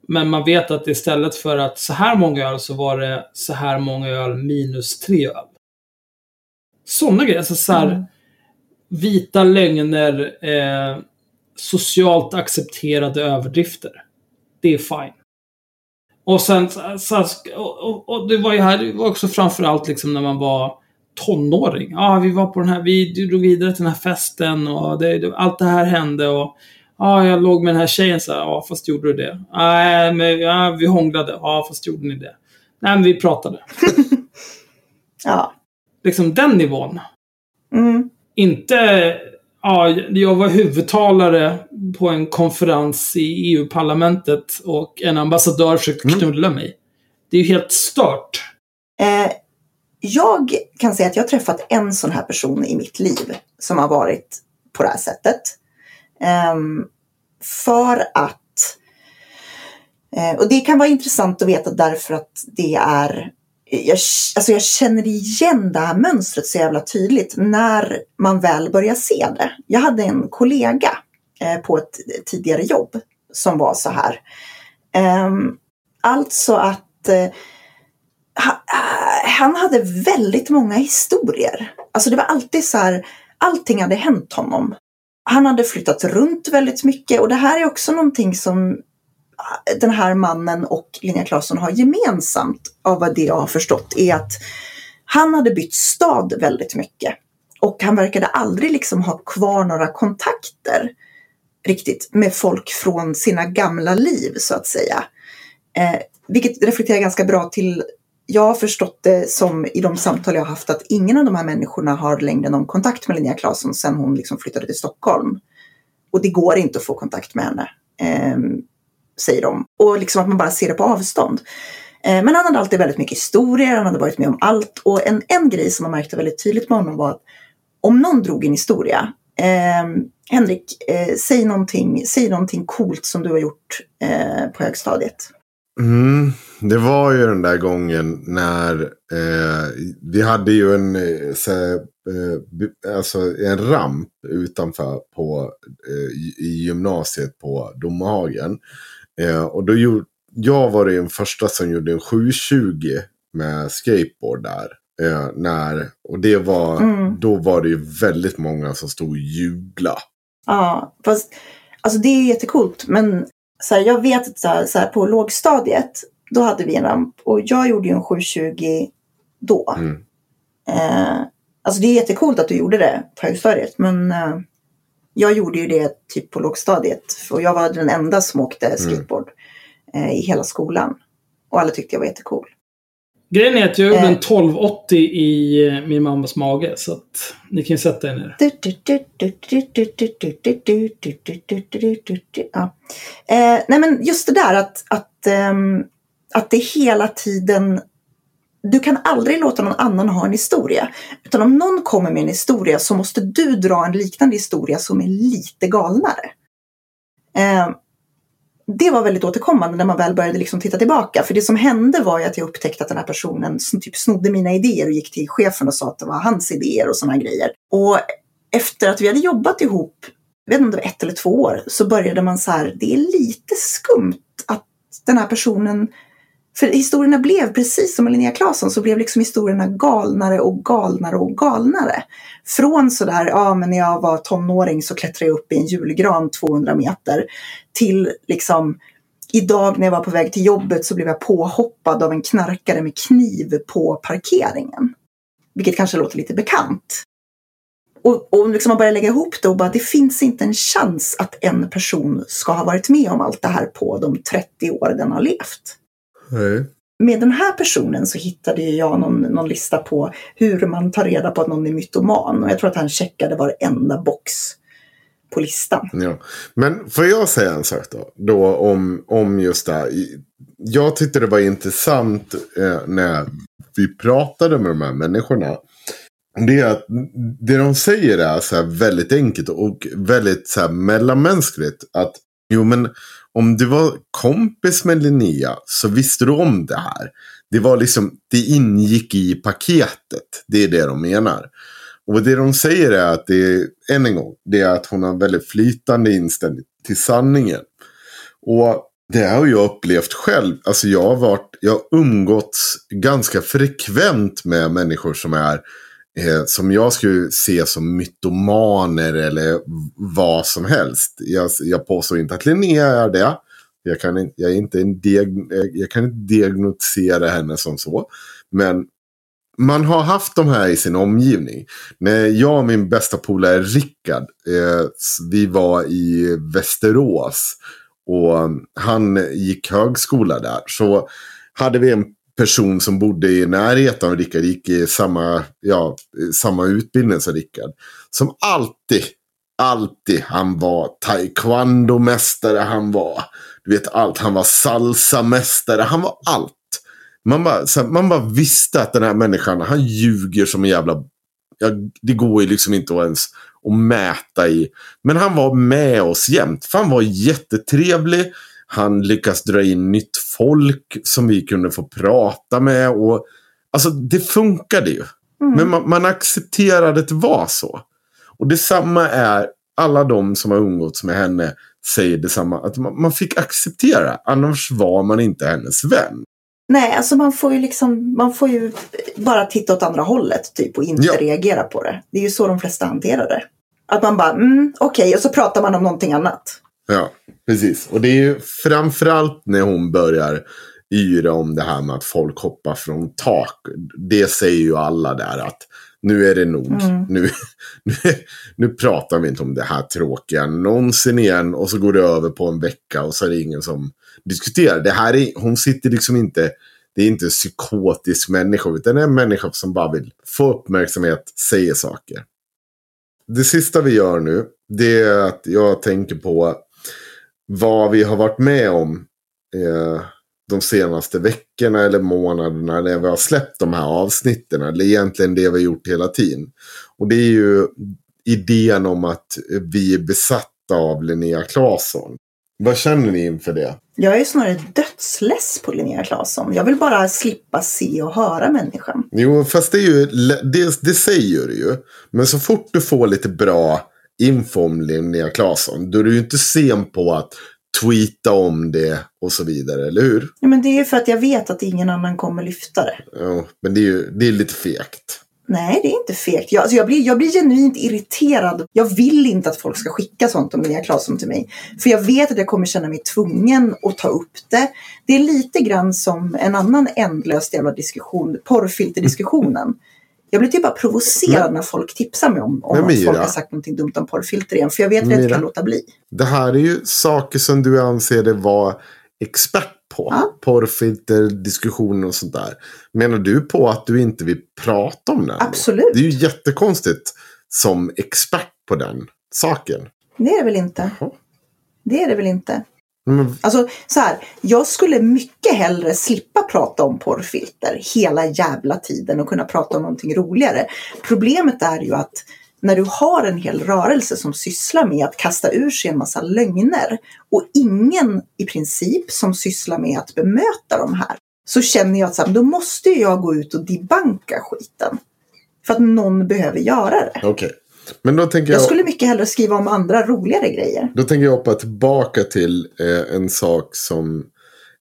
Men man vet att istället för att så här många öl så var det så här många öl minus tre öl. Sådana grejer. Alltså så här, Mm. vita lögner, eh, socialt accepterade överdrifter. Det är fine. Och sen, så, och, och, det var ju här, det var också framförallt liksom när man var tonåring. Ja, vi var på den här, vi drog vidare till den här festen och det, allt det här hände och ja, jag låg med den här tjejen så här, ja, fast gjorde du det? Nej, men ja, vi hånglade. Ja, fast gjorde ni det? Nej, men vi pratade. ja. Liksom den nivån. Mm. Inte, ja, jag var huvudtalare på en konferens i EU-parlamentet och en ambassadör försökte knulla mig. Det är ju helt stört. Eh, jag kan säga att jag har träffat en sån här person i mitt liv som har varit på det här sättet. Ehm, för att eh, och det kan vara intressant att veta därför att det är jag, alltså jag känner igen det här mönstret så jävla tydligt när man väl börjar se det. Jag hade en kollega eh, på ett tidigare jobb som var så här. Eh, alltså att eh, ha- eh, han hade väldigt många historier. Alltså det var alltid så här, allting hade hänt honom. Han hade flyttat runt väldigt mycket och det här är också någonting som den här mannen och Linnea Claesson har gemensamt av vad det jag har förstått är att han hade bytt stad väldigt mycket. Och han verkade aldrig liksom ha kvar några kontakter riktigt med folk från sina gamla liv så att säga. Eh, vilket reflekterar ganska bra till jag har förstått det som i de samtal jag har haft att ingen av de här människorna har längre någon kontakt med Linnea Claesson sedan hon liksom flyttade till Stockholm. Och det går inte att få kontakt med henne, eh, säger de. Och liksom att man bara ser det på avstånd. Eh, men han hade alltid väldigt mycket historier, han hade varit med om allt. Och en, en grej som man märkte väldigt tydligt med honom var att om någon drog en historia, eh, Henrik, eh, säg, någonting, säg någonting coolt som du har gjort eh, på högstadiet. Mm, det var ju den där gången när eh, vi hade ju en, eh, så, eh, alltså en ramp utanför på, eh, i- gymnasiet på Domahagen. Eh, och då gjorde, jag var den första som gjorde en 720 med skateboard där. Eh, när, och det var, Mm. då var det ju väldigt många som stod och jublade. Ja, fast alltså det är jättecoolt. Men så här, jag vet att så här, så här, på lågstadiet, då hade vi en ramp. Och jag gjorde ju en 720 då. Mm. Eh, alltså det är jättecoolt att du gjorde det på högstadiet. Men eh, jag gjorde ju det typ på lågstadiet. Och jag var den enda som åkte skateboard eh, i hela skolan. Och alla tyckte jag var jättecool. Grejen är att jag gjorde Eh. en 1280 i eh, min mammas mage, så att ni kan ju sätta er ner. Ja. Eh, nej men just det där att, att, ehm, att det hela tiden du kan aldrig låta någon annan ha en historia. Utan om någon kommer med en historia så måste du dra en liknande historia som är lite galnare. Eh, det var väldigt återkommande när man väl började liksom titta tillbaka. För det som hände var ju att jag upptäckte att den här personen typ snodde mina idéer och gick till chefen och sa att det var hans idéer och sådana grejer. Och efter att vi hade jobbat ihop, jag vet inte om det var ett eller två år, så började man så här, det är lite skumt att den här personen för historierna blev, precis som med Linnea Claesson, så blev liksom historierna galnare och galnare och galnare. Från sådär, ja men när jag var tonåring så klättrade jag upp i en julgran 200 meter. Till liksom, idag när jag var på väg till jobbet så blev jag påhoppad av en knarkare med kniv på parkeringen. Vilket kanske låter lite bekant. Och, och liksom man börjar lägga ihop det och bara, det finns inte en chans att en person ska ha varit med om allt det här på de 30 år den har levt. Nej. med den här personen så hittade jag någon, någon lista på hur man tar reda på att någon är mytoman. Och jag tror att han checkade varenda box på listan. Ja. Men får jag säga en sak då? då om, om just det här. Jag tyckte det var intressant eh, när vi pratade med de här människorna. Det är att det de säger är så väldigt enkelt och väldigt så mellanmänskligt. Att jo men om du var kompis med Linnea så visste du om det här. Det var liksom, det ingick i paketet. Det är det de menar. Och det de säger är att det är, än en gång, det är att hon har väldigt flytande inställning till sanningen. Och det har jag upplevt själv. Alltså jag har varit, jag har umgåtts ganska frekvent med människor som är eh, som jag skulle se som mytomaner eller vad som helst. Jag, jag påstår inte att Linnea är det. Jag kan, jag, är inte en diag, jag kan inte diagnostisera henne som så. Men man har haft de här i sin omgivning. När jag och min bästa polare Rickard, eh, vi var i Västerås och han gick högskola där. Så hade vi en person som bodde i närheten av Rickard, gick i samma, ja, samma utbildning som Rickard. Som alltid, alltid, han var taekwondo-mästare, han var, du vet allt, han var salsa-mästare, han var allt. Man bara, här, man bara visste att den här människan, han ljuger som en jävla... Ja, det går ju liksom inte att ens att mäta i. Men han var med oss jämt. För han var jättetrevlig. Han lyckas dra in nytt folk som vi kunde få prata med. Och, alltså det funkade ju. Mm. Men man, man accepterade att det var så. Och detsamma är alla de som har umgåtts med henne säger detsamma. Att man, man fick acceptera. Annars var man inte hennes vän. Nej, alltså man får ju liksom, man får ju bara titta åt andra hållet typ och inte ja. reagera på det. Det är ju så de flesta hanterar det. Att man bara, mm, okej, okay, och så pratar man om någonting annat. Ja, precis. Och det är ju framförallt när hon börjar yra om det här med att folk hoppar från tak. Det säger ju alla där att nu är det nog. Mm. Nu, nu, nu pratar vi inte om det här tråkiga någonsin igen. Och så går det över på en vecka och så är det ingen som diskuterar. Det här är, hon sitter liksom inte, det är inte en psykotisk människa. Utan det är en människa som bara vill få uppmärksamhet, säger saker. Det sista vi gör nu, det är att jag tänker på vad vi har varit med om. Eh, de senaste veckorna eller månaderna när vi har släppt de här avsnitten. Eller egentligen det vi har gjort hela tiden. Och det är ju idén om att vi är besatta av Linnea Claesson. Vad känner ni inför det? Jag är snarare dödsless på Linnea Claesson. Jag vill bara slippa se och höra människan. Jo, fast det, är ju, det, det säger du ju. Men så fort du får lite bra info om Linnea Claesson. Då är du ju inte sen på att tweeta om det och så vidare, eller hur? Ja, men det är ju för att jag vet att ingen annan kommer lyfta det. Ja, men det är ju det är lite fegt. Nej, det är inte fegt. Jag, alltså jag, blir, jag blir genuint irriterad. Jag vill inte att folk ska skicka sånt om Linnea Claesson till mig. För jag vet att jag kommer känna mig tvungen att ta upp det. Det är lite grann som en annan ändlös jävla diskussion, porrfilterdiskussionen. Jag blir typ bara provocerad men, när folk tipsar mig om, om att folk har sagt någonting dumt om porrfilter igen. För jag vet att jag inte kan låta bli. Det här är ju saker som du anser dig vara expert på. Ja. Porrfilter, diskussioner och sånt där. Menar du på att du inte vill prata om det? Absolut. Det är ju jättekonstigt som expert på den saken. Det är det väl inte. Jaha. Det är det väl inte. Mm. Alltså så här, jag skulle mycket hellre slippa prata om porrfilter hela jävla tiden och kunna prata om någonting roligare. Problemet är ju att när du har en hel rörelse som sysslar med att kasta ur sig en massa lögner och ingen i princip som sysslar med att bemöta de här så känner jag att så här, då måste jag gå ut och debanka skiten. För att någon behöver göra det. Okay. Men då tänker jag, jag skulle mycket hellre skriva om andra roligare grejer. Då tänker jag hoppa tillbaka till eh, en sak som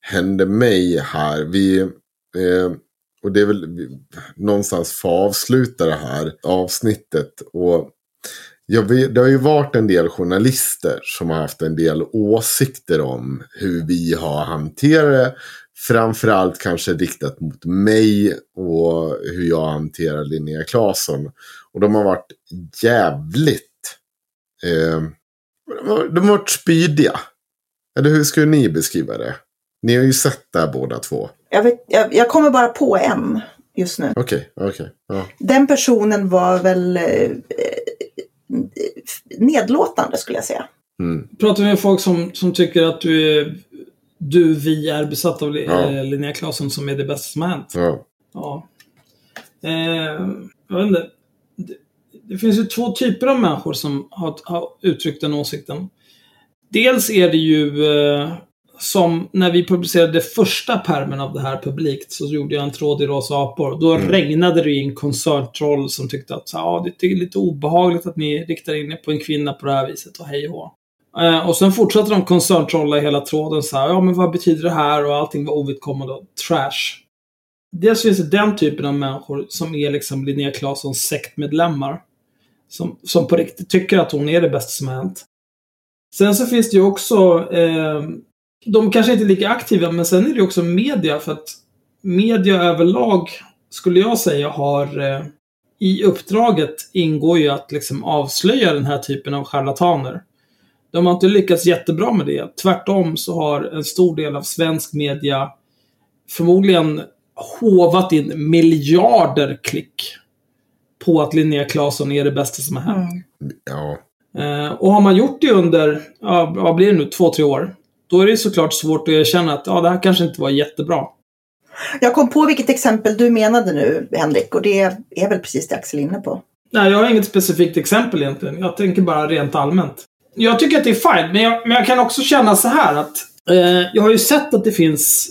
hände mig här. Vi, eh, och det är väl någonstans för att avsluta det här avsnittet. Och jag vet, det har ju varit en del journalister som har haft en del åsikter om hur vi har hanterat det. Framförallt kanske riktat mot mig och hur jag hanterar Linnea Claesson. Och de har varit jävligt... Eh, de har varit spydiga. Eller hur skulle ni beskriva det? Ni har ju sett det här båda två. Jag, vet, jag, jag kommer bara på en just nu. Okej, okej. Ja. Den personen var väl eh, eh, nedlåtande skulle jag säga. Mm. Pratar vi med folk som, som tycker att du, är, du, vi är besatta av Ja. ja. Linnea Claesson som är det bästa som har hänt. Ja. Ja. Eh, jag vet inte. Det, finns ju två typer av människor som har, har uttryckt den åsikten. Dels är det ju eh, som när vi publicerade första permen av det här publikt så gjorde jag en tråd i Rosa apor. Då regnade det in koncerntroll som tyckte att ja, det är lite obehagligt att ni riktar in er på en kvinna på det här viset och hej och. Eh, och sen fortsatte de koncerntrolla i hela tråden så här, ja men vad betyder det här och allting var ovidkommande och trash. Dels finns det den typen av människor som är liksom Linnea Claessons sektmedlemmar. Som, som på riktigt tycker att hon är det bästa som har hänt. Sen så finns det ju också, eh, de kanske inte är lika aktiva, men sen är det ju också media för att media överlag skulle jag säga har eh, i uppdraget ingår ju att liksom avslöja den här typen av charlataner. De har inte lyckats jättebra med det. Tvärtom så har en stor del av svensk media förmodligen hovat in miljarder klick på att Linnea Claesson är det bästa som har hänt. ja. Eh, och har man gjort det under, ja, vad blir det nu, två, tre år, då är det såklart svårt att erkänna att ja, det här kanske inte var jättebra. Jag kom på vilket exempel du menade nu, Henrik, och det är väl precis det Axel är inne på. Nej, jag har inget specifikt exempel egentligen. Jag tänker bara rent allmänt. Jag tycker att det är fine, men jag, men jag kan också känna så här att eh, jag har ju sett att det finns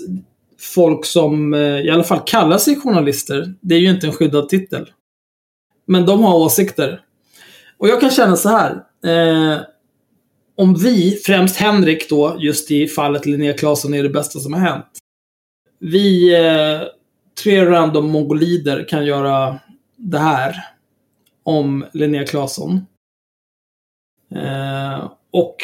folk som eh, i alla fall kallar sig journalister. Det är ju inte en skyddad titel. Men de har åsikter. Och jag kan känna så här. Eh, om vi, främst Henrik då, just i fallet Linnea Claesson är det bästa som har hänt. Vi eh, tre random mongolider kan göra det här om Linnea Claesson. Eh, och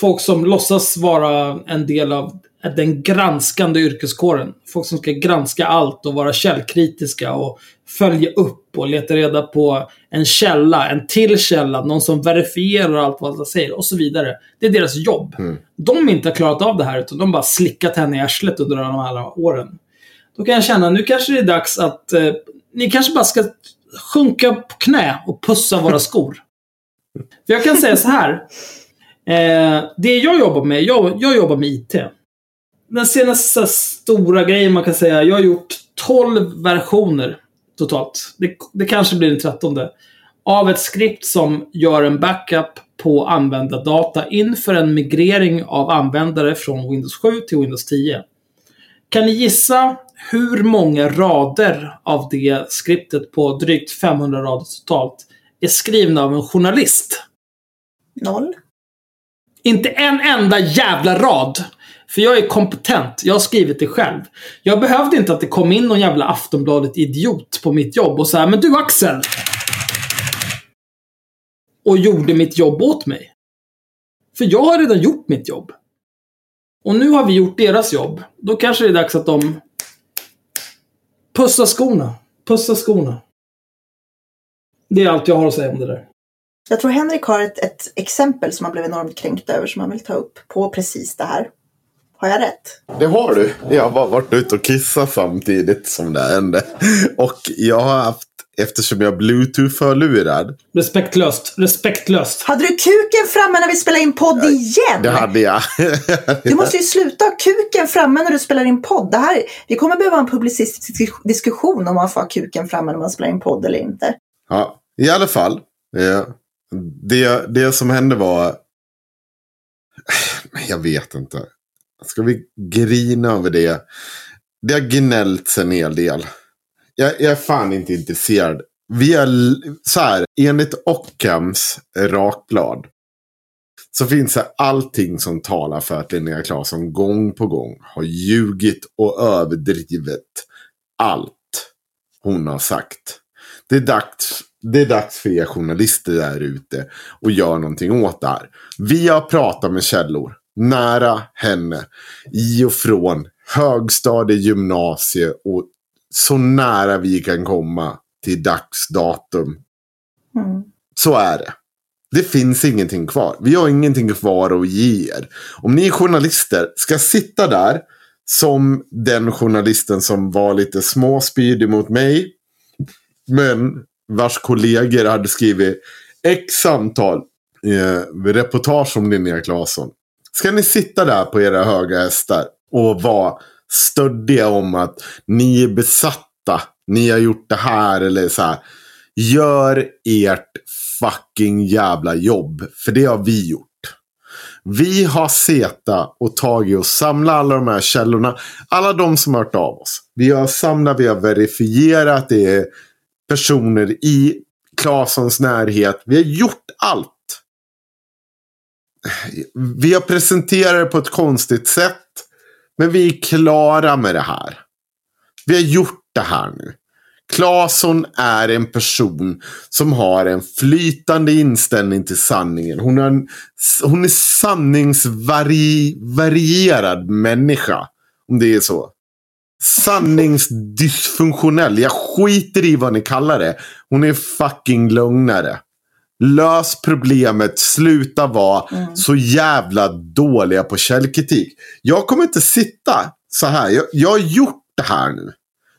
folk som låtsas vara en del av den granskande yrkeskåren. Folk som ska granska allt och vara källkritiska och följa upp och leta reda på en källa, en till källa, någon som verifierar allt vad de säger och så vidare. Det är deras jobb. De inte har klarat av det här utan de bara slickat henne i arslet under de här åren. Då kan jag känna, nu kanske det är dags att eh, ni kanske bara ska sjunka på knä och pussa våra skor. För jag kan säga så här. Eh, det jag jobbar med, jag, jag jobbar med IT. Den senaste stora grejen man kan säga, jag har gjort 12 versioner totalt. Det, det kanske blir den trettonde. Av ett skript som gör en backup på användardata inför en migrering av användare från Windows 7 till Windows 10. Kan ni gissa hur många rader av det skriptet på drygt 500 rader totalt är skrivna av en journalist? Noll. Inte en enda jävla rad. För jag är kompetent. Jag har skrivit det själv. Jag behövde inte att det kom in någon jävla Aftonbladet-idiot på mitt jobb och såhär, Men du Axel! Och gjorde mitt jobb åt mig. För jag har redan gjort mitt jobb. Och nu har vi gjort deras jobb. Då kanske det är dags att de pussar skorna. Pussar skorna. Det är allt jag har att säga om det där. Jag tror Henrik har ett, ett exempel som han blev enormt kränkt över som han vill ta upp på precis det här. Har jag rätt? Det har du. Jag har bara varit ute och kissat samtidigt som det hände. Och jag har haft, eftersom jag är bluetooth-hörlurad. Respektlöst. Respektlöst. Hade du kuken framme när vi spelade in podd igen? Det hade jag. Du måste ju sluta ha kuken framme när du spelar in podd. Det här, vi kommer behöva en publicistisk diskussion om man får ha kuken framme när man spelar in podd eller inte. Ja, i alla fall. Det, det som hände var... Jag vet inte. Ska vi grina över det? Det har gnällts en hel del. Jag, jag är fan inte intresserad. Vi är så här, enligt Ockhams rakblad. Så finns det allting som talar för att Linnea Claesson gång på gång har ljugit och överdrivit allt hon har sagt. Det är dags, det är dags för er journalister där ute att göra någonting åt det här. Vi har pratat med källor nära henne i och från högstadie, gymnasie och så nära vi kan komma till dagsdatum. Mm. Så är det. Det finns ingenting kvar. Vi har ingenting kvar att ge er. Om ni journalister ska sitta där som den journalisten som var lite småspydig mot mig. Men vars kollegor hade skrivit x antal eh, reportage om Linnea Claesson. Ska ni sitta där på era höga hästar och vara stöddiga om att ni är besatta. Ni har gjort det här eller så här. Gör ert fucking jävla jobb. För det har vi gjort. Vi har seta och tagit och samlat alla de här källorna. Alla de som har hört av oss. Vi har samlat, vi har verifierat. Det är personer i Claessons närhet. Vi har gjort allt. Vi har presenterat det på ett konstigt sätt. Men vi är klara med det här. Vi har gjort det här nu. Claesson är en person som har en flytande inställning till sanningen. Hon, är en, hon är sanningsvarierad människa. Om det är så. Sanningsdysfunktionell. Jag skiter i vad ni kallar det. Hon är fucking lögnare. Lös problemet. Sluta vara mm. så jävla dåliga på källkritik. Jag kommer inte sitta så här. Jag, jag har gjort det här nu.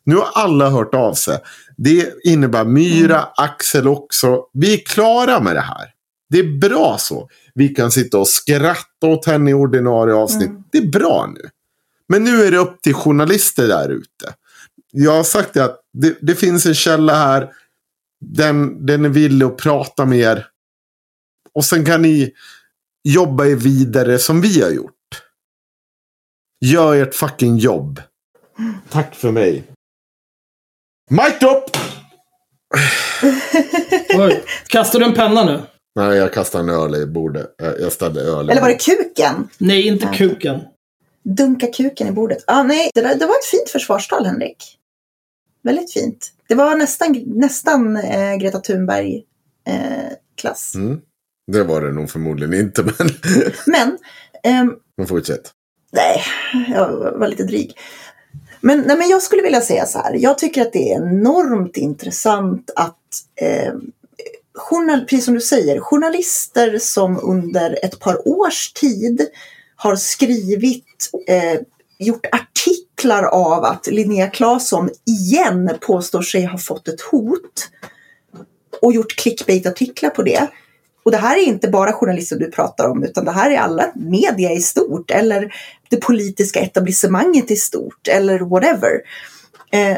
Nu har alla hört av sig. Det innebär Myra, mm. Axel också. Vi är klara med det här. Det är bra så. Vi kan sitta och skratta åt henne i ordinarie avsnitt. Mm. Det är bra nu. Men nu är det upp till journalister där ute. Jag har sagt det att det, det finns en källa här. Den, den är villig att prata med er. Och sen kan ni jobba er vidare som vi har gjort. Gör ert fucking jobb. Tack för mig. Mic drop! Oj. Kastar du en penna nu? Nej, jag kastade en öl i bordet. Jag ställde öl. Eller var det kuken? Nej, inte ja. kuken. Dunka kuken i bordet. Ah, nej, det, där, det var ett fint försvarstal, Henrik. Väldigt fint. Det var nästan, nästan eh, Greta Thunberg-klass. Eh, mm. Det var det nog förmodligen inte, men... men... Ehm, men fortsätt. Nej, jag var lite dryg. Men, nej, men jag skulle vilja säga så här. Jag tycker att det är enormt intressant att eh, journal, precis som du säger, journalister som under ett par års tid har skrivit, eh, gjort artiklar av att Linnea Claesson igen påstår sig ha fått ett hot och gjort clickbait-artiklar på det. Och det här är inte bara journalister du pratar om utan det här är alla media i stort eller det politiska etablissemanget i stort eller whatever. Eh,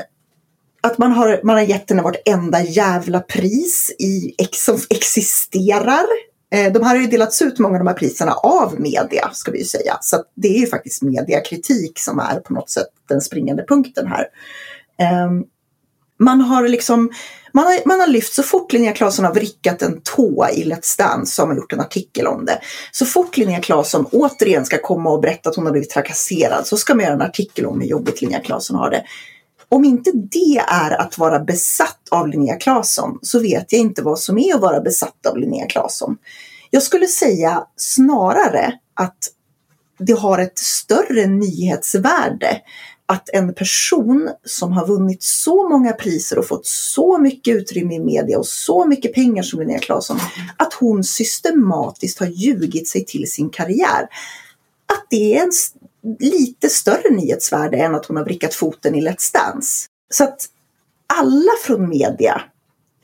att man har, man har gett henne vartenda jävla pris i, som existerar. Eh, de här har ju delats ut, många av de här priserna, av media, ska vi ju säga. Så det är ju faktiskt mediakritik som är på något sätt den springande punkten här. Ehm, man har liksom man har, man har lyft, så fort Linnea Claesson har vrickat en tå i Let's Dance så har man gjort en artikel om det. Så fort Linnea Claesson återigen ska komma och berätta att hon har blivit trakasserad så ska man göra en artikel om hur jobbigt Linnea Claesson har det. Om inte det är att vara besatt av Linnea Claesson så vet jag inte vad som är att vara besatt av Linnea Claesson. Jag skulle säga snarare att det har ett större nyhetsvärde att en person som har vunnit så många priser och fått så mycket utrymme i media och så mycket pengar som Linnea Claesson, att hon systematiskt har ljugit sig till sin karriär. Att det är en lite större nyhetsvärde än att hon har vrickat foten i Let's Dance. Så att alla från media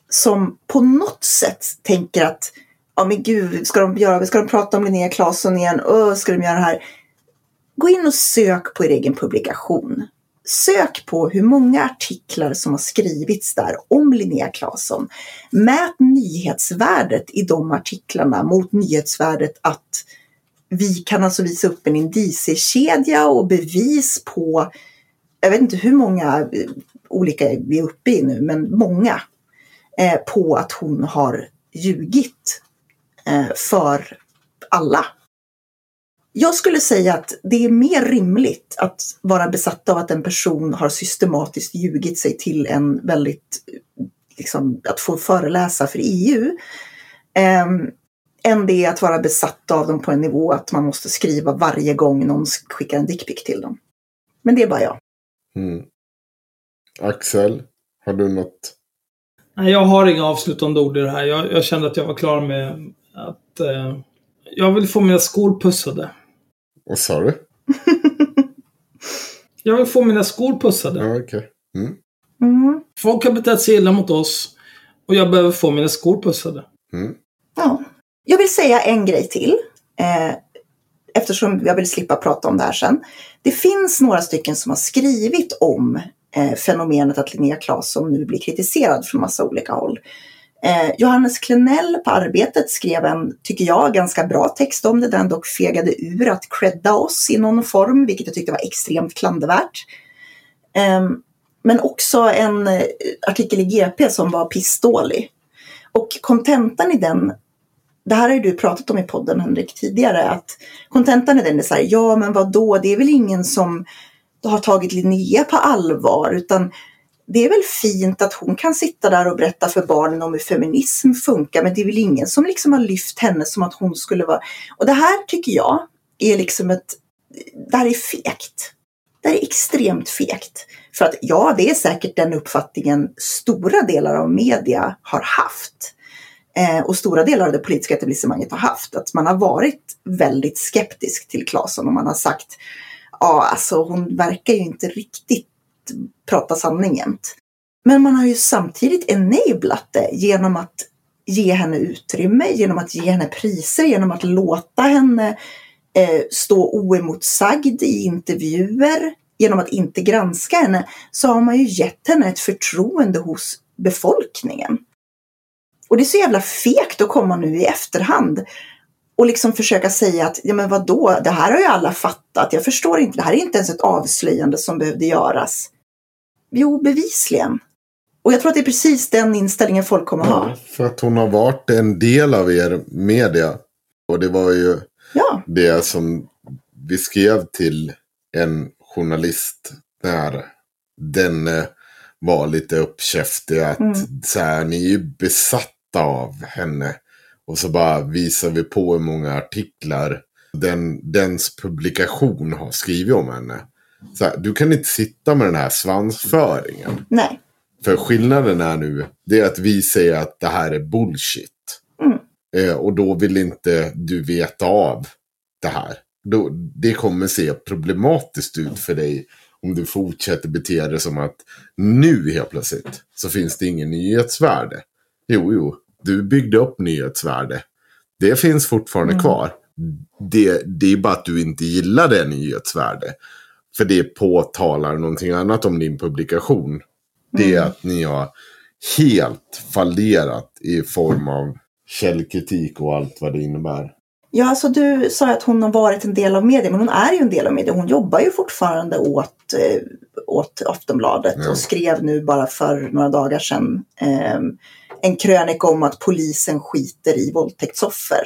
som på något sätt tänker att ja men gud, ska de, göra, ska de prata om Linnea Claesson igen? Öh, ska de göra det här? Gå in och sök på er egen publikation. Sök på hur många artiklar som har skrivits där om Linnea Claesson. Mät nyhetsvärdet i de artiklarna mot nyhetsvärdet att vi kan alltså visa upp en indiciekedja och bevis på, jag vet inte hur många eh, olika vi är uppe i nu, men många, eh, på att hon har ljugit eh, för alla jag skulle säga att det är mer rimligt att vara besatt av att en person har systematiskt ljugit sig till en väldigt, eh, liksom, att få föreläsa för EU. Eh, än det är att vara besatt av dem på en nivå att man måste skriva varje gång någon skickar en dickpic till dem. Men det är bara jag. Mm. Axel, har du något? Nej, jag har inga avslutande ord i det här. Jag, jag kände att jag var klar med att eh, jag vill få mina skor pussade. Vad sa du? Jag vill få mina skor pussade. Ja, okej. Mm. Mm. Folk har betett sig illa mot oss och jag behöver få mina skor pussade. Mm. Ja. Jag vill säga en grej till. Eh, eftersom jag vill slippa prata om det här sen. Det finns några stycken som har skrivit om eh, fenomenet att Linnea Claesson nu blir kritiserad från massa olika håll. Eh, Johannes Klenell på Arbetet skrev en, tycker jag, ganska bra text om det, där han dock fegade ur att credda oss i någon form, vilket jag tyckte var extremt klandervärt. Ehm, men också en eh, artikel i GP som var pissdålig. Och kontentan i den, det här har ju du pratat om i podden Henrik tidigare, att kontentan i den är så här, ja men vad då? det är väl ingen som har tagit Linnea på allvar, utan det är väl fint att hon kan sitta där och berätta för barnen om hur feminism funkar, men det är väl ingen som liksom har lyft henne som att hon skulle vara... Och det här tycker jag är liksom ett... Det här är fegt. Det här är extremt fegt. För att ja, det är säkert den uppfattningen stora delar av media har haft. Eh, och stora delar av det politiska etablissemanget har haft. Att man har varit väldigt skeptisk till Claesson och man har sagt ja, alltså hon verkar ju inte riktigt prata sanning jämt. Men man har ju samtidigt enablat det genom att ge henne utrymme, genom att ge henne priser, genom att låta henne eh, stå oemotsagd i intervjuer, genom att inte granska henne, så har man ju gett henne ett förtroende hos befolkningen. Och det är så jävla fegt att komma nu i efterhand och liksom försöka säga att, ja men vadå, det här har ju alla fattat, jag förstår inte, det här är inte ens ett avslöjande som behövde göras. Jo, bevisligen. Och jag tror att det är precis den inställningen folk kommer ha. Ja, för att hon har varit en del av er media. Och det var ju Ja, det som vi skrev till en journalist när den eh, var lite uppkäftig. Att Mm. så här, ni är ju besatta av henne. Och så bara visar vi på hur många artiklar den, dens publikation har skrivit om henne. Så här, du kan inte sitta med den här svansföringen. nej. För skillnaden är nu, det är att vi säger att det här är bullshit. Mm. Eh, och då vill inte du veta av det här. Då, det kommer se problematiskt ut för dig om du fortsätter bete dig som att nu helt plötsligt så finns det ingen nyhetsvärde. Jo, jo, du byggde upp nyhetsvärde. Det finns fortfarande Mm. kvar. Det, det är bara att du inte gillar det nyhetsvärde. För det påtalar någonting annat om din publikation. Det är Mm. att ni har helt fallerat i form av källkritik och allt vad det innebär. Ja, alltså du sa att hon har varit en del av media, men hon är ju en del av media. Hon jobbar ju fortfarande åt, eh, åt Aftonbladet Ja. och skrev nu bara för några dagar sedan eh, en krönika om att polisen skiter i våldtäktsoffer.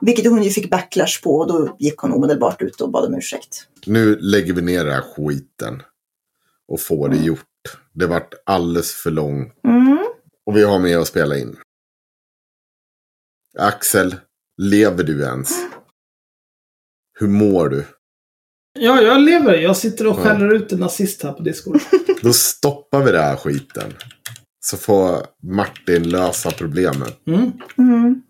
Vilket hon ju fick backlash på och då gick hon omedelbart ut och bad om ursäkt. Nu lägger vi ner den här skiten. Och får det gjort. Det vart alldeles för långt. Mm. Och vi har med att spela in. Axel, lever du ens? Hur mår du? Ja, jag lever. Jag sitter och Ja. skäller ut en nazist här på Discord. Då stoppar vi den här skiten. Så får Martin lösa problemet. Mm. Mm.